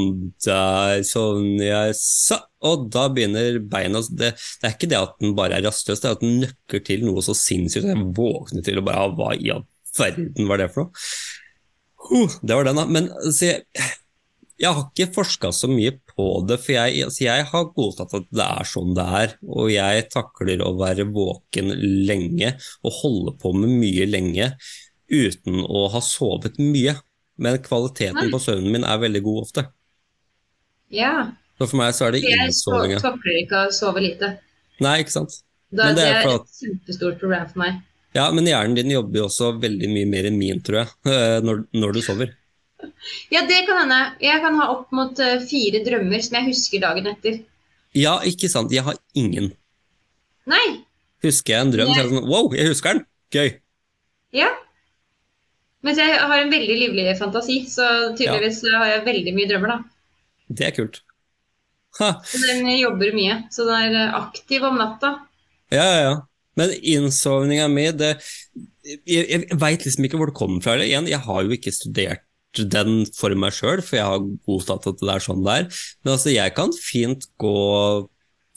Der sånn jeg så, Og da begynner beina det, det er ikke det at den bare er rastløs, det er at den nøkker til noe så sinnssykt. Jeg våkner til og bare «Ah, Hva i all verden var det for noe? Uh, det var den, da. Men så jeg, jeg har ikke forska så mye på det, for jeg, altså, jeg har godtatt at det er sånn det er. Og jeg takler å være våken lenge og holde på med mye lenge uten å ha sovet mye. Men kvaliteten på søvnen min er veldig god ofte. Ja. Så for meg så er det innsovinga. jeg takler ikke å sove lite. Nei, ikke sant. Da, Men det det er er et kjempestort problem for meg. Ja, men hjernen din jobber jo også veldig mye mer enn min, tror jeg, [laughs] når, når du sover. Ja, det kan hende. Jeg kan ha opp mot eh, fire drømmer som jeg husker dagen etter. Ja, ikke sant. Jeg har ingen. Nei. Husker jeg en drøm, så er det sånn Wow, jeg husker den! Gøy. Ja. Mens jeg har en veldig livlig fantasi, så tydeligvis ja. har jeg veldig mye drømmer, da. Det er kult. Ha. Den jobber mye. Så den er eh, aktiv om natta. Ja, ja, ja. Men innsovninga mi, Jeg, jeg veit liksom ikke hvor det kommer fra. Igjen, jeg har jo ikke studert den for meg sjøl, for jeg har godtatt at det er sånn det er. Men altså, jeg kan fint gå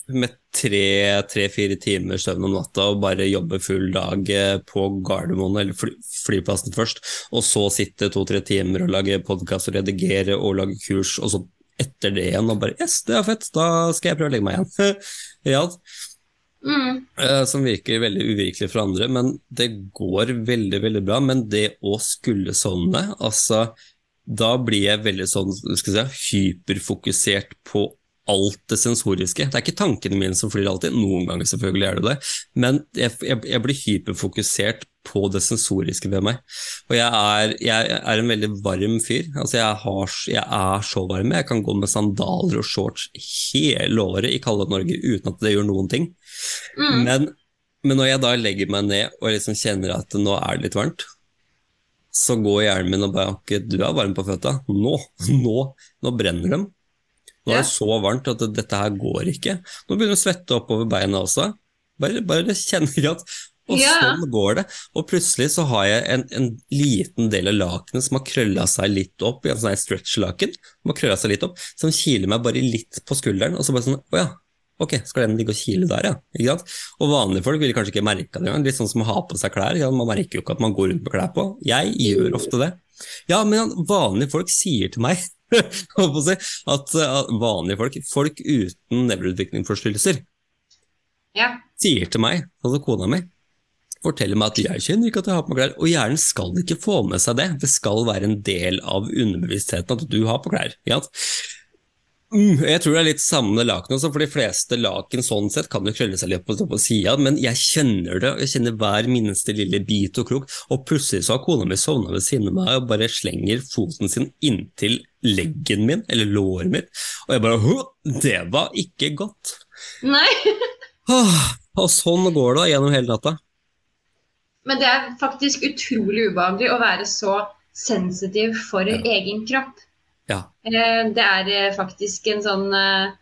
med tre-fire timer søvn om natta og bare jobbe full dag eh, på Gardermoen eller fly, flyplassen først, og så sitte to-tre timer og lage podkast og redigere og lage kurs, og så etter det igjen og bare Yes, det er fett, da skal jeg prøve å legge meg igjen. [laughs] ja, Mm. eh, som virker veldig uvirkelig for andre, men det går veldig, veldig bra. Men det å skulle sovne, altså Da blir jeg veldig sånn, skal jeg si, hyperfokusert på alt det sensoriske. Det er ikke tankene mine som flyr alltid, noen ganger selvfølgelig er det det, men jeg, jeg, jeg blir hyperfokusert på det sensoriske ved meg. Og jeg er, jeg er en veldig varm fyr. Altså jeg, har, jeg er så varm. Jeg kan gå med sandaler og shorts hele året i kalde Norge uten at det gjør noen ting. Mm. Men, men når jeg da legger meg ned og liksom kjenner at nå er det litt varmt, så går hjernen min og bare Ok, du er varm på føtta. Nå, [laughs] nå, nå brenner de. Nå er det så varmt at dette her går ikke. Nå begynner det å svette oppover beina også. Bare, bare kjenner at Og sånn går det. Og plutselig så har jeg en, en liten del av lakenet som har krølla seg litt opp i en sånn stretch-laken. Som har krølla seg litt opp, som kiler meg bare litt på skulderen. Og så bare sånn Å ja. Ok, skal den ligge og kile der, ja. Ikke sant? Og vanlige folk vil kanskje ikke merke det engang. Litt sånn som å ha på seg klær. Ja, man merker jo ikke at man går rundt med klær på. Jeg gjør ofte det. Ja, men vanlige folk sier til meg [laughs] at vanlige folk, folk uten nevroutviklingsforstyrrelser, ja. sier til meg, altså kona mi, forteller meg at jeg kjenner ikke at jeg har på meg klær, og hjernen skal ikke få med seg det. Det skal være en del av underbevisstheten at du har på klær. Ikke sant? Mm, jeg tror det er litt samme laken også, for de fleste laken sånn sett kan jo krølle seg litt på, på sida, men jeg kjenner det, jeg kjenner hver minste lille bit og krok, og plutselig så har kona mi sovna ved siden av meg og bare slenger foten sin inntil leggen min, eller låret mitt, og jeg bare Det var ikke godt. Nei. og sånn går det gjennom hele natta. Men det er faktisk utrolig ubehagelig å være så sensitiv for ja. egen kropp. Ja. Eh, det er eh, faktisk en sånn en...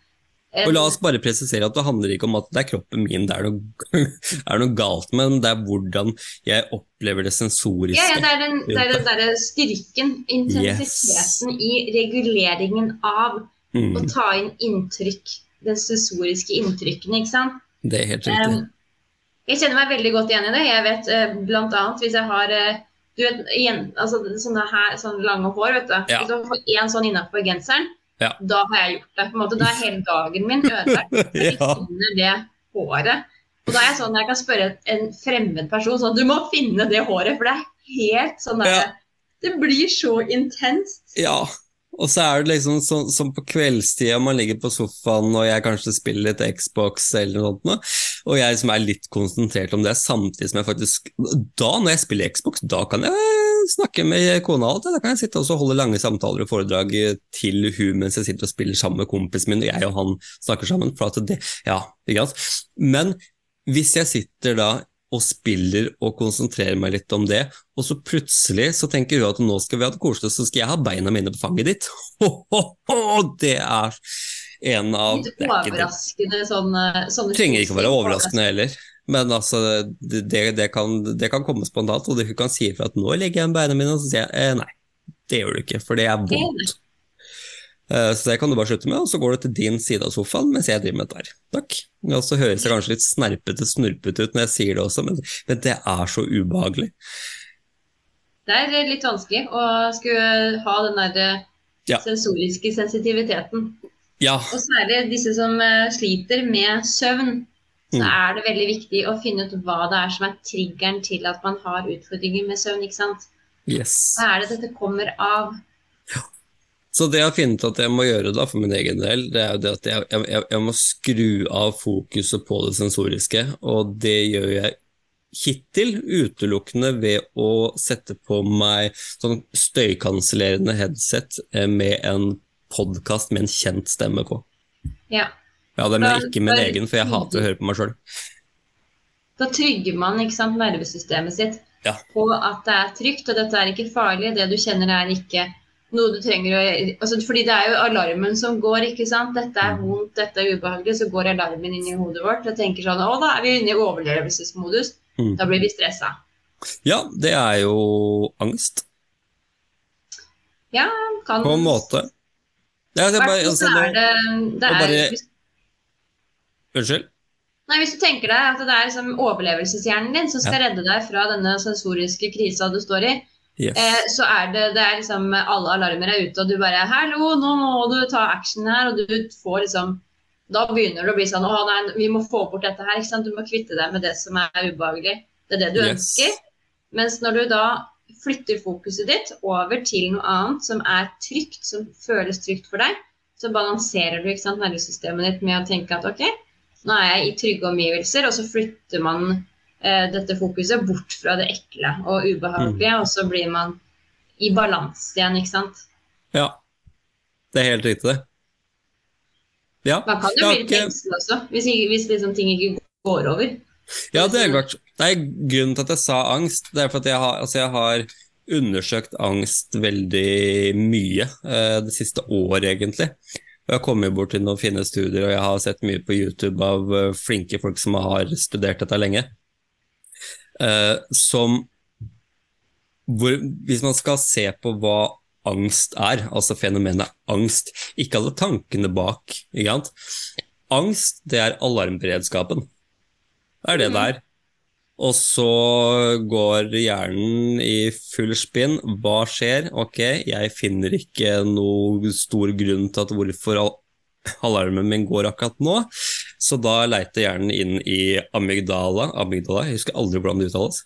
Eh, og La oss bare presisere at det handler ikke om at det er kroppen min det er noe, [laughs] er noe galt med, men det er hvordan jeg opplever det sensoriske. Ja, ja det er den, det er den der styrken, intensiteten yes. i reguleringen av mm. å ta inn inntrykk, den sensoriske inntrykkene, ikke sant. Det er helt riktig. Um, jeg kjenner meg veldig godt igjen i det. Jeg vet uh, bl.a. hvis jeg har uh, du vet, igjen, altså, sånne, her, sånne lange hår, vet du. Ja. Hvis du får én sånn innafor genseren, ja. da har jeg gjort det. på en måte. Da er hele dagen min ødelagt. [laughs] Jeg ja. finner det håret. Og da er jeg sånn jeg kan spørre en fremmed person sånn Du må finne det håret, for det er helt sånn der, ja. Det blir så intenst. Ja, og så er det liksom sånn som på kveldstida, man ligger på sofaen og jeg kanskje spiller litt Xbox eller noe sånt, og jeg liksom er litt konsentrert om det, samtidig som jeg faktisk Da, når jeg spiller Xbox, da kan jeg snakke med kona alt. Da kan jeg sitte og holde lange samtaler og foredrag til hun mens jeg sitter og spiller sammen med kompisen min, og jeg og han snakker sammen. For at det, ja, ikke sant? Men hvis jeg sitter da og spiller og konsentrerer meg litt om det. Og så plutselig så tenker hun at nå skal vi ha det koselig, så skal jeg ha beina mine på fanget ditt. [laughs] Ho, ho, ho, det er en av Litt overraskende sånne, sånne Trenger ikke å være overraskende heller. Men altså, det, det, kan, det kan, komme spontant, og hun kan si ifra at nå legger jeg beina mine, og så sier jeg eh, nei, det gjør du ikke, for det er vondt. Eh, så det kan du bare slutte med, og så går du til din side av sofaen mens jeg driver med dette her. Takk. Og så høres det kanskje litt snerpete, snurpete ut når jeg sier det også, men, men, det er så ubehagelig. Det er litt vanskelig å skulle ha den der eh, ja. sensoriske sensitiviteten. Ja. Og særlig disse som eh, sliter med søvn, så mm. er det veldig viktig å finne ut hva det er som er triggeren til at man har utfordringer med søvn. ikke sant? Yes. Hva er det dette kommer av? Så det jeg har funnet at jeg må gjøre da for min egen del, det er jo det at jeg, jeg, jeg, må skru av fokuset på det sensoriske, og det gjør jeg hittil utelukkende ved å sette på meg sånn støykansellerende headset eh, med en podkast med en kjent stemme på. Ja. Ja, det er ikke min egen, for jeg hater å høre på meg sjøl. Da trygger man ikke sant, nervesystemet sitt ja. på at det er trygt, og dette er ikke farlig. Det du kjenner er ikke noe du trenger å altså, Fordi det er jo alarmen som går, ikke sant. Dette er mm. vondt, dette er ubehagelig. Så går alarmen inn i hodet vårt og tenker sånn Å, da er vi inne i overlevelsesmodus. Mm. Da blir vi stressa. Ja, det er jo angst. Ja, kan På en måte. Ja, det er bare, altså, er det, det er, bare... Unnskyld? Nei, Hvis du tenker deg at det er liksom overlevelseshjernen din som skal ja. redde deg fra denne sensoriske krisa du står i, Yes. Eh, så er det, det er liksom alle alarmer er ute, og du bare 'Hallo, nå må du ta action her.' Og du får liksom Da begynner det å bli sånn 'Å nei, vi må få bort dette her.' ikke sant? Du må kvitte deg med det som er ubehagelig. Det er det du yes. ønsker. Mens når du da flytter fokuset ditt over til noe annet som er trygt, som føles trygt for deg, så balanserer du ikke sant, nervesystemet ditt med å tenke at ok, nå er jeg i trygge omgivelser, og så flytter man dette fokuset bort fra det ekle og ubehagelige, mm. og så blir man i balanse igjen, ikke sant? Ja. Det er helt riktig, det. Ja. Man kan jo bli litt engstelig også, hvis, hvis liksom ting ikke går over. Ja, det er klart. Det er grunnen til at jeg sa angst. Det er fordi jeg har, altså jeg har undersøkt angst veldig mye eh, det siste året, egentlig. Og jeg har kommet bort til noen fine studier, og jeg har sett mye på YouTube av uh, flinke folk som har studert dette lenge eh, som hvor, Hvis man skal se på hva angst er, altså fenomenet angst, ikke alle tankene bak, angst, det er alarmberedskapen. Det er det det er. Og så går hjernen i full spinn. Hva skjer? Ok, jeg finner ikke noe stor grunn til at hvorfor alarmen min går akkurat nå. Så da leiter hjernen inn i amygdala. amygdala jeg husker aldri hvordan det uttales.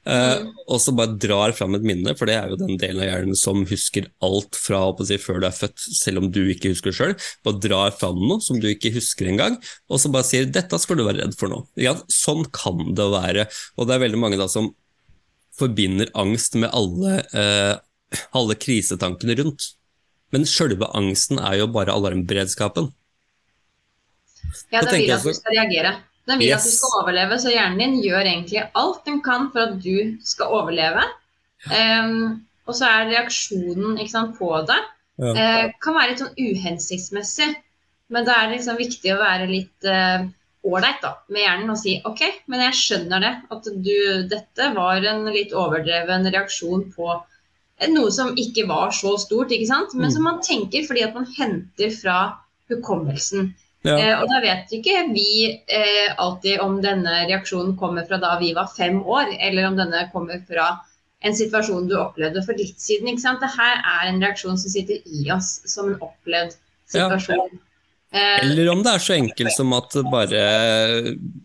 Uh, og så bare drar fram et minne, for det er jo den delen av hjernen som husker alt fra si, før du er født, selv om du ikke husker det sjøl. Bare drar fram noe som du ikke husker engang, og så bare sier 'dette skal du være redd for nå'. Ja, sånn kan det være. Og det er veldig mange da som forbinder angst med alle, uh, alle krisetankene rundt. Men sjølve angsten er jo bare alarmberedskapen. Ja, det vil at du skal reagere. Den vil yes. at du skal overleve, så hjernen din gjør egentlig alt den kan for at du skal overleve. Um, og så er reaksjonen sant, på det ja. uh, kan være litt sånn uhensiktsmessig. Men da er det liksom viktig å være litt eh, ålreit uh, med hjernen og si OK, men jeg skjønner det. At du, dette var en litt overdreven reaksjon på noe som ikke var så stort, ikke sant? men mm. som man tenker fordi at man henter fra hukommelsen. Ja. Eh, og da vet ikke vi eh, alltid om denne reaksjonen kommer fra da vi var fem år, eller om denne kommer fra en situasjon du opplevde for litt siden. ikke sant? Dette er en reaksjon som sitter i oss som en opplevd situasjon. Ja. Eh, eller om det er så enkelt som at bare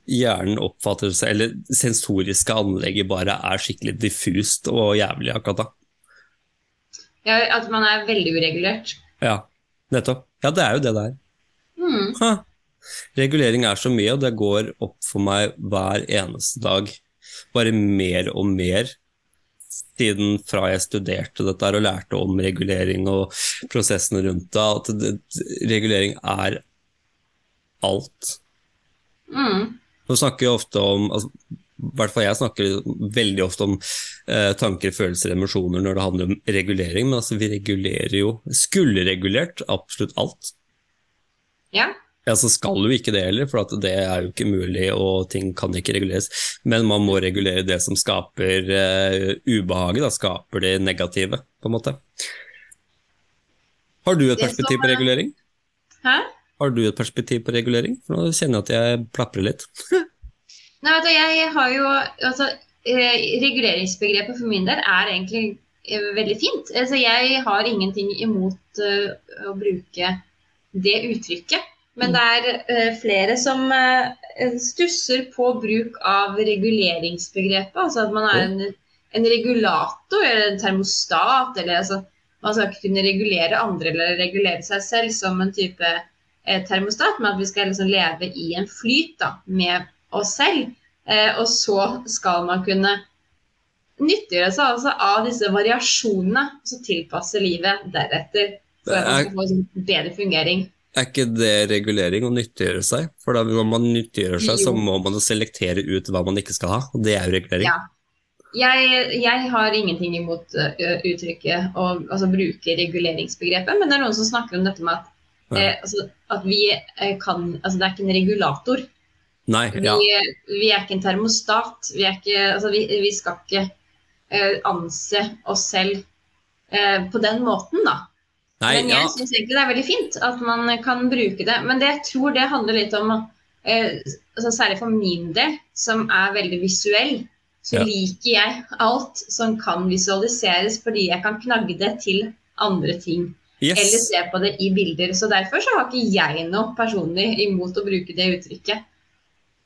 hjernen oppfatter seg Eller sensoriske anlegget bare er skikkelig diffust og jævlig akkurat da. Ja, At man er veldig uregulert. Ja, nettopp. Ja, det er jo det det er. Mm. Regulering er så mye, og det går opp for meg hver eneste dag. Bare mer og mer siden fra jeg studerte dette og lærte om regulering og prosessene rundt det, at det, regulering er alt. Mm. Nå snakker jeg ofte om altså, i hvert fall jeg snakker veldig ofte om eh, tanker, følelser, emosjoner når det handler om regulering, men altså vi regulerer jo Skulle regulert absolutt alt. Ja. Ja, så skal jo ikke det heller, for det er jo ikke mulig og ting kan ikke reguleres. Men man må regulere det som skaper uh, ubehaget, da, skaper det negative, på en måte. Har du et perspektiv på regulering? Hæ? Har du et perspektiv på regulering? For nå kjenner jeg at jeg plaprer litt. [laughs] Nei, vet du, jeg har jo altså, eh, Reguleringsbegrepet for min del er egentlig eh, veldig fint. Altså, jeg har ingenting imot uh, å bruke det uttrykket. Men det er uh, flere som uh, stusser på bruk av reguleringsbegrepet. Altså at man er en, en regulator eller en termostat. eller altså, Man skal ikke kunne regulere andre eller regulere seg selv som en type eh, termostat, men at vi skal liksom leve i en flyt da, med oss selv. Eh, og så skal man kunne nyttiggjøre seg altså av disse variasjonene og så tilpasse livet deretter for at man skal få en bedre fungering. Er ikke det regulering å nyttiggjøre seg? For da når man nyttiggjør seg, jo. så må man selektere ut hva man ikke skal ha, og det er jo regulering. Ja. Jeg, jeg har ingenting imot uttrykket å altså, bruke reguleringsbegrepet, men det er noen som snakker om dette med at, ja. eh, altså, at vi eh, kan Altså, det er ikke en regulator. Nei, ja. vi, vi, er ikke en termostat. Vi, ikke, altså, vi, vi skal ikke eh, anse oss selv eh, på den måten, da. Nei, Men jeg ja. syns egentlig det er veldig fint at man kan bruke det. Men det jeg tror det handler litt om eh, altså Særlig for min del, som er veldig visuell, så ja. liker jeg alt som kan visualiseres, fordi jeg kan knagge det til andre ting. Yes. Eller se på det i bilder. Så derfor så har ikke jeg noe personlig imot å bruke det uttrykket.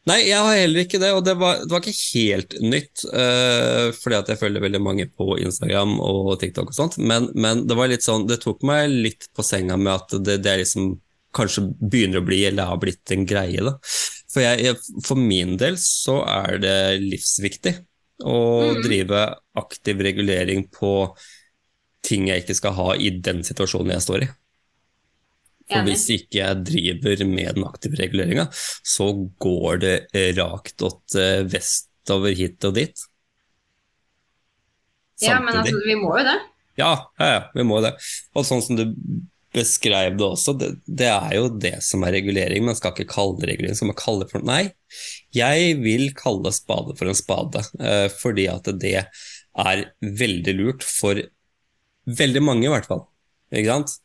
Nei, jeg har heller ikke det, og det var, det var ikke helt nytt. Uh, fordi at jeg følger veldig mange på Instagram og TikTok og sånt, men, men, det var litt sånn, det tok meg litt på senga med at det, det liksom kanskje begynner å bli, eller har blitt en greie. da. For, jeg, for min del så er det livsviktig å mm. drive aktiv regulering på ting jeg ikke skal ha i den situasjonen jeg står i. For hvis ikke jeg driver med den aktive reguleringa, så går det rakt åt eh, vestover hit og dit. Samtidig. Ja, men altså, vi må jo det. Ja, ja, ja, vi må det. Og sånn som du beskrev det også, det, det, er jo det som er regulering. Man skal ikke kalle det regulering, skal man kalle det for Nei, jeg vil kalle spade for en spade, eh, fordi at det er veldig lurt for veldig mange, i hvert fall. Ikke sant?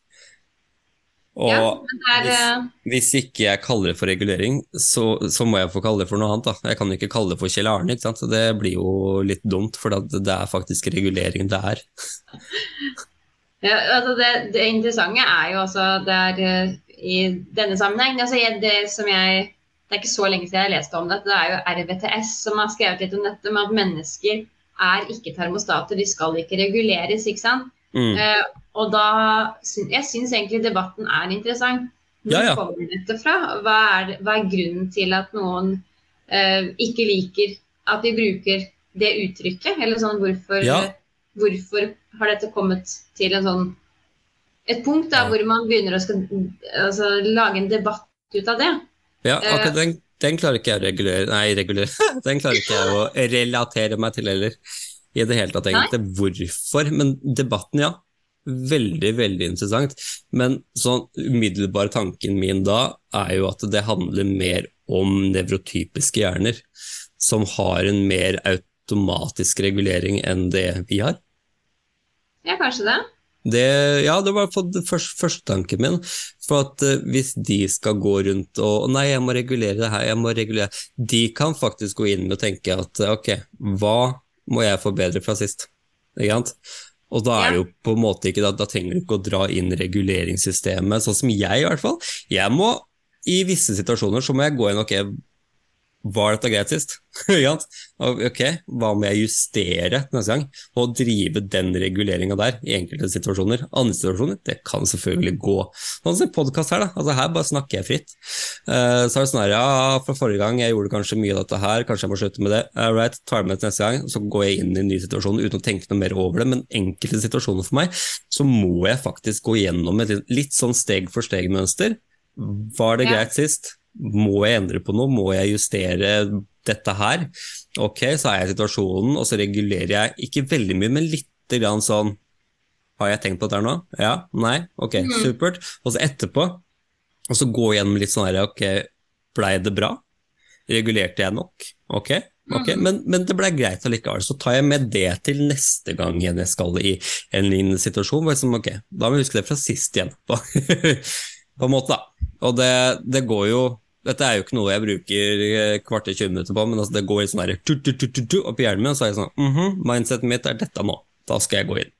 Og Ja, er hvis, eh, hvis ikke jeg kaller det for regulering, så, så må jeg få kalle det for noe annet. da. Jeg kan jo ikke kalle det for Kjell Arne, ikke sant? så det blir jo litt dumt, for det er faktisk regulering det er. Ja, altså det, det interessante er jo også det er, eh, i denne sammenheng altså det, som jeg, det er ikke så lenge siden jeg leste om dette. Det er jo RVTS som har skrevet litt om dette med at mennesker er ikke termostater. De skal ikke reguleres, ikke sant. Mm. Eh, og da Jeg syns egentlig debatten er interessant. Hvor Ja, ja. kommer dette fra? Hva er, hva er grunnen til at noen eh, ikke liker at vi bruker det uttrykket? Eller sånn hvorfor, Ja. hvorfor har dette kommet til en sånn et punkt da, hvor man begynner å skal, altså, lage en debatt ut av det? Ja, Eh, akkurat den, den klarer ikke jeg å regulere Nei, regulere. [laughs] Den klarer ikke jeg å relatere meg til heller. I det hele tatt, egentlig. Hvorfor? Men debatten, ja. Veldig, veldig interessant. Men sånn umiddelbare tanken min da er jo at det handler mer om nevrotypiske hjerner, som har en mer automatisk regulering enn det vi har. Ja, kanskje det. Det, ja, det var først, det første, første tanken min. For at uh, hvis de skal gå rundt og Nei, jeg må regulere det her, jeg må regulere De kan faktisk gå inn og tenke at ok, hva må jeg forbedre fra sist? Ikke sant? Og da er det jo på en måte ikke, da, da trenger du ikke å dra inn reguleringssystemet, sånn som jeg i hvert fall. Jeg må, i visse situasjoner, så må jeg gå inn ok, var dette greit sist? [laughs] Ok, hva må jeg justere neste gang? Og drive den reguleringa der i enkelte situasjoner. Andre situasjoner, det kan selvfølgelig gå. Sånn som podkast her, da. Altså, her bare snakker jeg fritt. Uh, så er det sånn her, ja, fra forrige gang jeg gjorde kanskje mye av dette her, kanskje jeg må slutte med det. All right, tar det med til neste gang, så går jeg inn i en ny situasjon uten å tenke noe mer over det. Men enkelte situasjoner for meg, så må jeg faktisk gå gjennom et litt, litt sånn steg for steg-mønster. Var det Ja. greit sist? Må jeg endre på noe? Må jeg justere dette her? Ok, så er jeg i situasjonen, og så regulerer jeg ikke veldig mye, men litt grann sånn Har jeg tenkt på dette her nå? Ja? Nei? Ok, mm. supert. Og så etterpå, og så gå gjennom litt sånn her Ok, blei det bra? Regulerte jeg nok? Ok, ok, Mhm. men, men det blei greit allikevel. Så tar jeg med det til neste gang igjen jeg skal i en lignende situasjon. Liksom, ok, da må jeg huske det fra sist igjen. På, [laughs] på en måte, da. Og det, det går jo dette er jo ikke noe jeg bruker eh, kvarter 20 minutter på, men altså det går litt sånn her tu, tu, tu, opp i hjernen min, og så er jeg sånn mhm, mindsetet mitt er dette nå. Da skal jeg gå inn.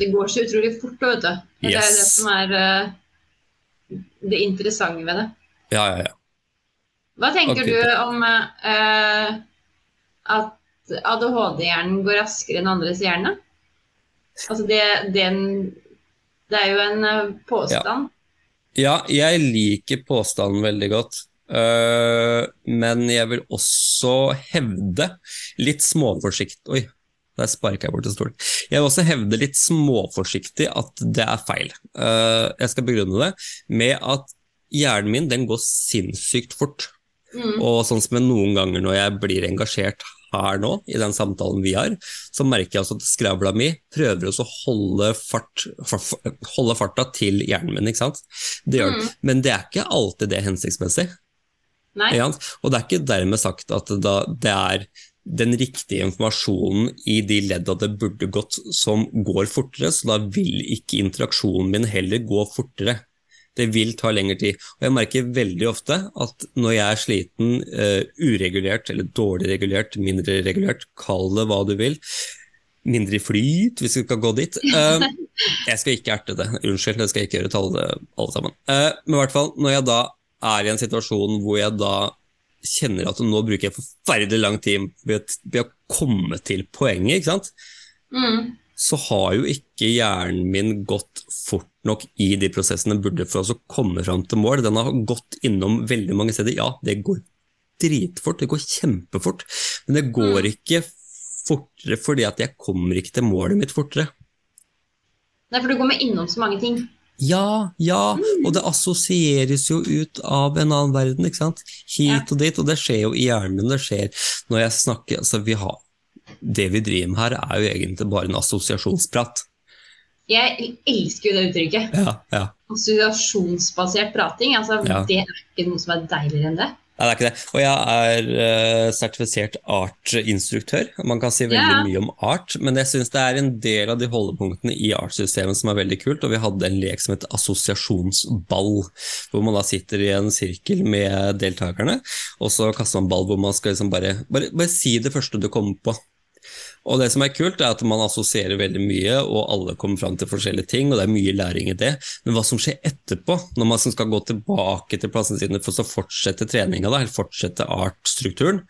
Det går så utrolig fort, vet du. Det er jo det som er eh, det interessante ved det. Ja, ja, ja. Hva tenker Ok. du om uh, at ADHD-hjernen går raskere enn andres hjerne? Altså det, den, det er jo en påstand. påstand. Ja, jeg liker påstanden veldig godt. Eh, men jeg vil også hevde, litt småforsiktig Oi, der sparka jeg bort en stol. Jeg vil også hevde litt småforsiktig at det er feil. Eh, jeg skal begrunne det med at hjernen min den går sinnssykt fort. Mm. Og sånn som jeg noen ganger når jeg blir engasjert her nå, i den samtalen vi har, så merker jeg også at skravla mi prøver også å holde, fart, fa- holde farta til hjernen min, ikke sant. Det gjør den. Mm. Men det er ikke alltid det hensiktsmessig. Og det er ikke dermed sagt at det er den riktige informasjonen i de ledda det burde gått, som går fortere, så da vil ikke interaksjonen min heller gå fortere. Det vil ta lengre tid. Og jeg merker veldig ofte at når jeg er sliten, uh, uregulert eller dårlig regulert, mindre regulert, kall det hva du vil, mindre flyt, hvis vi skal gå dit. uh, [laughs] jeg skal ikke erte det, unnskyld, det skal jeg ikke gjøre til alle, alle sammen. Uh, men i hvert fall, når jeg da er i en situasjon hvor jeg da kjenner at nå bruker jeg forferdelig lang tid ved, å komme til poenget, ikke sant? Mm. så har jo ikke hjernen min gått fort nok i de prosessene den burde for å komme fram til mål. Den har gått innom veldig mange steder. Ja, det går dritfort, det går kjempefort, men det går Mm. ikke fortere fordi at jeg kommer ikke til målet mitt fortere. Nei, for du kommer innom så mange ting. Ja, ja, og det assosieres jo ut av en annen verden, ikke sant? Hit og dit, og det skjer jo i hjernen min, det skjer når jeg snakker, altså vi har, det vi driver med her er jo egentlig bare en assosiasjonsprat. Jeg elsker jo det uttrykket. Ja, ja. Assosiasjonsbasert prating. Altså, Ja. Det er ikke noe som er deiligere enn det. Nei, det er ikke det. Og jeg er uh, sertifisert art-instruktør. Man kan si veldig yeah. mye om art, men jeg syns det er en del av de holdepunktene i artsystemet som er veldig kult. Og vi hadde en lek som het assosiasjonsball, hvor man da sitter i en sirkel med deltakerne, og så kaster man ball hvor man skal liksom bare, bare, bare si det første du kommer på. Og det som er kult, er at man assosierer veldig mye, og alle kommer fram til forskjellige ting, og det er mye læring i det. Men hva som skjer etterpå, når man skal gå tilbake til plassene sine for å fortsette treninga, eller fortsette artstrukturen,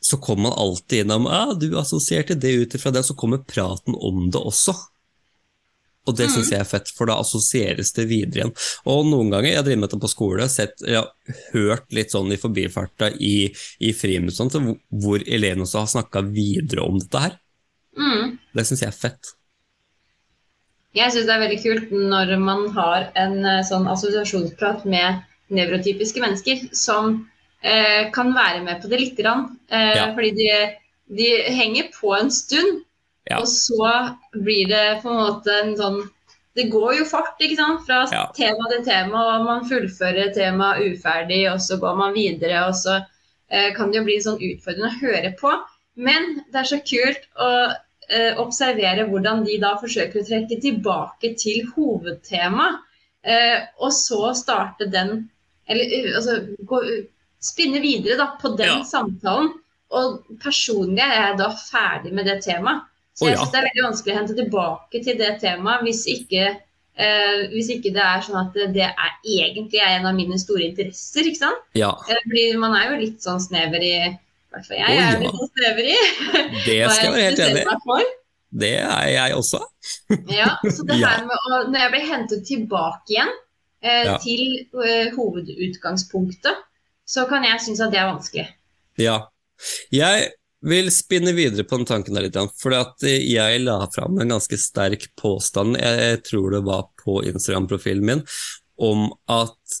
så kommer man alltid innom ah, du assosierte det ut ifra det, og så kommer praten om det også. Og det syns mm. jeg er fett, for da assosieres det videre igjen. Og noen ganger, jeg driver med dette på skole, sett, jeg har hørt litt sånn i forbifarta i, i friminutt, sånn, hvor elevene også har snakka videre om dette her. Mm. Det syns jeg er fett. Jeg syns det er veldig kult når man har en eh, sånn assosiasjonsprat med nevrotypiske mennesker som eh, kan være med på det lite grann. Eh, ja. Fordi de, de henger på en stund. Ja. Og så blir det på en måte en sånn Det går jo fart, ikke sant. Fra ja. tema til tema, og man fullfører temaet uferdig, og så går man videre, og så eh, kan det jo bli sånn utfordrende å høre på. Men det er så kult å eh, observere hvordan de da forsøker å trekke tilbake til hovedtemaet, eh, og så starte den Eller eh, altså gå, spinne videre da, på den ja. samtalen. Og personlig er jeg da ferdig med det temaet. Så jeg syns det er veldig vanskelig å hente tilbake til det temaet hvis ikke, eh, hvis ikke det er sånn at det er egentlig er en av mine store interesser. ikke sant? Ja. Fordi man er jo litt sånn snever i hvert fall jeg er oh, litt sånn snever i. [laughs] Det skal jeg være helt enig i. Det er jeg også. [laughs] ja, så det her med å, Når jeg blir hentet tilbake igjen eh, ja. til eh, hovedutgangspunktet, så kan jeg synes at det er vanskelig. Ja. Jeg vil spinne videre på den tanken der litt, for jeg la fram en ganske sterk påstand, jeg tror det var på Instagram-profilen min, om at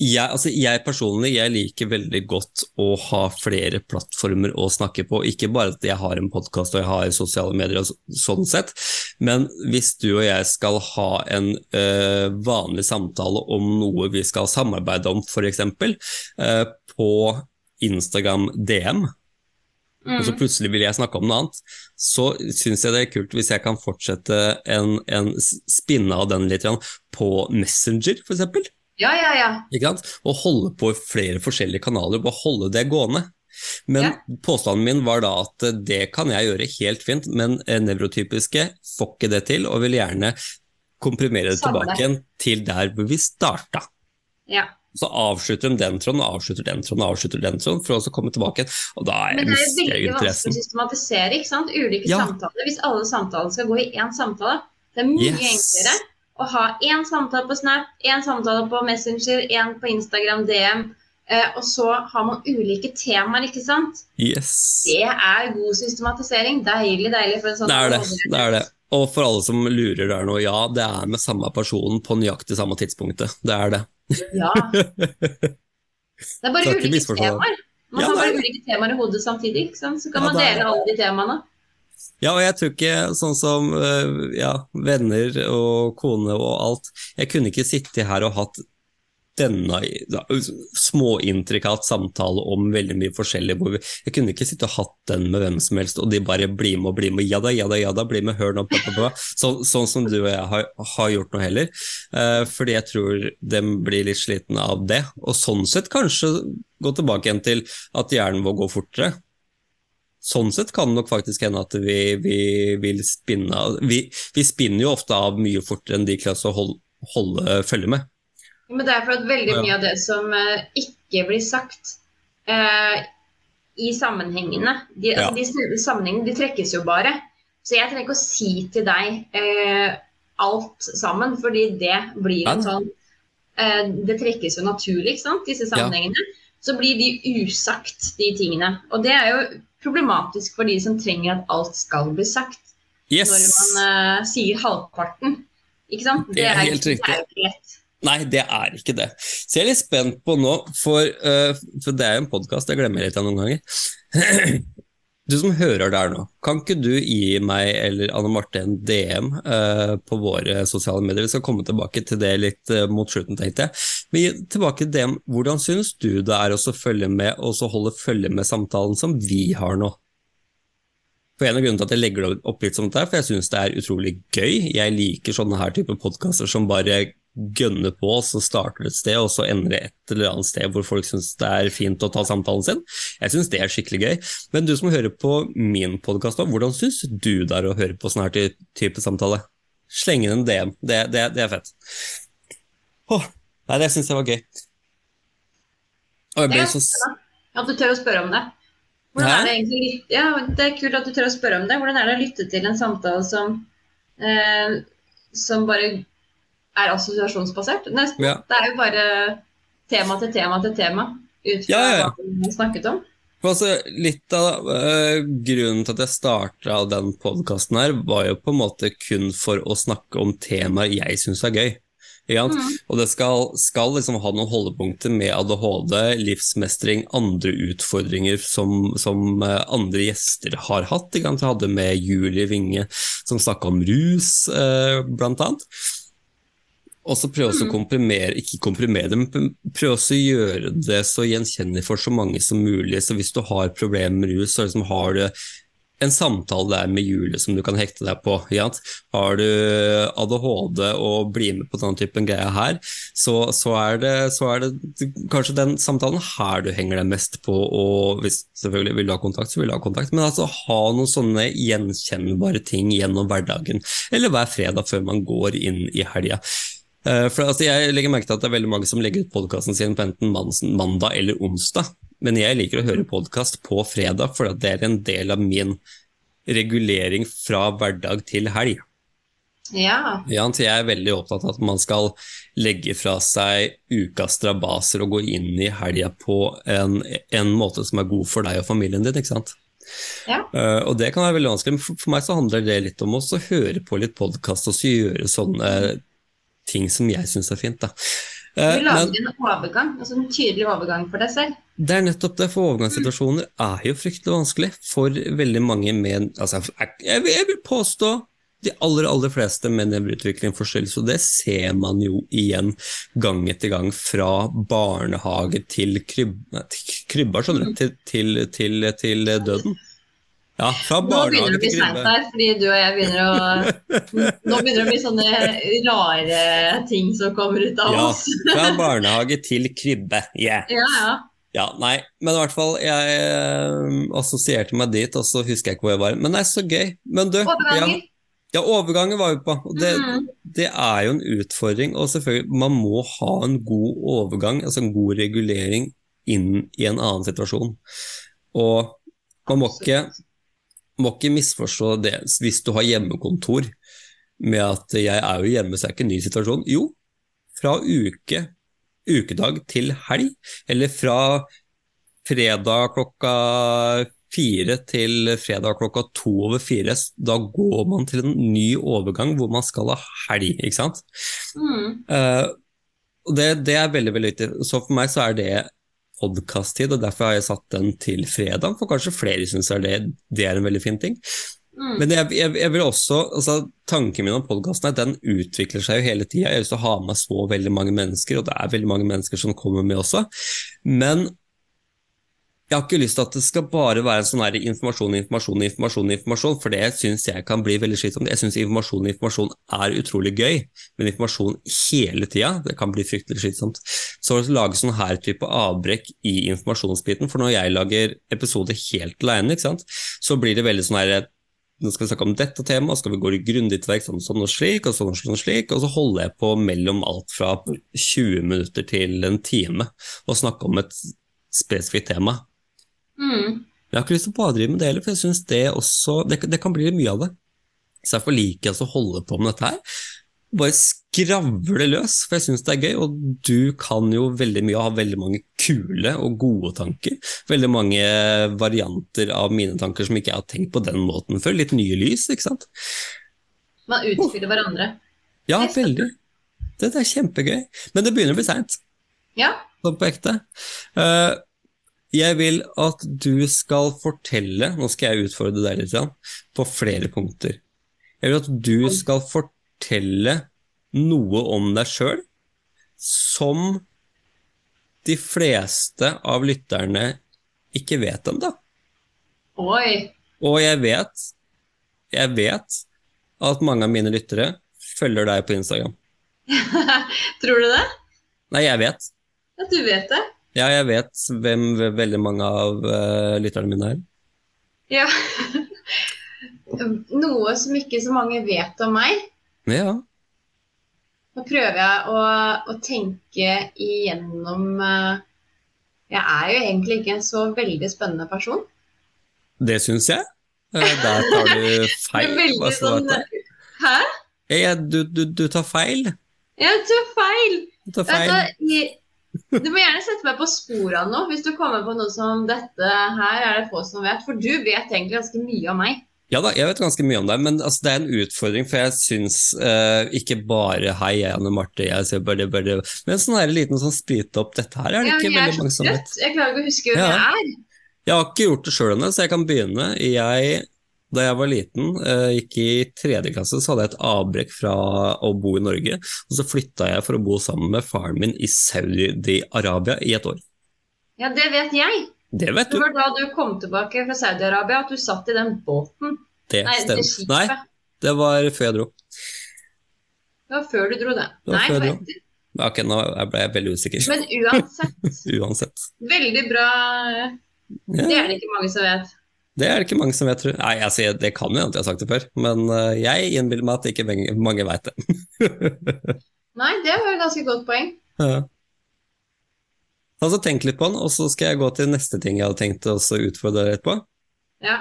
jeg, altså jeg, personlig jeg liker veldig godt å ha flere plattformer å snakke på. Ikke bare at jeg har en podkast og jeg har sosiale medier, og sånn sett, men hvis du og jeg skal ha en ø, vanlig samtale om noe vi skal samarbeide om, f.eks. Øh, på Instagram DM, mm. og så mm. plutselig vil jeg snakke om noe annet, så syns jeg det er kult hvis jeg kan fortsette en, en spinne av den litt på Messenger, f.eks. Ja, ja, ja. Ikke sant? Og holde på flere forskjellige kanaler, bare holde det gående. Men ja. påstanden min var da at det kan jeg gjøre helt fint, men nevrotypiske får ikke det til, og vil gjerne komprimere det tilbake igjen til der hvor vi starta. Ja. Så avslutter de den tråden, avslutter den tråden, avslutter den tråden, for å komme tilbake igjen. Og da er, Men det er veldig vanskelig å systematisere, ikke sant? Ulike ja. samtaler. Hvis alle samtaler skal gå i én samtale, det er mye yes. enklere å ha én samtale på Snap, én samtale på Messenger, én på Instagram DM. Eh, og så har man ulike temaer, ikke sant? Yes. Det er god systematisering. Deilig, deilig. for en sånn Det er det. det, er det. Og for alle som lurer der nå, ja, det er med samme person på nøyaktig samme tidspunktet. Det er det. Ja. [laughs] Det er bare ulike temaer. Man ja, har bare ulike temaer i hodet samtidig, ikke sant? så kan man dele alle de temaene. Ja, og jeg tror ikke sånn som eh, ja, venner og kone og alt Jeg kunne ikke sittet her og hatt denne småintrikat samtale om veldig mye forskjellig. Hvor vi, jeg kunne ikke sitte og hatt den med hvem som helst, og de bare blir med og blir med. Ja da, ja da, ja da, bli med, hør nå, bla, bla, bla. Så, sånn som du og jeg har, har gjort nå heller. Uh, fordi jeg tror de blir litt slitne av det. Og sånn sett kanskje gå tilbake igjen til at hjernen vår går fortere. Sånn sett kan det nok faktisk hende at vi, vi vil spinne vi, vi, spinner jo ofte av mye fortere enn de klarer å holde følge med. Men det er for at veldig mye av det som uh, ikke blir sagt uh, i sammenhengene de, altså, de, sammenhengene de trekkes jo bare. Så jeg trenger ikke å si til deg uh, alt sammen, fordi det blir en sånn Det trekkes jo naturlig, ikke sant, disse sammenhengene. Ja. Så blir de usagt, de tingene. Og det er jo problematisk for de som trenger at alt skal bli sagt. Yes. Når man sier halvparten. Ikke sant? Det er, det er helt riktig. Det er jo ikke lett. Nei, det er ikke det. Så jeg er litt spent på nå, for, uh, for det er jo en podkast, jeg glemmer litt av noen ganger. [clears throat] Du som hører der nå, kan ikke du gi meg eller Anne Marte en DM uh, eh, på våre sosiale medier? Vi skal komme tilbake til det litt uh, mot slutten, tenkte jeg. Men tilbake til DM. hvordan syns du det er å følge med, og holde følge med samtalen som vi har nå? For En av grunnene til at jeg legger det opp litt som det er, for jeg syns det er utrolig gøy. Jeg liker sånne her type podkaster som bare gønner på, så starter det et sted, og så ender det et eller annet sted hvor folk syns det er fint å ta samtalen sin. Jeg syns det er skikkelig gøy. Men du som hører på min podkast, hvordan syns du det er å høre på sånn her type samtale? Sleng inn en DM. Det, det, det er fett. Åh, nei, det syns jeg var gøy. Og jeg ble så... At du tør å spørre om det. Hvordan er det egentlig ja, Det er kult at du tør å spørre om det. Hvordan er det å lytte til en samtale som, eh, som bare er assosiasjonsbasert? Nesten. Ja. Det er jo bare tema til tema til tema ut fra ja, hva vi snakket om. Altså, litt av uh, grunnen til at jeg starta den podkasten her, var jo på en måte kun for å snakke om temaer jeg syns er gøy. Mm. Og det skal, skal liksom ha noen holdepunkter med ADHD, livsmestring, andre utfordringer som, som uh, andre gjester har hatt. Jeg hadde med Julie Winge som snakka om rus, uh, blant annet. Og så prøve å mm. komprimere, ikke komprimere det, men prøve å gjøre det så gjenkjennelig for så mange som mulig. Så hvis du har problemer med rus, så liksom har du en samtale der med Julie som du kan hekte deg på. Ja? Har du ADHD og blir med på denne typen greier her, så, så, er det, så, er det, kanskje den samtalen her du henger deg mest på. Og hvis selvfølgelig vil du ha kontakt, så vil du ha kontakt. Men altså ha noen sånne gjenkjennbare ting gjennom hverdagen, eller hver fredag før man går inn i helga. Eh, for altså, Jeg legger merke til at det er veldig mange som legger ut podkasten sin på enten mandag eller onsdag. Men jeg liker å høre podkast på fredag, for det er en del av min regulering fra hverdag til helg. Ja. ja. Så jeg er veldig opptatt av at man skal legge fra seg ukas strabaser og gå inn i helga på en, en, måte som er god for deg og familien din. ikke sant? Ja. Uh, og det kan være veldig vanskelig, men for, for meg så handler det litt om å høre på litt podkast og så gjøre sånne ting som jeg syns er fint. da. Eh, du lager men, en overgang, altså en tydelig overgang for deg selv. Det er nettopp det, for overgangssituasjoner er jo fryktelig vanskelig for veldig mange med altså, jeg, jeg vil påstå de aller aller fleste med nevroutvikling forstyrrelse, og det ser man jo igjen gang etter gang fra barnehage til krybba, krybba skjønner du, til, til, til, til døden. Ja. Nå begynner det å bli seint her, fordi du og jeg begynner å [laughs] Nå begynner det å bli sånne rare ting som kommer ut av ja, oss. fra [laughs] barnehage til krybbe. Yeah. Ja, ja. Ja, nei, men i hvert fall, jeg eh, assosierte meg dit, og så husker jeg ikke hvor jeg var. Men det er så gøy. Men du Overganger. Ja, ja, overganger var vi på. Og det, mm. det, er jo en utfordring. Og selvfølgelig, man må ha en god overgang, altså en god regulering, inn i en annen situasjon. Og man må ikke, må ikke misforstå det hvis du har hjemmekontor med at jeg er jo hjemme, så er det ikke en ny situasjon. Jo, fra uke ukedag til helg, eller fra fredag klokka fire til fredag klokka to over fire. Da går man til en ny overgang hvor man skal ha helg, ikke sant. Mm. Uh, det, det, er veldig veldig viktig. Så for meg så er det podkast-tid, og derfor har jeg satt den til fredag. For kanskje flere syns det, det er en veldig fin ting. Mm. Men jeg, jeg, jeg, vil også, altså, tanken min om podkasten er at den utvikler seg jo hele tida. Jeg har lyst til å ha med så veldig mange mennesker, og det er veldig mange mennesker som kommer med også. Men jeg har ikke lyst til at det skal bare være en sånn her informasjon, informasjon, informasjon, informasjon, for det syns jeg kan bli veldig slitsomt. Jeg syns informasjon informasjon er utrolig gøy, men informasjon hele tida, det kan bli fryktelig slitsomt. Så å lage sånn her type avbrekk i informasjonsbiten, for når jeg lager episoder helt alene, så blir det veldig sånn her nå skal vi snakke om dette temaet, skal vi gå grundig til verks sånn, sånn og slik, og sånn og sånn slik, og så holder jeg på mellom alt fra 20 minutter til en time og snakke om et spesifikt tema. Mm. Jeg har ikke lyst til å bare drive med det heller, for jeg syns det også det, det, kan bli mye av det. Så derfor liker jeg å holde på med dette her bare skravle løs, for jeg syns det er gøy. Og du kan jo veldig mye og har veldig mange kule og gode tanker. Veldig mange varianter av mine tanker som ikke jeg har tenkt på den måten før. Litt nye lys, ikke sant. Man utfyller hverandre. Ja, veldig. Dette er kjempegøy. Men det begynner å bli seint. Ja. Sånn på ekte. Uh, jeg vil at du skal fortelle, nå skal jeg utfordre deg litt, på flere punkter. Jeg vil at du skal fortelle noe om deg sjøl som de fleste av lytterne ikke vet ennå. Oi. Og jeg vet, jeg vet at mange av mine lyttere følger deg på Instagram. [laughs] Tror du det? Nei, jeg vet. Ja, du vet det? Ja, jeg vet hvem veldig mange av uh, lytterne mine er. Ja. [laughs] Noe som ikke så mange vet om meg. Ja. Nå prøver jeg å, å tenke igjennom uh, Jeg er jo egentlig ikke en så veldig spennende person. Det syns jeg. Uh, der tar du [laughs] feil. veldig sånn Hæ? Ja, du, du, du, tar feil. Jeg tar feil. Du tar feil. Du, du må gjerne sette meg på sporet nå, hvis du kommer på noe som dette her er det få som vet. For du vet egentlig ganske mye om meg. Ja da, jeg vet ganske mye om deg, men altså, det er en utfordring. For jeg syns uh, ikke bare 'hei, jeg er Anne Marte', jeg sier bare, bare Men en sånn her liten sånn sprite opp dette her er det ja, ikke veldig mange som vet. Jeg klarer ikke å huske hvem ja. jeg er. Jeg har ikke gjort det sjøl ennå, så jeg kan begynne. Jeg, da jeg var liten, uh, gikk i tredje klasse, så hadde jeg et avbrekk fra å bo i Norge. Og så flytta jeg for å bo sammen med faren min i Saudi-Arabia i et år. Ja, det vet jeg. Det vet du. Det var da du kom tilbake fra Saudi-Arabia at du satt i den båten. Det Nei, det stemmer. Nei, det var før jeg dro. Det var før du dro, det. det Nei, før det etter. Ok, nå ble jeg veldig usikker. Men uansett. [laughs] uansett. Veldig bra. Det er det ikke mange som vet. Det er det ikke mange som vet, tror jeg. Nei, jeg sier, det kan jo hende jeg har sagt det før, men uh, jeg innbiller meg at ikke mange, mange veit det. [laughs] Nei, det var et ganske godt poeng. Ja. Altså, tenk litt på den, og så skal jeg gå til neste ting jeg hadde tenkt å utfordre deg litt på. Ja.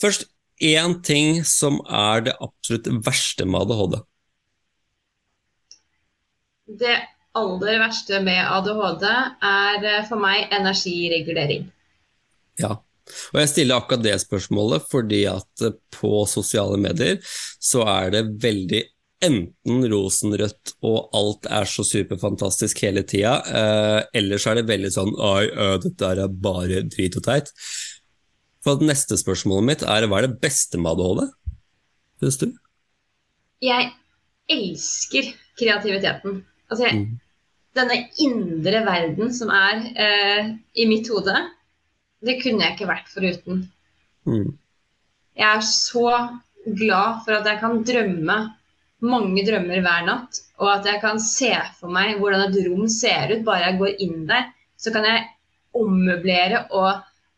Først én ting som er det absolutt verste med ADHD. Det aller verste med ADHD er eh, for meg energiregulering. Ja, og jeg stiller akkurat det spørsmålet fordi at eh, på sosiale medier så er det veldig enten rosenrødt og alt er så superfantastisk hele tida, eh, eller så er det veldig sånn Oi, ø, dette er bare drit og teit. For neste spørsmålet mitt er hva er det beste med ADHD, syns du? Jeg elsker kreativiteten. Altså, jeg, Mm. denne indre verden som er eh, i mitt hode, det kunne jeg ikke vært foruten. Mm. Jeg er så glad for at jeg kan drømme mange drømmer hver natt, og at jeg kan se for meg hvordan et rom ser ut. Bare jeg går inn der, så kan jeg ommøblere og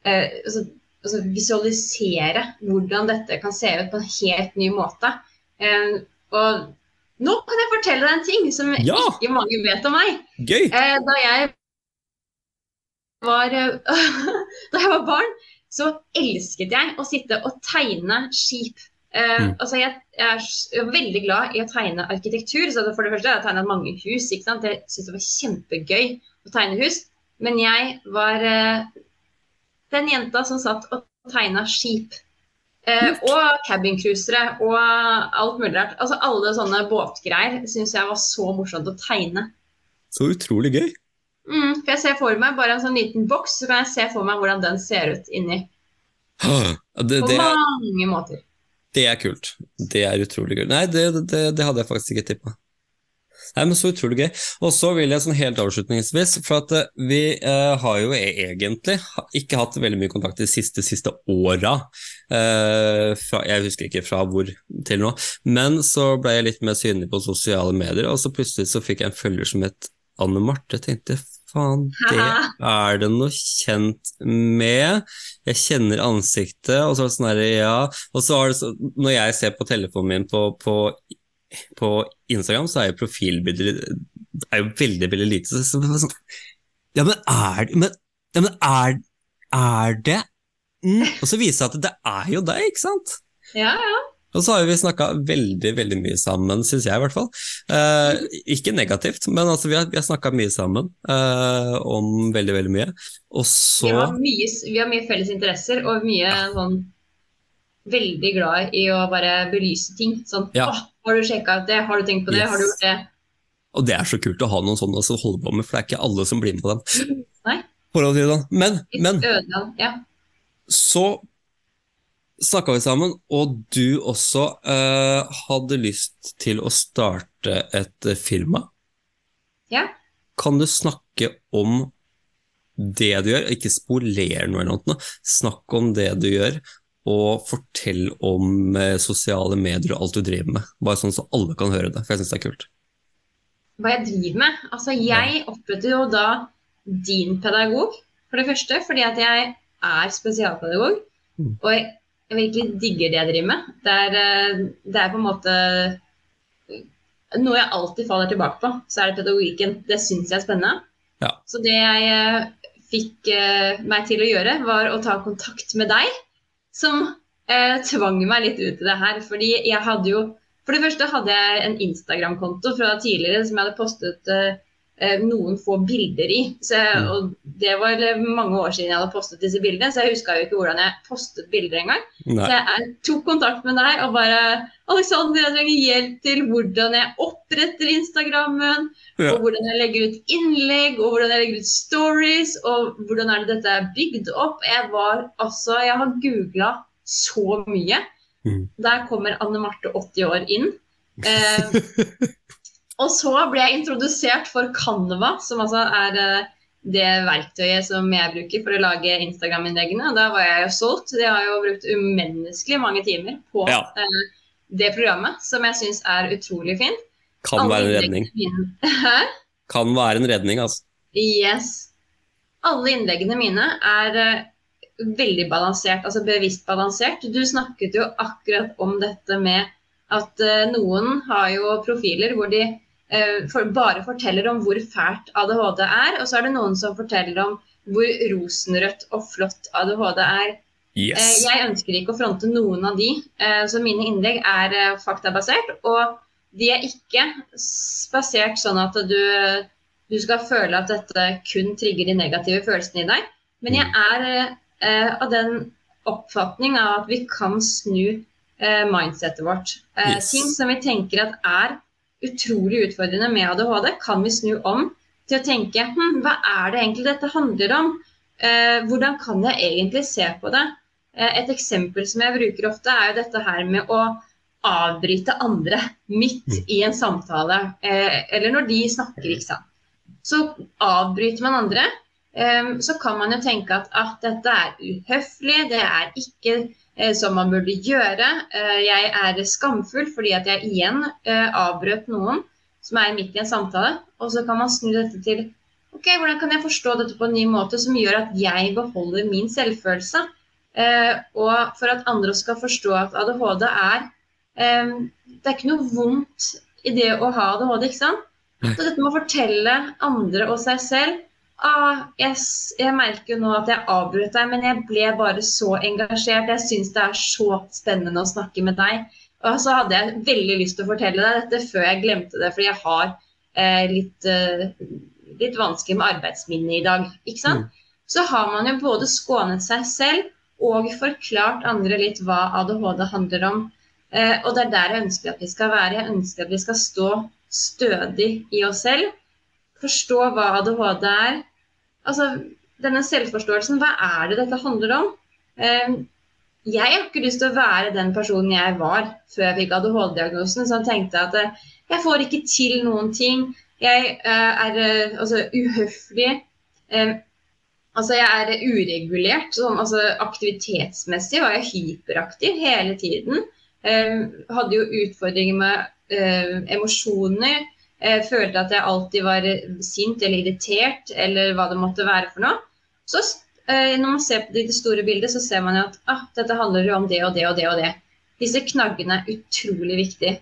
eh, altså, altså visualisere hvordan dette kan se ut på en helt ny måte. Eh, og nå kan jeg fortelle deg en ting som Ja! ikke mange vet om meg. Gøy! Eh, da jeg var eh, [laughs] Da jeg var barn, så elsket jeg å sitte og tegne skip. Eh, Mm. altså jeg, jeg er veldig glad i å tegne arkitektur. så For det første har jeg tegnet mange hus. ikke sant? Jeg syntes det var kjempegøy å tegne hus. Men jeg var eh, den jenta som satt og tegna skip. Eh, og cabincruisere og alt mulig rart. Altså Alle sånne båtgreier syns jeg var så morsomt å tegne. Så utrolig gøy. Mm, for jeg ser for meg bare en sånn liten boks, så kan jeg se for meg hvordan den ser ut inni. Det, På det, mange måter. det er kult. Det er utrolig gøy. Nei, det, det, det hadde jeg faktisk ikke tippa. Nei, men Så utrolig gøy. Og så vil jeg sånn helt avslutningsvis, for at eh, vi eh, har jo e- egentlig ikke hatt veldig mye kontakt de siste, siste åra. Eh, fra, jeg husker ikke fra hvor til nå, men så ble jeg litt mer synlig på sosiale medier, og så plutselig så fikk jeg en følger som het Anne Marte. Jeg tenkte faen, det er det noe kjent med. Jeg kjenner ansiktet, og så er det sånn her, ja. Og så er det så, når jeg ser på telefonen min på, på på Instagram så er jo profilbilder er jo veldig, veldig lite. Så, så, så, sånn, ja, men er det Men, ja, men er, er det mm. Og så viser det seg at det er jo deg, ikke sant? Ja, ja. Og så har vi snakka veldig veldig mye sammen, syns jeg i hvert fall. Eh, ikke negativt, men altså, vi har, vi har snakka mye sammen eh, om veldig, veldig mye. Og så Vi har, mye, vi har mye felles interesser og mye sånn Veldig glad i å bare belyse ting. Sånn Ja. Har du sjekka ut det? Har du tenkt på det? Yes. Har du gjort det? Og det er så kult å ha noen sånne som holder på med, for det er ikke alle som blir med på dem. Nei. Det sånn. Men, men. Ja. så snakka vi sammen, og du også eh, hadde lyst til å starte et eh, firma. ja. kan du snakke om det du gjør, ikke spoler noe eller noe. Snakk om det du gjør, og fortell om eh, sosiale medier og alt du driver med. Bare sånn så alle kan høre det, for jeg syns det er kult. Hva jeg driver med? Altså, jeg oppretter jo da din pedagog, for det første, fordi at jeg er spesialpedagog. Mm. Og jeg, jeg virkelig digger det jeg driver med. Det er, eh, det er på en måte noe jeg alltid faller tilbake på. Så er det pedagogikken. Det syns jeg er spennende. Ja. Så det jeg eh, fikk eh, meg til å gjøre, var å ta kontakt med deg, som eh, tvang meg litt ut i det her. Fordi jeg hadde jo For det første hadde jeg en Instagram-konto fra tidligere som jeg hadde postet eh, eh, noen få bilder i. Så Mm. og det var mange år siden jeg hadde postet disse bildene, så jeg huska jo ikke hvordan jeg postet bilder engang. Så jeg tok kontakt med deg og bare Alexander, jeg trenger hjelp til hvordan jeg oppretter Instagrammen, Ja. og hvordan jeg legger ut innlegg, og hvordan jeg legger ut stories, og hvordan er det dette er bygd opp. Jeg var altså Jeg har googla så mye. Mm. Der kommer Anne Marte 80 år inn. [laughs] Eh, og så ble jeg introdusert for Canva, som altså er eh, det verktøyet som jeg bruker for å lage Instagram-innleggene. Da var jeg jo solgt. Jeg har jo brukt umenneskelig mange timer på Ja. eh, det programmet, som jeg syns er utrolig fint. Kan Alle være en redning. Kan [laughs] være en redning, altså. Yes. Alle innleggene mine er uh, veldig balansert, altså bevisst balansert. Du snakket jo akkurat om dette med at uh, noen har jo profiler hvor de for, bare forteller om hvor fælt ADHD er, og så er det noen som forteller om hvor rosenrødt og flott ADHD er. Eh, Yes. Jeg ønsker ikke å fronte noen av de, eh, så mine innlegg er eh, faktabasert. Og de er ikke basert sånn at du, du skal føle at dette kun trigger de negative følelsene i deg. Men jeg er eh, av den oppfatning av at vi kan snu eh, mindsetet vårt. Eh, Yes. Ting som vi tenker at er utrolig utfordrende med ADHD, kan vi snu om til å tenke hm, hva er det egentlig dette handler om? Eh, hvordan kan jeg egentlig se på det? Eh, et eksempel som jeg bruker ofte, er jo dette her med å avbryte andre midt Mm. i en samtale, eh, eller når de snakker, ikke sant. Så avbryter man andre, eh, så kan man jo tenke at at dette er uhøflig, det er ikke som man burde gjøre. Eh, jeg er skamfull fordi at jeg igjen eh, avbrøt noen som er midt i en samtale. Og så kan man snu dette til ok, hvordan kan jeg forstå dette på en ny måte som gjør at jeg beholder min selvfølelse? Eh, og for at andre skal forstå at ADHD er eh, Det er ikke noe vondt i det å ha ADHD, ikke sant? Så dette med å fortelle andre og seg selv ah, jeg, jeg merker jo nå at jeg avbrøt deg, men jeg ble bare så engasjert. Jeg syns det er så spennende å snakke med deg. Og så hadde jeg veldig lyst til å fortelle deg dette før jeg glemte det, fordi jeg har eh, litt, eh, litt vanskelig med arbeidsminnet i dag. ikke sant? Så har man jo både skånet seg selv og forklart andre litt hva ADHD handler om. Eh, og det er der jeg ønsker at vi skal være. Jeg ønsker at vi skal stå stødig i oss selv. Forstå hva ADHD er. Altså, denne selvforståelsen, hva er det dette handler om? Eh, jeg har ikke lyst til å være den personen jeg var før jeg fikk ADHD-diagnosen, som tenkte at eh, jeg får ikke til noen ting. Jeg eh, er eh, altså, uhøflig. Eh, altså, jeg er uregulert. Sånn, altså, aktivitetsmessig var jeg hyperaktiv hele tiden. Eh, hadde jo utfordringer med eh, emosjoner. Eh, følte at jeg alltid var sint eller irritert, eller hva det måtte være for noe. Så eh, når man ser på det store bildet, så ser man jo at ah, dette handler jo om det og det og det og det. Disse knaggene er utrolig viktige.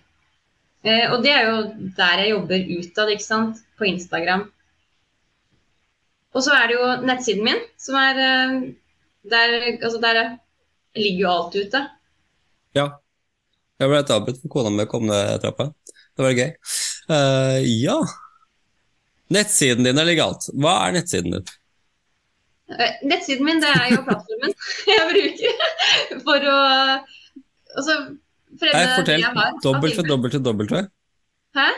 Eh, og det er jo der jeg jobber utad, ikke sant. På Instagram. Og så er det jo nettsiden min, som er eh, Der, altså der ligger jo alt ute. Ja. Jeg ble litt avbrutt for kona mi kom ned trappa. Det var gøy. Eh, ja. Nettsiden din er legalt. Hva er nettsiden din? Eh, Nettsiden min det er jo plattformen [laughs] jeg bruker for å altså, fremme Nei, det fortell. jeg har. Dobbelt til dobbelt til dobbelt. Hæ?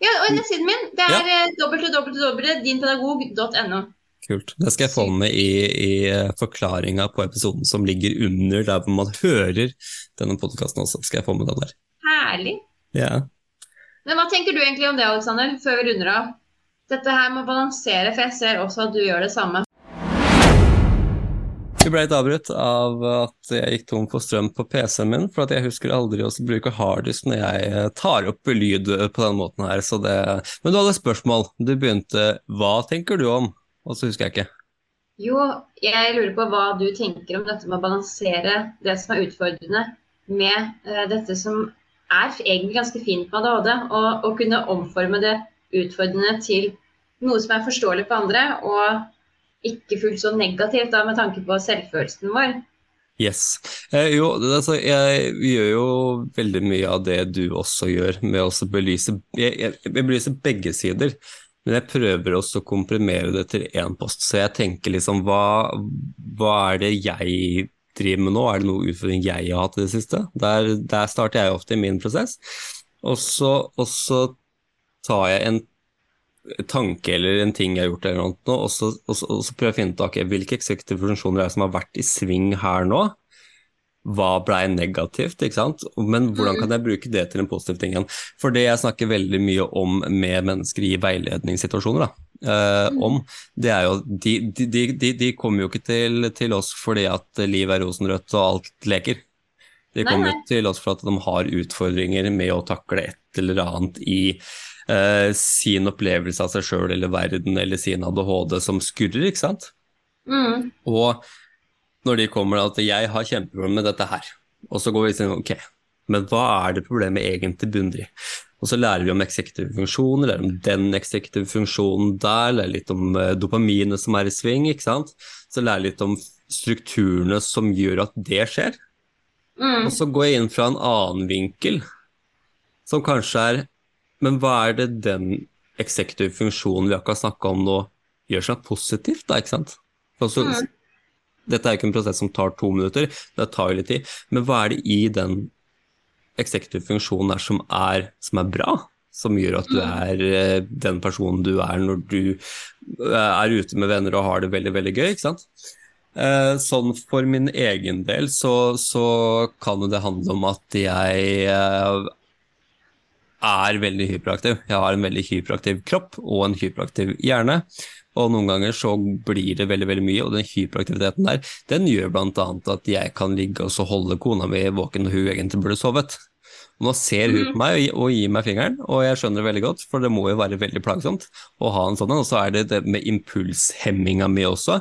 Ja, og nettsiden min det er ja. www.dinpedagog.no. Kult. Det skal jeg få med i, i forklaringa på episoden som ligger under der hvor man hører denne podkasten også. Skal jeg få med den der. Herlig. Ja. Men hva tenker du egentlig om det, Alexander, før vi runder av? dette her med å balansere, for jeg ser også at du gjør det samme. Vi ble litt avbrutt av at jeg gikk tom for strøm på PC-en min, for at jeg husker aldri å bruke harddisk når jeg tar opp lyd på den måten her. Det... Men du hadde spørsmål. Du begynte Hva tenker du om? Og så husker jeg ikke. Jo, jeg lurer på hva du tenker om dette med å balansere det som er utfordrende, med uh, dette som er egentlig ganske fint med ADHD, og, og kunne omforme det utfordrende til noe som er forståelig på andre. og ikke fullt så negativt da, med tanke på selvfølelsen vår. Yes. Eh, jo, altså, jeg gjør jo veldig mye av det du også gjør, med å belyse jeg, jeg, belyser begge sider. Men jeg prøver også å komprimere det til én post. Så jeg tenker liksom hva, hva er det jeg driver med nå? Er det noe utfordring jeg har hatt i det siste? Der, der starter jeg ofte i min prosess. Og så, og så tar jeg en tanke eller en ting jeg har gjort, eller noe, og så, og så, og så prøver jeg å finne ut okay, hvilke eksekutive funksjoner er det som har vært i sving her nå. Hva blei negativt, ikke sant? men hvordan kan jeg bruke det til en positiv ting igjen? For det jeg snakker veldig mye om med mennesker i veiledningssituasjoner, da, eh, mm. om, det er jo de, de, de, de, kommer jo ikke til, til oss fordi at liv er rosenrødt og alt leker. De kommer nei. til oss for at de har utfordringer med å takle et eller annet i eh, sin opplevelse av seg sjøl eller verden eller sin ADHD som skurrer, ikke sant? Mm. Og når de kommer at 'jeg har kjempeproblemer med dette her', og så går vi sånn ok, men hva er det problemet egentlig bunner i? Og så lærer vi om eksekutive funksjoner, lærer om den eksekutive funksjonen der, lærer litt om uh, dopaminet som er i sving, ikke sant. Så lærer litt om strukturene som gjør at det skjer. Mm. Og så går jeg inn fra en annen vinkel, som kanskje er men hva er det den eksekutive funksjonen vi akkurat snakka om nå, gjør seg positivt, da, ikke sant? Altså, mm. Dette er jo ikke en prosess som tar to minutter, det tar jo litt tid. Men hva er det i den eksekutive funksjon er som er, som er bra? Som gjør at du mm. er eh, den personen du er når du eh, er ute med venner og har det veldig, veldig gøy, ikke sant? Eh, sånn for min egen del så, så kan jo det handle om at jeg er veldig hyperaktiv. Jeg har en veldig hyperaktiv kropp og en hyperaktiv hjerne. Og noen ganger så blir det veldig veldig mye, og den hyperaktiviteten der, den gjør bl.a. at jeg kan ligge og holde kona mi våken når hun egentlig burde sovet. Nå ser hun på meg og gir meg fingeren, og jeg skjønner det veldig godt, for det må jo være veldig plagsomt å ha en sånn en. Og så er det det med impulshemminga mi også.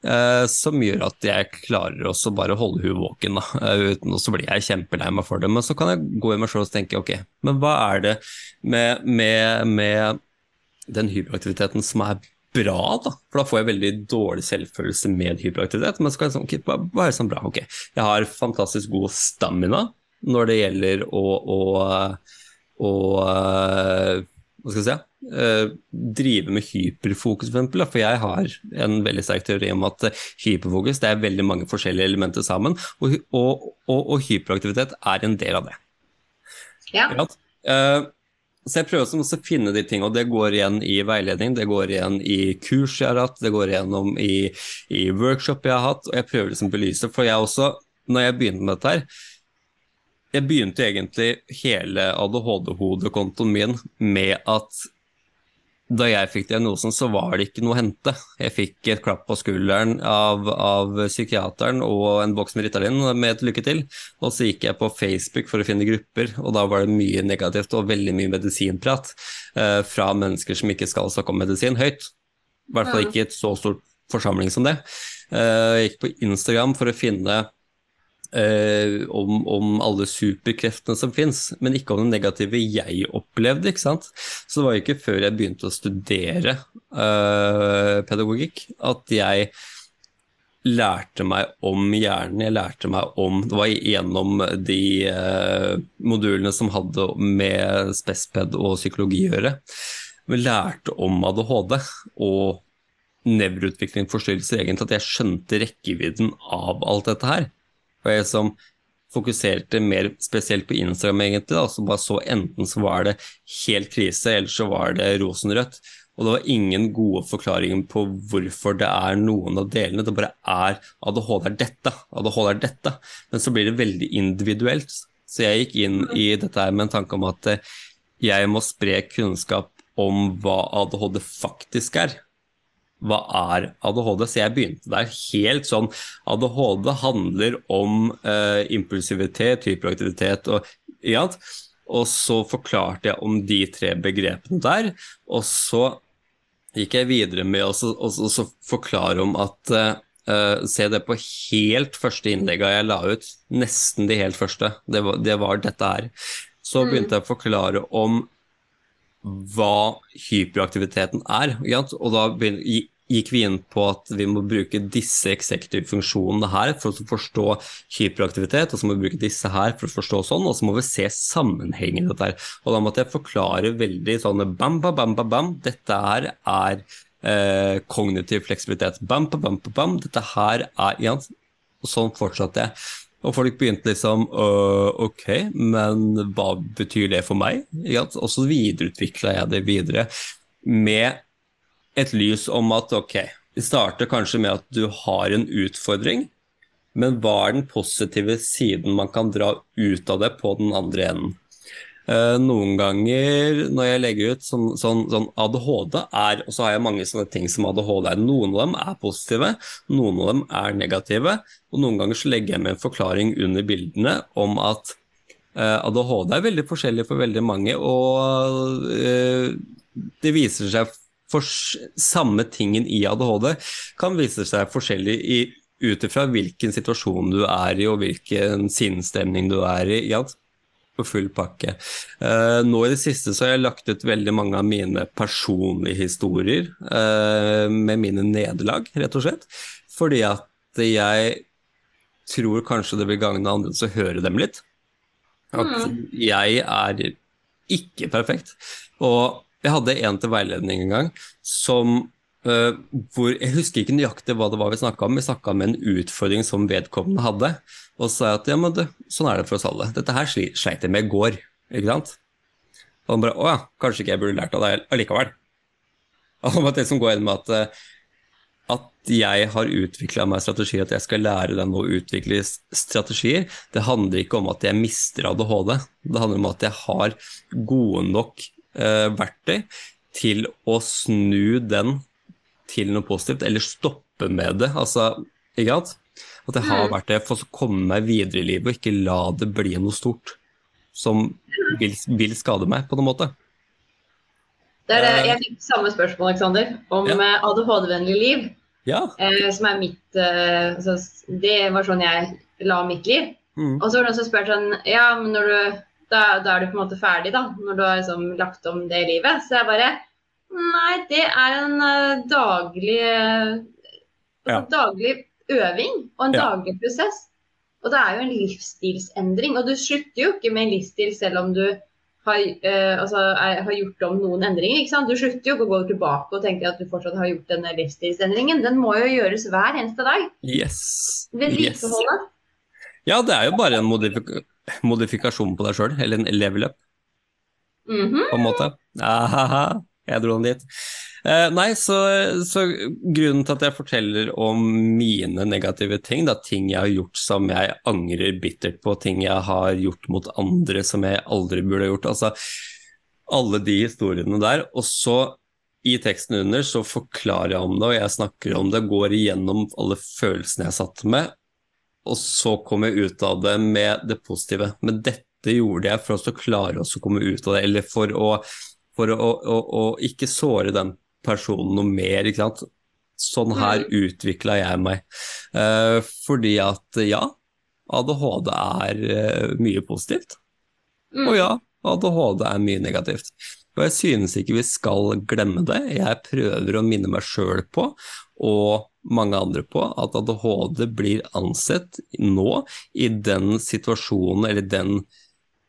Eh, som gjør at jeg klarer også bare å holde hun våken. Da. Eh, uten, og så blir jeg kjempelei meg for det. Men så kan jeg gå i meg sjøl og tenke ok, men hva er det med, med, med den hyperaktiviteten som er bra, da? For da får jeg veldig dårlig selvfølelse med hyperaktivitet. Men så kan jeg sånn, hva, hva er det som er bra? Ok, jeg har fantastisk god stamina når det gjelder å, å, å, å hva skal jeg si, uh, drive med hyperfokus, for eksempel. For jeg har en veldig sterk teori om at hyperfokus det er veldig mange forskjellige elementer sammen, og, og, og, og hyperaktivitet er en del av det. Ja. Uh, så jeg prøver også å finne de tingene, og det går igjen i veiledning, det går igjen i kurs jeg har hatt, det går igjennom i, i workshop jeg har hatt, og jeg prøver liksom belyse, for jeg også, når jeg begynte med dette her, jeg begynte egentlig hele ADHD-hodekontoen min med at da jeg fikk diagnosen, så var det ikke noe å hente. Jeg fikk et klapp på skulderen av, av psykiateren og en boks med Ritalin med et lykke til. Og så gikk jeg på Facebook for å finne grupper, og da var det mye negativt og veldig mye medisinprat eh, fra mennesker som ikke skal snakke om medisin høyt. I hvert fall ikke i et så stort forsamling som det. Eh, jeg gikk på Instagram for å finne eh, om, om, alle superkreftene som fins, men ikke om det negative jeg opplevde. ikke sant? Så det var ikke før jeg begynte å studere eh, pedagogikk at jeg lærte meg om hjernen. Jeg lærte meg om Det var gjennom de eh, modulene som hadde med spesped og psykologi å gjøre. Vi lærte om ADHD og nevroutviklingsforstyrrelser, egentlig, at jeg skjønte rekkevidden av alt dette her. Og jeg som fokuserte mer spesielt på Instagram, egentlig. da, så bare så Enten så var det helt krise, eller så var det rosenrødt. Og det var ingen gode forklaringer på hvorfor det er noen av delene. Det bare er ADHD er dette, ADHD er dette. Men så blir det veldig individuelt. Så jeg gikk inn i dette her med en tanke om at jeg må spre kunnskap om hva ADHD faktisk er. Hva er ADHD? Så jeg begynte der helt sånn ADHD handler om eh, impulsivitet, hyperaktivitet og ja, Og så forklarte jeg om de tre begrepene der, og så gikk jeg videre med å forklare om at uh, Se det på helt første innlegga jeg la ut, nesten de helt første. Det var, det var dette her. Så mm. begynte jeg å forklare om hva hyperaktiviteten er. Og da gikk vi inn på at vi må bruke disse executive-funksjonene her for å forstå hyperaktivitet, og så må vi bruke disse her for å forstå sånn, og så må vi se sammenhengen i dette. her. Og da måtte jeg forklare veldig sånn bam, bam, bam, bam, bam. Dette her er eh, kognitiv fleksibilitet. Bam, bam, bam, bam. Dette her er ja, Og sånn fortsatte jeg. Og folk begynte liksom øh, Ok, men hva betyr det for meg? Og så videreutvikla jeg det videre med et lys om at ok, vi starter kanskje med at du har en utfordring, men hva er den positive siden man kan dra ut av det på den andre enden? Eh, noen ganger når jeg legger ut sånn, sånn, sånn, ADHD er Og så har jeg mange sånne ting som ADHD er. Noen av dem er positive, noen av dem er negative. Og noen ganger så legger jeg med en forklaring under bildene om at eh, ADHD er veldig forskjellig for veldig mange, og eh, det viser seg for samme tingen i ADHD kan vise seg forskjellig ut ifra hvilken situasjon du er i og hvilken sinnsstemning du er i. Ja, på full pakke. Uh, nå i det siste så har jeg lagt ut veldig mange av mine personlige historier uh, med mine nederlag, rett og slett. Fordi at jeg tror kanskje det vil gagne andre å høre dem litt. At mm. jeg er ikke perfekt. Og jeg hadde en til veiledning en gang som uh, hvor Jeg husker ikke nøyaktig hva det var vi snakka om, vi snakka om en utfordring som vedkommende hadde. Og så sa jeg at ja, men det, sånn er det for oss alle. Dette her sleit jeg med i går. ikke sant? Og han bare å ja, kanskje ikke jeg burde lært av det allikevel. Og det som går inn med at, eh, at jeg har utvikla meg strategier, at jeg skal lære dem å utvikle strategier, det handler ikke om at jeg mister ADHD. Det handler om at jeg har gode nok uh, verktøy til å snu den til noe positivt, eller stoppe med det. Altså, ikke sant? At jeg har mm. vært det for å komme meg videre i livet, og ikke la det bli noe stort som vil, vil skade meg, på noen måte. Det er det, eh. jeg fikk samme spørsmål, Alexander, om ja. Eh, ADHD-vennlig liv. Ja. Eh, som er mitt altså, Det var sånn jeg la mitt liv. Mm. Og så var det noen som spurte sånn Ja, men når du da, da, er du på en måte ferdig, da, når du har liksom lagt om det livet. Så jeg bare Nei, det er en uh, daglig altså, ja. daglig øving og en ja. daglig prosess. Og det er jo en livsstilsendring. Og du slutter jo ikke med en livsstil selv om du har, uh, altså, er, har gjort om noen endringer. ikke sant? Du slutter jo ikke å gå tilbake og tenke at du fortsatt har gjort denne livsstilsendringen. Den må jo gjøres hver eneste dag. Yes. Vedlikeholdet. Yes. Ja, det er jo bare en modifik modifikasjon på deg sjøl, eller en level up, mm -hmm. på en måte. Ahaha, jeg dro den dit. Eh, nei, så, så, grunnen til at jeg forteller om mine negative ting, da, ting jeg har gjort som jeg angrer bittert på, ting jeg har gjort mot andre som jeg aldri burde ha gjort, altså alle de historiene der. Og så i teksten under så forklarer jeg om det, og jeg snakker om det, går igjennom alle følelsene jeg satt med, og så kommer jeg ut av det med det positive. Men dette gjorde jeg for å klare å komme ut av det, eller for å, for å, å, å ikke såre den personen noe mer. ikke sant? Sånn her mm. utvikla jeg meg. Eh, fordi at ja, ADHD er eh, mye positivt. Mm. Og ja, ADHD er mye negativt. Og jeg synes ikke vi skal glemme det. Jeg prøver å minne meg sjøl på, og mange andre på, at ADHD blir ansett nå, i den situasjonen eller den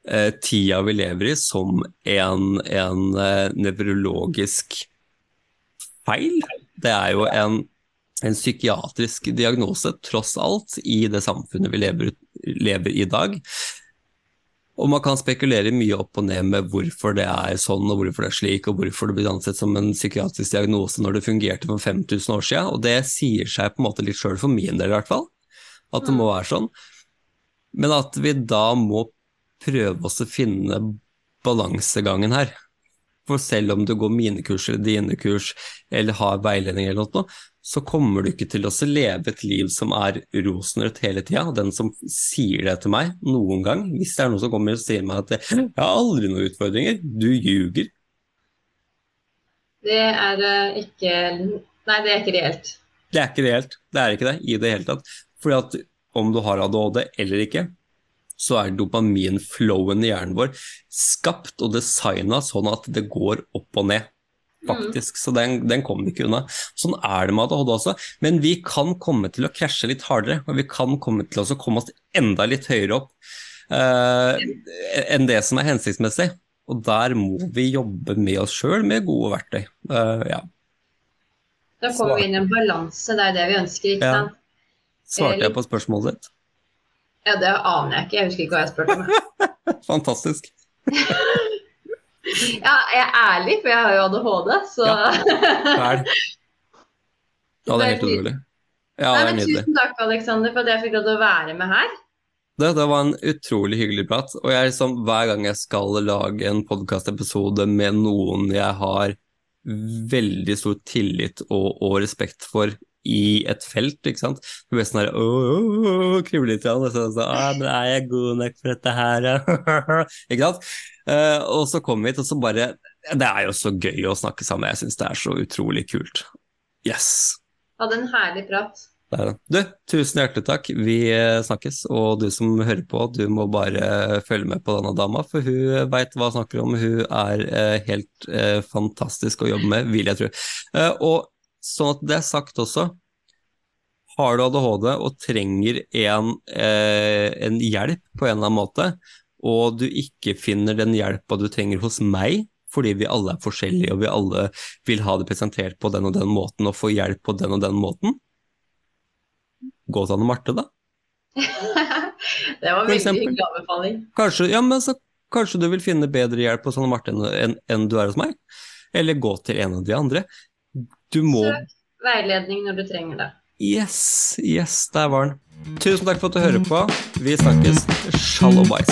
eh, tida vi lever i, som en, en eh, nevrologisk feil. Det er jo en, en, psykiatrisk diagnose, tross alt, i det samfunnet vi lever, lever i dag. Og man kan spekulere mye opp og ned med hvorfor det er sånn og hvorfor det er slik, og hvorfor det blir ansett som en psykiatrisk diagnose når det fungerte for 5000 år siden. Og det sier seg på en måte litt sjøl, for min del i hvert fall, at det må være sånn. Men at vi da må prøve oss å finne balansegangen her. For selv om du går mine kurs eller dine kurs eller har veiledning eller noe, så kommer du ikke til å leve et liv som er rosenrødt hele tida. Den som sier det til meg noen gang, hvis det er noen som kommer og sier meg at 'jeg har aldri noen utfordringer', du ljuger. Det er uh, ikke Nei, det er ikke reelt. Det er ikke reelt. Det er ikke det i det hele tatt. Fordi at om du har ADHD eller ikke, så er dopaminflowen i hjernen vår skapt og designa sånn at det går opp og ned. Faktisk, mm. Så den, den kommer vi ikke unna. Sånn er det med ADHD også. Men vi kan komme til å krasje litt hardere, og vi kan komme til å komme oss enda litt høyere opp uh, enn det som er hensiktsmessig. Og der må vi jobbe med oss sjøl med gode verktøy. Uh, ja. Da kommer vi inn i en balanse, det er det vi ønsker, ikke sant? Svarte jeg på spørsmålet ditt? Ja, det aner jeg ikke. Jeg husker ikke hva jeg spurte om. [laughs] Fantastisk. [laughs] ja, jeg er ærlig, for jeg har jo ADHD, så Ja, Fæl. Ja, det er helt utrolig. Ja, Nei, men tusen takk, Aleksander, for at jeg fikk lov til å være med her. Det, det, var en utrolig hyggelig prat. Og jeg, liksom, hver gang jeg skal lage en podkastepisode med noen jeg har veldig stor tillit og, og respekt for i et felt, ikke sant. Du blir sånn her kribler litt, og så, så, men er jeg god nok for dette her, [laughs] ikke sant. Uh, og så kommer vi hit, og så bare Det er jo så gøy å snakke sammen, jeg syns det er så utrolig kult. Yes. Hadde en herlig prat. Du, tusen hjertelig takk. Vi eh, snakkes. Og du som hører på, du må bare følge med på denne dama, for hun veit hva hun snakker om. Hun er eh, helt fantastisk å jobbe med, vil jeg tro. Eh, og Sånn at det er sagt også, har du ADHD og trenger en, eh, en, hjelp på en eller annen måte, og du ikke finner den hjelpa du trenger hos meg, fordi vi alle er forskjellige og vi alle vil ha det presentert på den og den måten og få hjelp på den og den måten, gå til Anne Marte, da. [laughs] det var veldig hyggelig anbefaling. Kanskje, ja, men så, kanskje du vil finne bedre hjelp hos Anne Marte enn, enn, enn du er hos meg? Eller gå til en av de andre. Du må veiledning når du trenger det. Yes, yes, der var den. Tusen takk for at du hører på. Vi snakkes. Shalom bais.